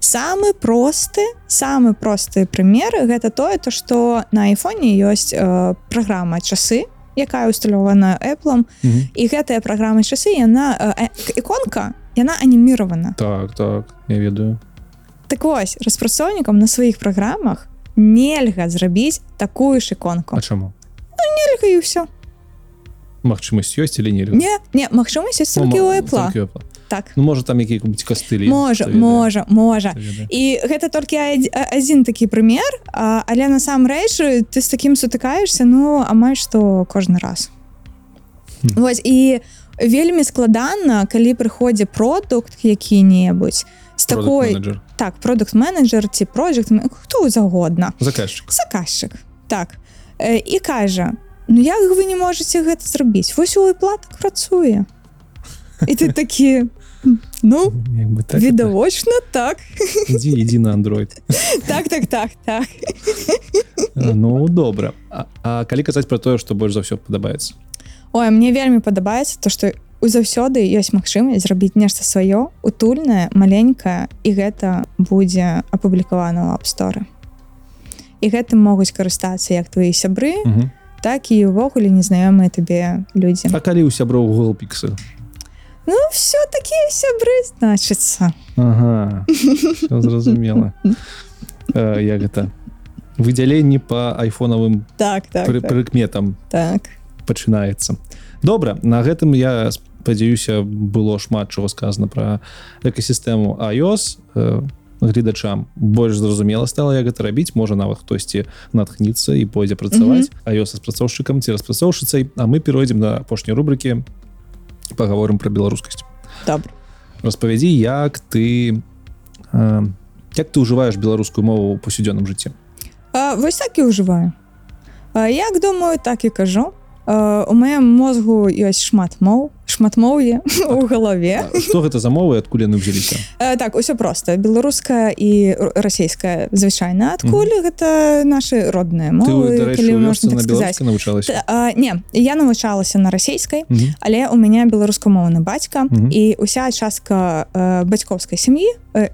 самы просты самы просты прымер гэта тое то что на айфоне ёсць э, праграма часы якая усталявана Apple Мгм. і гэтая праграма часы яна э, іконка яна аніміравана. Так так я ведаю так вось распрацоўнікам на сваіх праграмах нельга зрабіць такую ж іконку. А чаму Нельга і ўсё магчымасць ёсць или не не не магчымасць ёсць толькі у Apple. так. Ну можа там які-нибудь кастылі можа можа можа і гэта толькі адзін такі прымер а, але насамрэч ты з такім сутыкаешься ну амаль што кожны раз. Хм. Вось і вельмі складана калі прыходзе продукт які-небудзь з такой так продукт менеджер ці project хто загодна заказчик. Заказчык так. І кажа Ну як вы не можете гэта зрабіць вось у платак працуе і ты такі ну бы так, відавочна так так. ідзі ідзі на Android. Так так так так. Ну добра а, а калі казаць про тое што больш за ўсё падабаецца Ой мне вельмі падабаецца то што заўсёды ёсць магчымасць зрабіць нешта сваё утульнае маленькае і гэта будзе апублікавана апсторы і гэтым могуць карыстацца як твои сябры Мгм. так і увогуле незнаёмыя табе людзі. А калі у сяброў Pixel? Ну все такія сябры значыцца. Ага зразумела. Э, як гэта? Выдзяленні по айфонавым так так пры, так, прыкметам. Так. пачынаецца. Добра на гэтым я спадзяюся было шмат чого сказано про экасістэму iOS э, гледачам больш зразумела стала як гэта рабіць. Можа нават хтосьці натхніцца і пойдзе працаваць mm -hmm. iOS распрацоўшчыкам ці распрацоўшыцай А мы перайдзем на апошняй рубрыкі паговорым про беларускасць. Добра. Распавядзі як ты э, як ты ўжываеш беларускую мову ў паўсядзённым жыцці? А, вось так і ўжываю. А, як думаю так і кажу у маем мозгу ёсць шмат моў шматмоўе у галаве што гэта за мовы адкуль яны ўзяліся так усё просто. Беларуская і расійская звычайна адкуль гэта наши родныя мовы дарэчы калі у можна вёсцы так на сказаць. беларускай навучалася Т- а, не я навучалася на расійскай але у мяне беларускамоўны бацька і уся частка бацькоўскай сям'і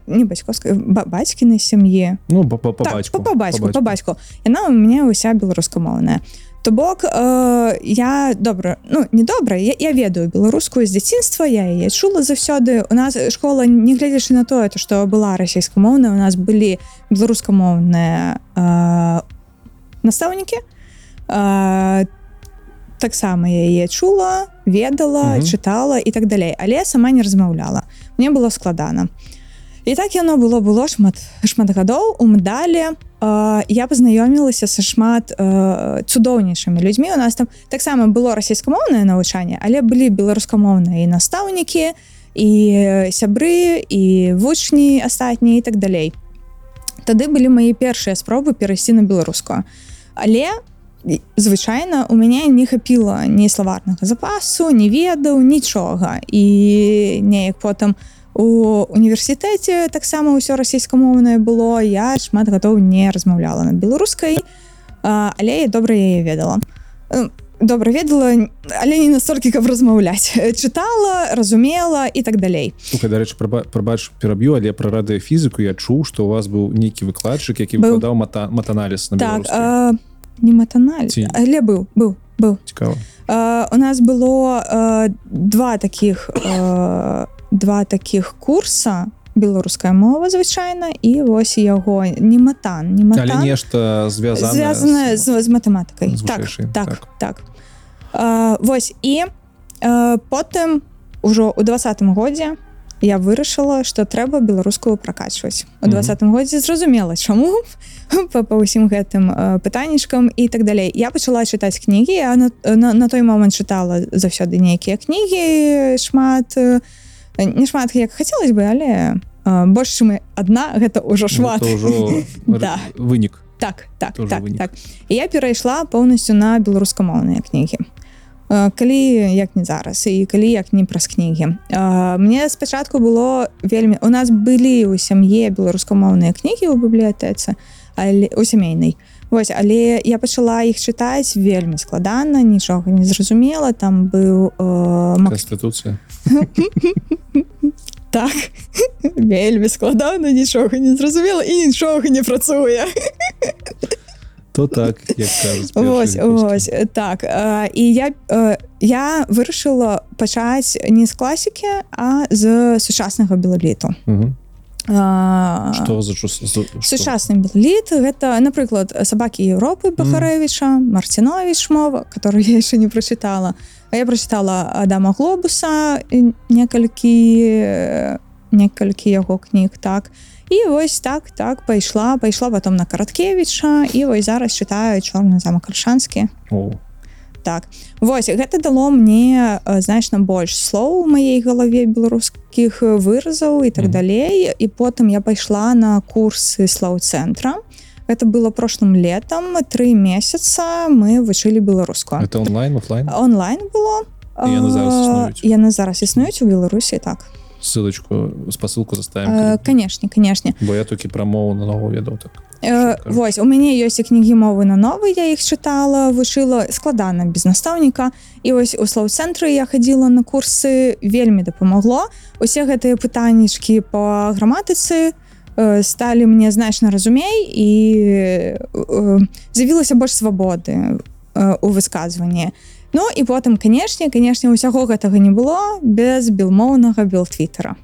не бацькоўскай ба- бацькінай сям'і ну по, так, бацьку по, по бацьку по бацьку яна у мяне уся беларускамоўная то бок э, я добра ну не добра я, я ведаю беларускую з дзяцінства я яе чула заўсёды у нас школа не гледзячы на тое то што была расійскамоўная у нас былі беларускамоўныя э, настаўнікі э, таксама яе чула ведала Мгм. чытала і так далей але сама не размаўляла мне было складана і так яно было было шмат шмат гадоў у медалі э, я пазнаёмілася са шмат э, цудоўнейшымі людзьмі у нас там таксама было расійскамоўнае навучанне але былі беларускамоўныя і настаўнікі і сябры і вучні астатнія і так далей. Тады былі мае першыя спробы перайсці на беларускую. Але звычайна у мяне не хапіла ні славарнага запасу не ведаў нічога. І неяк потым у універсітэце таксама ўсё расійскамоўнае было я шмат гадоў не размаўляла на беларускай але я добра яе ведала. Добра ведала але не настолькі каб размаўляць. Чытала разумела і так далей. Слухай, дарэчы прабач пераб'ю але пра радыёфізіку я чуў што у вас быў нейкі выкладчык які Быў. выкладаў мата матаналіз на так а, не матаналь Ці- але быў быў быў. Цікава. А, у нас было а, два таких а, два таких курса беларуская мова звычайна і вось яго не матан не нешта звязана звязана з, з матэматыкай. так, так так. так. А, вось і а, потым ужо у двадцатым годзе я вырашыла что трэба беларускую пракачваць. У двадцатым годзе зразумела чаму па, па ўсім гэтым а, пытаннічкам і так далей. Я пачала чытаць кнігі я на, на, на той момант чытала заўсёды нейкія кнігі шмат э, не шмат як хацелось бы але а, больш чым адна гэта ўжо шмат. Ну, ўжо Да. вынік. Так так Тоже так вынік. так. І я перайшла поўнасцю на беларускамоўныя кнігі. Калі як не зараз і калі як не праз кнігі. Мне спачатку было вельмі у нас былі ў сям'е беларускамоўныя кнігі ў бібліятэцы але у сямейнай Вось але я пачала іх чытаць вельмі складана нічога не зразумела там быў э, Мак- канстытуцыя. Так вельмі складана нічога не зразумела і нічога не працуе. То так як кажуць Вось, вось, так э, і я э, я вырашыла пачаць не з класікі а з сучаснага белаліту Мгм. А, што за сучасны белаліт гэта напрыклад сабакі Еўропы бахарэвіча марцінович мова которую я яшчэ не прочытала а я прочытала Адама глобуса некалькі некалькі яго кніг так. І вось так так пайшла пайшла потом на караткевіча і вось зараз чытаю чорны замак альшанскі О, так. Вось гэта дало мне значна больш слоў у маей галаве беларускіх выразаў і так далей. І потым я пайшла на курсы слоў-цэнтра. Это было прошлым летом тры месяца мы вучылі беларускую. Это онлайн офлайн? Онлайн было. Яны зараз існуюць у беларусі так ссылочку спасылку заставим Э, канешне канешне бо я толькі пра мову на нову ведаў так Э? Вось у мяне ёсць і кнігі мовы на новы я іх чытала вучыла складана без настаўніка і вось у слоў-цэнтры я хадзіла на курсы вельмі дапамагло усе гэтыя пытаннічкі по граматыцы э, сталі мне значна разумей і э, з'явілася больш свабоды у высказванні Ну і потым канешне канешне усяго гэтага не было без белмоўнага белтвітера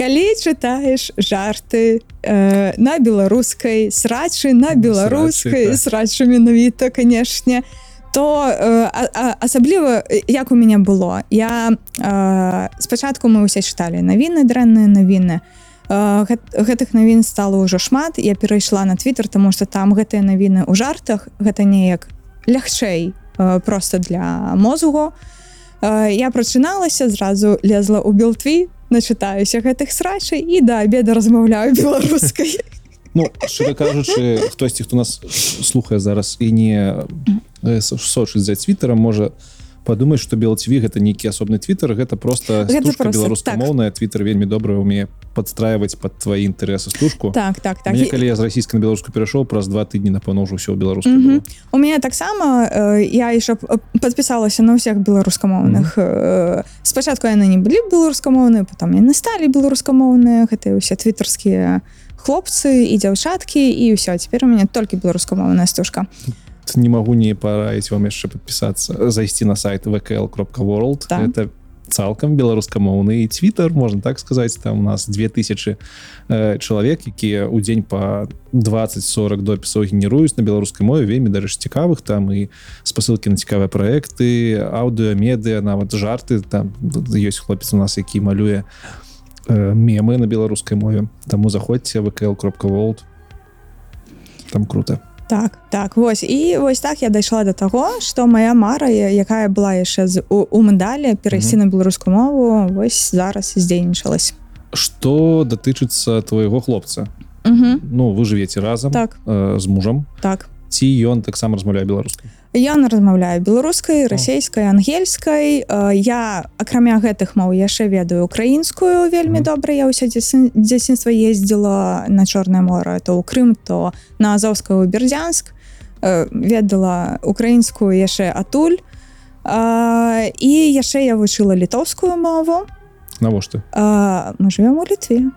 калі чытаеш жарты э, на беларускай срачы на беларускай Срачы, так. срачы менавіта канешне то э, а- а- асабліва як у мяне было я э, спачатку мы ўсе чыталі навіны дрэнныя навіны. Э, гэт- гэтых навін стало ўжо шмат. Я перайшла на твиттер тому что там гэтыя навіны ў жартах гэта неяк лягчэй просто для мозгу. Я прачыналася зразу лезла ў белтві начытаюся гэтых срачай і да обеда размаўляю беларускай. Ну шчыра кажучы хтосьці хто нас слухае зараз і не сочыць за твиттером можа падумаць что белтві гэта нейкі асобны твиттер гэта просто беларускамоўная твиттер вельмі добра умее подстраивать под твои інтарэсы стужку. Так так так. Мне, калі я з расійска на беларуску перайшоў праз два тыдні напэўна ўжо ўсё беларускай Мгм. было. у меня таксама э, я яшчэ подпісалася на ўсіх беларускамоўных э, спачатку яны не былі беларускамоўныя потом яны сталі беларускамоўныя гэтыя ўсе твиттерскія хлопцы і дзяўчаткі і ўсё цяпер у мяне толькі беларускамоўная стужка Не магу не параіць вам яшчэ подпісацца зайсці на сайт vkl.world Так. это цалкам беларускамоўны твиттер можна так сказаць там у нас 2000 э, чалавек якія ў дзень по 20-40 допісаў генеруюць на беларускай мове вельмі дарэч цікавых там і спасылкі на цікавыя праекты аўдыо медыа нават жарты там ёсць хлопец у нас які малюе э, мемы на беларускай мове. Таму заходзьце vkl.world там круто так так вось. І вось так я дайшла до таго что моя мара якая была яшчэ з у, у медалі перайсці на беларускую мову вось зараз здзейнічалась. Что датычыцца твоего хлопца? Угу. Ну вы жывеце разам так. э, з мужам. Так. Ці ён таксама размаўляе беларускай Ён размаўляю беларускай расійскай ангельскай. Э, я акрамя гэтых моў яшчэ ведаю украінскую вельмі добра. Я ўсё дзяцін- дзяцінства ездзіла на чорное море то ў Крым то на азовскую бердзянск. Э, ведала украінскую яшчэ атуль э, і яшчэ я вучыла літоўскую мову. Навошта? Мы живвем у літве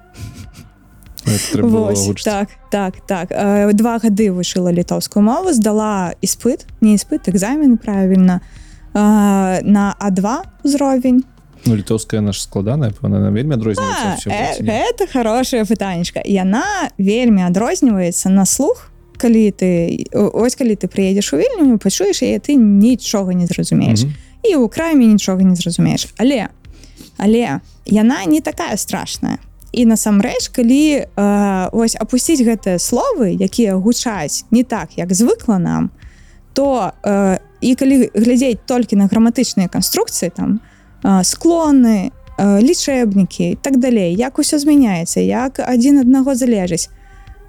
Вось, так так так. Два гады вышыла літоўскую мову здала іспыт не іспыт экзамен правільна на а2 узровень ну літоўская наша складаная пэўна вельмі адрозніваецца э, гэта хорошая пытанечка яна вельмі адрозніваецца на слух калі ты ось калі ты прыедзеш у вільню пачуеш яе ты нічога не зразумееш і ў краме нічога не зразумееш але але яна не такая страшная і насамрэч калі э, ось апусціць гэтыя словы якія гучаць не так як звыкла нам то э, і калі глядзець толькі на граматычныя канструкцыі там э, склоны э, лічэбнікі так далей як усё змяняецца як адзін аднаго залежыць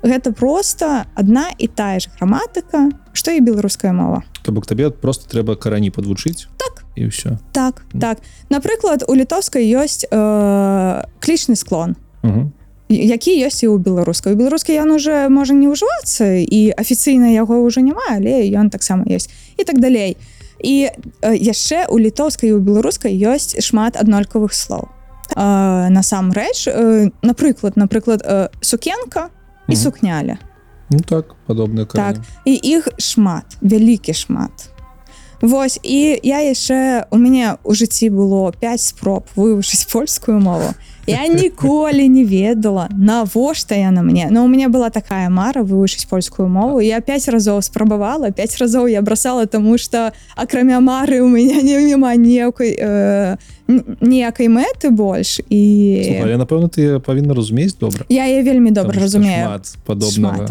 гэта просто одна і тая ж граматыка што і беларуская мова. То бок табе просто трэба карані подвучыць Так. і ўсё. Так так. Напрыклад у літоўскай ёсць э, клічны склон Угу. які ёсць і ў беларускай. Беларускай ён уже можа не ўжывацца і афіцыйна яго ўжо няма але ён таксама ёсць. І так далей. І э, яшчэ у літоўскай і у беларускай ёсць шмат аднолькавых слоў. Э, насамрэч э, напрыклад напрыклад сукенка і сукняля. Ну так падобна так. І іх шмат вялікі шмат. Вось і я яшчэ у мяне у жыцці было 5 спроб вывучыць польскую мову я ніколі не ведала навошта яна мне. Но у меня была такая мара вывучыць польскую мову. Я 5 разоў спрабавала 5 разоў я бросала тому что акрамя мары у меня не няма ніякай э, н- ніякай мэты больш і але напэўна ты павінна разумець добра я я вельмі добра разумею.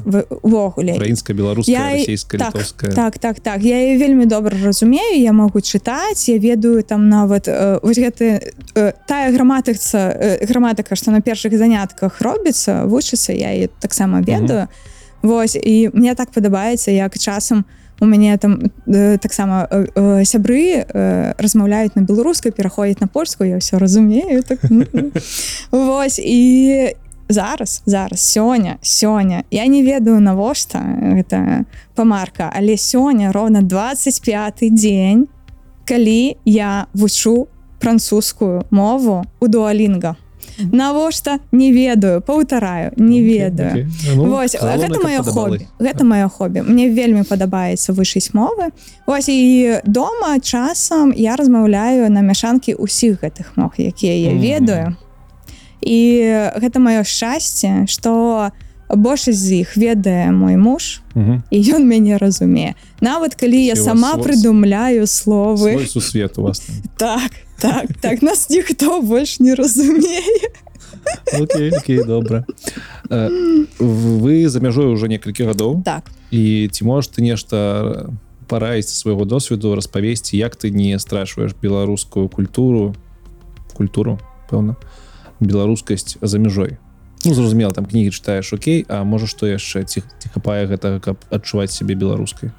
В- увогуле украінская беларуская Я так, так так так. Я яе вельмі добра разумею я могу чытаць я ведаю там нават э, вось гэты э, тая граматыца э, граматыка што на першых занятках робіцца вучыцца я і таксама ведаю Вось і мне так падабаецца як часам у мяне там э, таксама э, э, сябры э, размаўляюць на беларускай пераходзяць на польскую я все разумею так, м, м. Вось і зараз зараз сёння сёння я не ведаю навошта гэта памарка але сёння ровно 25 дзень калі я вучу французскую мову у дуалінга навошта не ведаю паўтараю не ведаю. Окей. Ну, Вось гэта маё хобі гэта маё хобі. Мне вельмі падабаецца вышыць мовы. Вось і дома часам я размаўляю на мяшанкі ўсіх гэтых мог якія я ведаю. І гэта маё шчасце што большасць з іх ведае мой муж Мгм. і ён мяне разумее. Нават калі я вас сама свой- прыдумляю словы. сусвет у вас там. так так так нас ніхто больш не разумее Окей, окей, добра вы за мяжой уже некалькі гадоў так. І ці можаш ты нешта параіць свайго досведу распавесці як ты не страшваеш беларускую культуру культуру пэўна беларускасць за мяжой ну зразумела там кнігі чытаеш Окей А можа што яшчэ ці ці хапае гэтага каб адчуваць сябе беларускай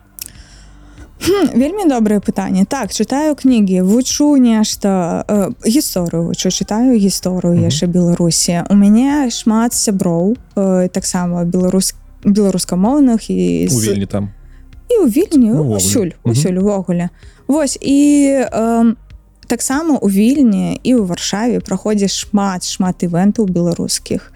вельмі добрае пытанне. Так чытаю кнігі вучу нешта э, гісторыю вучу чытаю гісторыю яшчэ беларусі. У мяне шмат сяброў э, таксама беларус беларускамоўных і з- вельні там. І ў вільні Ну, усюль Мгм. усюль увогуле. Вось і э, таксама у вільні і ў варшаве праходзіш шмат шмат івентаў беларускіх.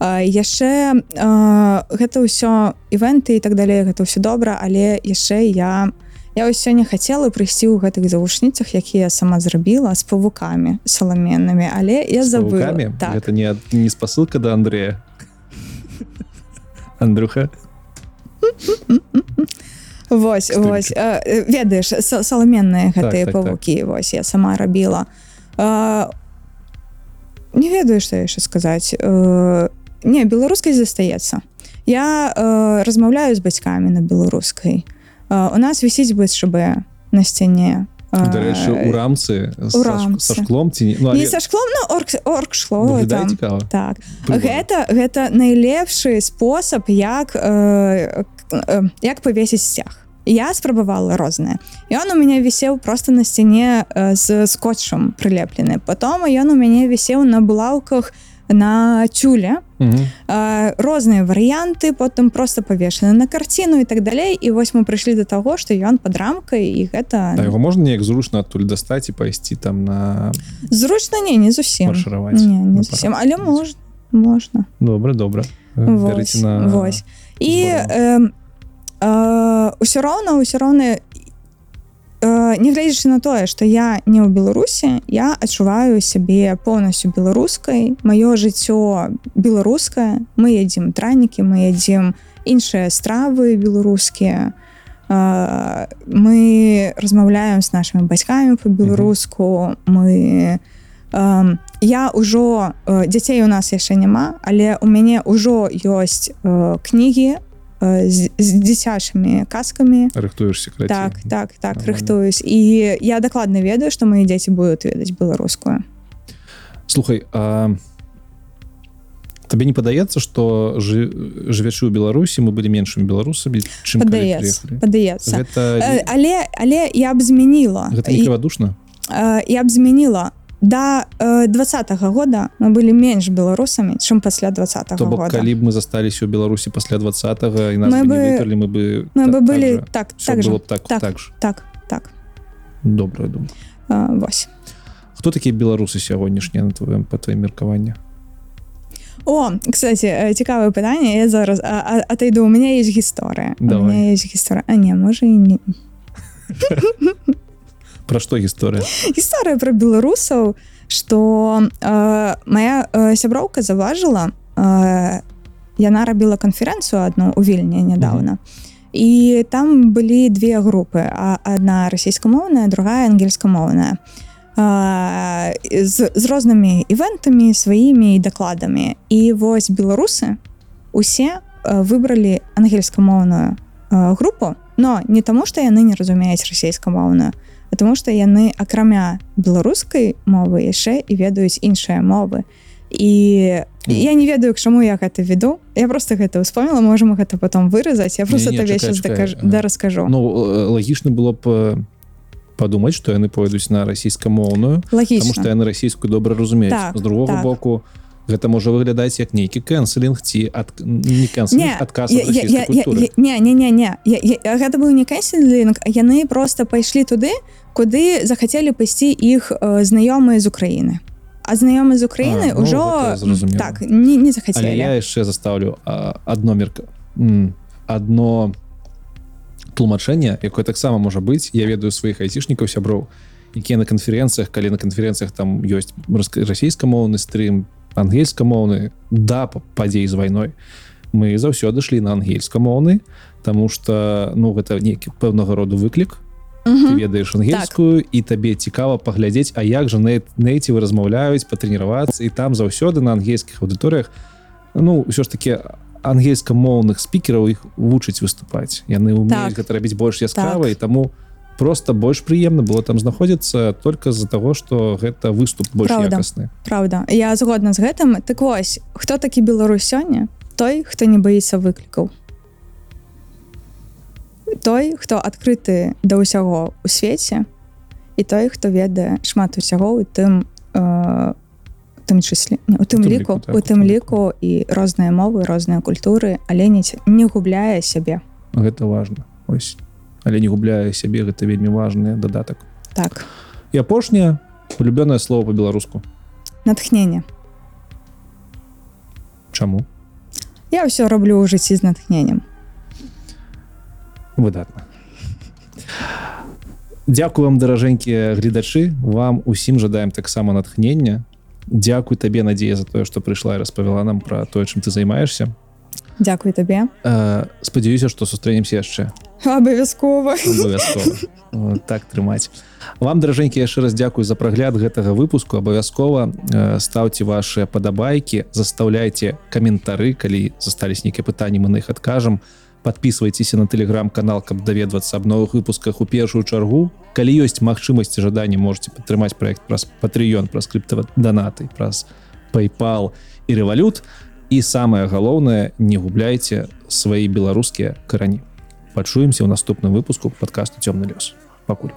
Э, яшчэ э, гэта ўсё івенты і так далей гэта ўсё добра але яшчэ я я ось сёння хацела прыйсці ў гэтых завушніцах якія я сама зрабіла з павукамі саламеннымі але я забыла. так. Гэта не не спасылка да Андрея Андрюха? Вось вось ведаеш са- саламенныя гэтыя так, так. павукі вось я сама рабіла. Э, не ведаю што яшчэ сказаць. Э, не беларускай застаецца. Я э, размаўляю з бацькамі на беларускай. Э, у нас вісіць БСШБ на сцяне Э, дарэчы у рамцы у рамцы. са шклом ці не ну, не але са шклом на орг орг шло выглядае там. так. Прыгожа. гэта гэта найлепшы спосаб як э, э, як павесіць сцяг я спрабавала рознае ён у мяне вісеў просто на сцяне э, з скотчам прылеплены потом ён у мяне вісеў на булаўках на тюле Мгм. э, розныя варыянты потым просто павешаны на карціну і так далей і вось мы прыйшлі до таго што ён под рамкай і гэта А яго можна неяк зручна адтуль дастаць і пайсці там на зручна не не зусім не, не на зусім але можна можна добра добра Э, Вось, на вось. і э, э, ўсё роўна ўсё роўна нягледзячы на тое што я не ў беларусі я адчуваю сябе поўнасцю беларускай маё жыццё беларускае мы ядзім дранікі мы ядзім іншыя стравы беларускія э, мы размаўляем з нашими бацькамі по-беларуску мы э, я ўжо э, дзяцей у нас яшчэ няма але у мяне ўжо ёсць э, кнігі э, з, з дзіцячымі казкамі рыхтуешься так так так Нормально. рыхтуюсь. І я дакладна ведаю што мои дзеці будуць ведаць беларускую слухай а табе не падаецца что жы, жывячы ў беларусі мы былі меншымі беларусамі чым падаецца падаецца гэта Э, але але я б змяніла гэта І- крывадушна э, я б змяніла да э, двадцатого года мы былі менш беларусамі чым пасля двадцатого то бок года калі б мы засталіся ў беларусі пасля двадцатого і нас Мы бы не бы- вытерлі мы бы мы бы так- былі так так Всё так б так так. так же так так добрая думаю э, вось хто такія беларусы сягонняшнія на твоем по тваім меркаванне О, кстати, э, цікаве питання. Я зараз отойду. У Давай. мене є гісторія. А ні, може і ні. Про што гісторыя Гісторія про білорусів, що е, моя е, сяброўка заважила, е, яна робила конференцію одну у Вільні недавно. І там були дві групи: а- одна російськомовна, другая ангельськомовна. Е, з, з розними івентами, своїми докладами. І ось білоруси усі е, вибрали ангельськомовну е, групу, но не тому, що яны не разумеюць расійскамоўную, а тому што яны акрамя беларускай мовы яшчэ і ведаюць іншыя мовы. І я не ведаю к чаму я гэта веду я просто гэта успомнила можем гэта потом выразаць я просто Не-не, табе чакай, чакай. дакажу да раскажу Ну э, лагічна было б э, падумаць што яны пойдуць на расійскамоўную Таму што лагічна яны расійскую добра разумеюць Так, з другога так. боку гэта можа выглядаць як нейкі кэнселінг ці ад не кэнселінг, Не, адказ я- я- я- я- не не не не. Гэта быў не кэнселінг яны просто пайшлі туды куды захацелі пайсці іх э, знаёмыя з Украіны. А знаёмы з Украіны А, ну, ўжо зразумела. так не, не Але захацелі я яшчэ заставлю а, адно мерка м, адно тлумачэнне якое таксама можа быць. Я ведаю сваіх айцішнікаў сяброў якія на канферэнцыях калі на канферэнцыях там ёсць расійскамоўны стрым ангельскамоўны да па- падзей з вайной. Мы заўсёды шлі на ангельскамоўны Таму что ну гэта нейкі пэўнага роду выклік. Ты ведаеш ангельскую і табе цікава паглядзець А як жа нейцівы размаўляюць патрэніравацца і там заўсёды на ангельскіх аўдыторыях ну ўсё ж таки ангельскамоўных спікераў іх вучыць выступаць. Яны умеюць Так. гэта рабіць больш яскрава Так. і таму просто больш прыемна было там знаходзіцца только з-за того что гэта выступ больш Праўда. якасны. Праўда. Я згодна з гэтым. Так вось хто такі Беларусь сёння? Той хто не баіцца выклікаў. Той хто адкрыты да ўсяго у свеце. І той хто ведае шмат усяго у тым э, тым чысле не, у тым ліку так, у тым ліку і розныя мовы розныя культуры але не, не губляе сябе. Гэта важно ось але не губляе сябе гэта вельмі важны дадатак так. І апошняе улюбёнае слово по-беларуску натхнение. Чаму я ўсё раблю ў жыцці з натхненнем выдатна Дякую вам даражэнькія гледачы вам усім жадаем таксама натхнення. Дякуй табе надзея за тое што прыйшла і распавяла нам пра тое чым ты займаешься Дякую табе э, спадзяюся што сустрэнемся яшчэ абавязкова. Абавязкова. Так трымаць. Вам даражэнькі яшчэ раз дзякую за прагляд гэтага выпуску. Абавязкова ставце ваши падабайкі застаўляйте каментары калі застались нейкія пытанні мы на іх адкажам. Подписывайтеся на телеграм-канал каб даведвацца аб новых выпусках у першую чаргу. Калі ёсць магчымасці жаданні можете падтрымаць проект праз патрыён праз скрыптава донаты праз paypal і рэвалют і самое галоўнае не губляйте свае беларускія карані пачуемся ў наступным выпуску подкасту цёмны лёс пакуль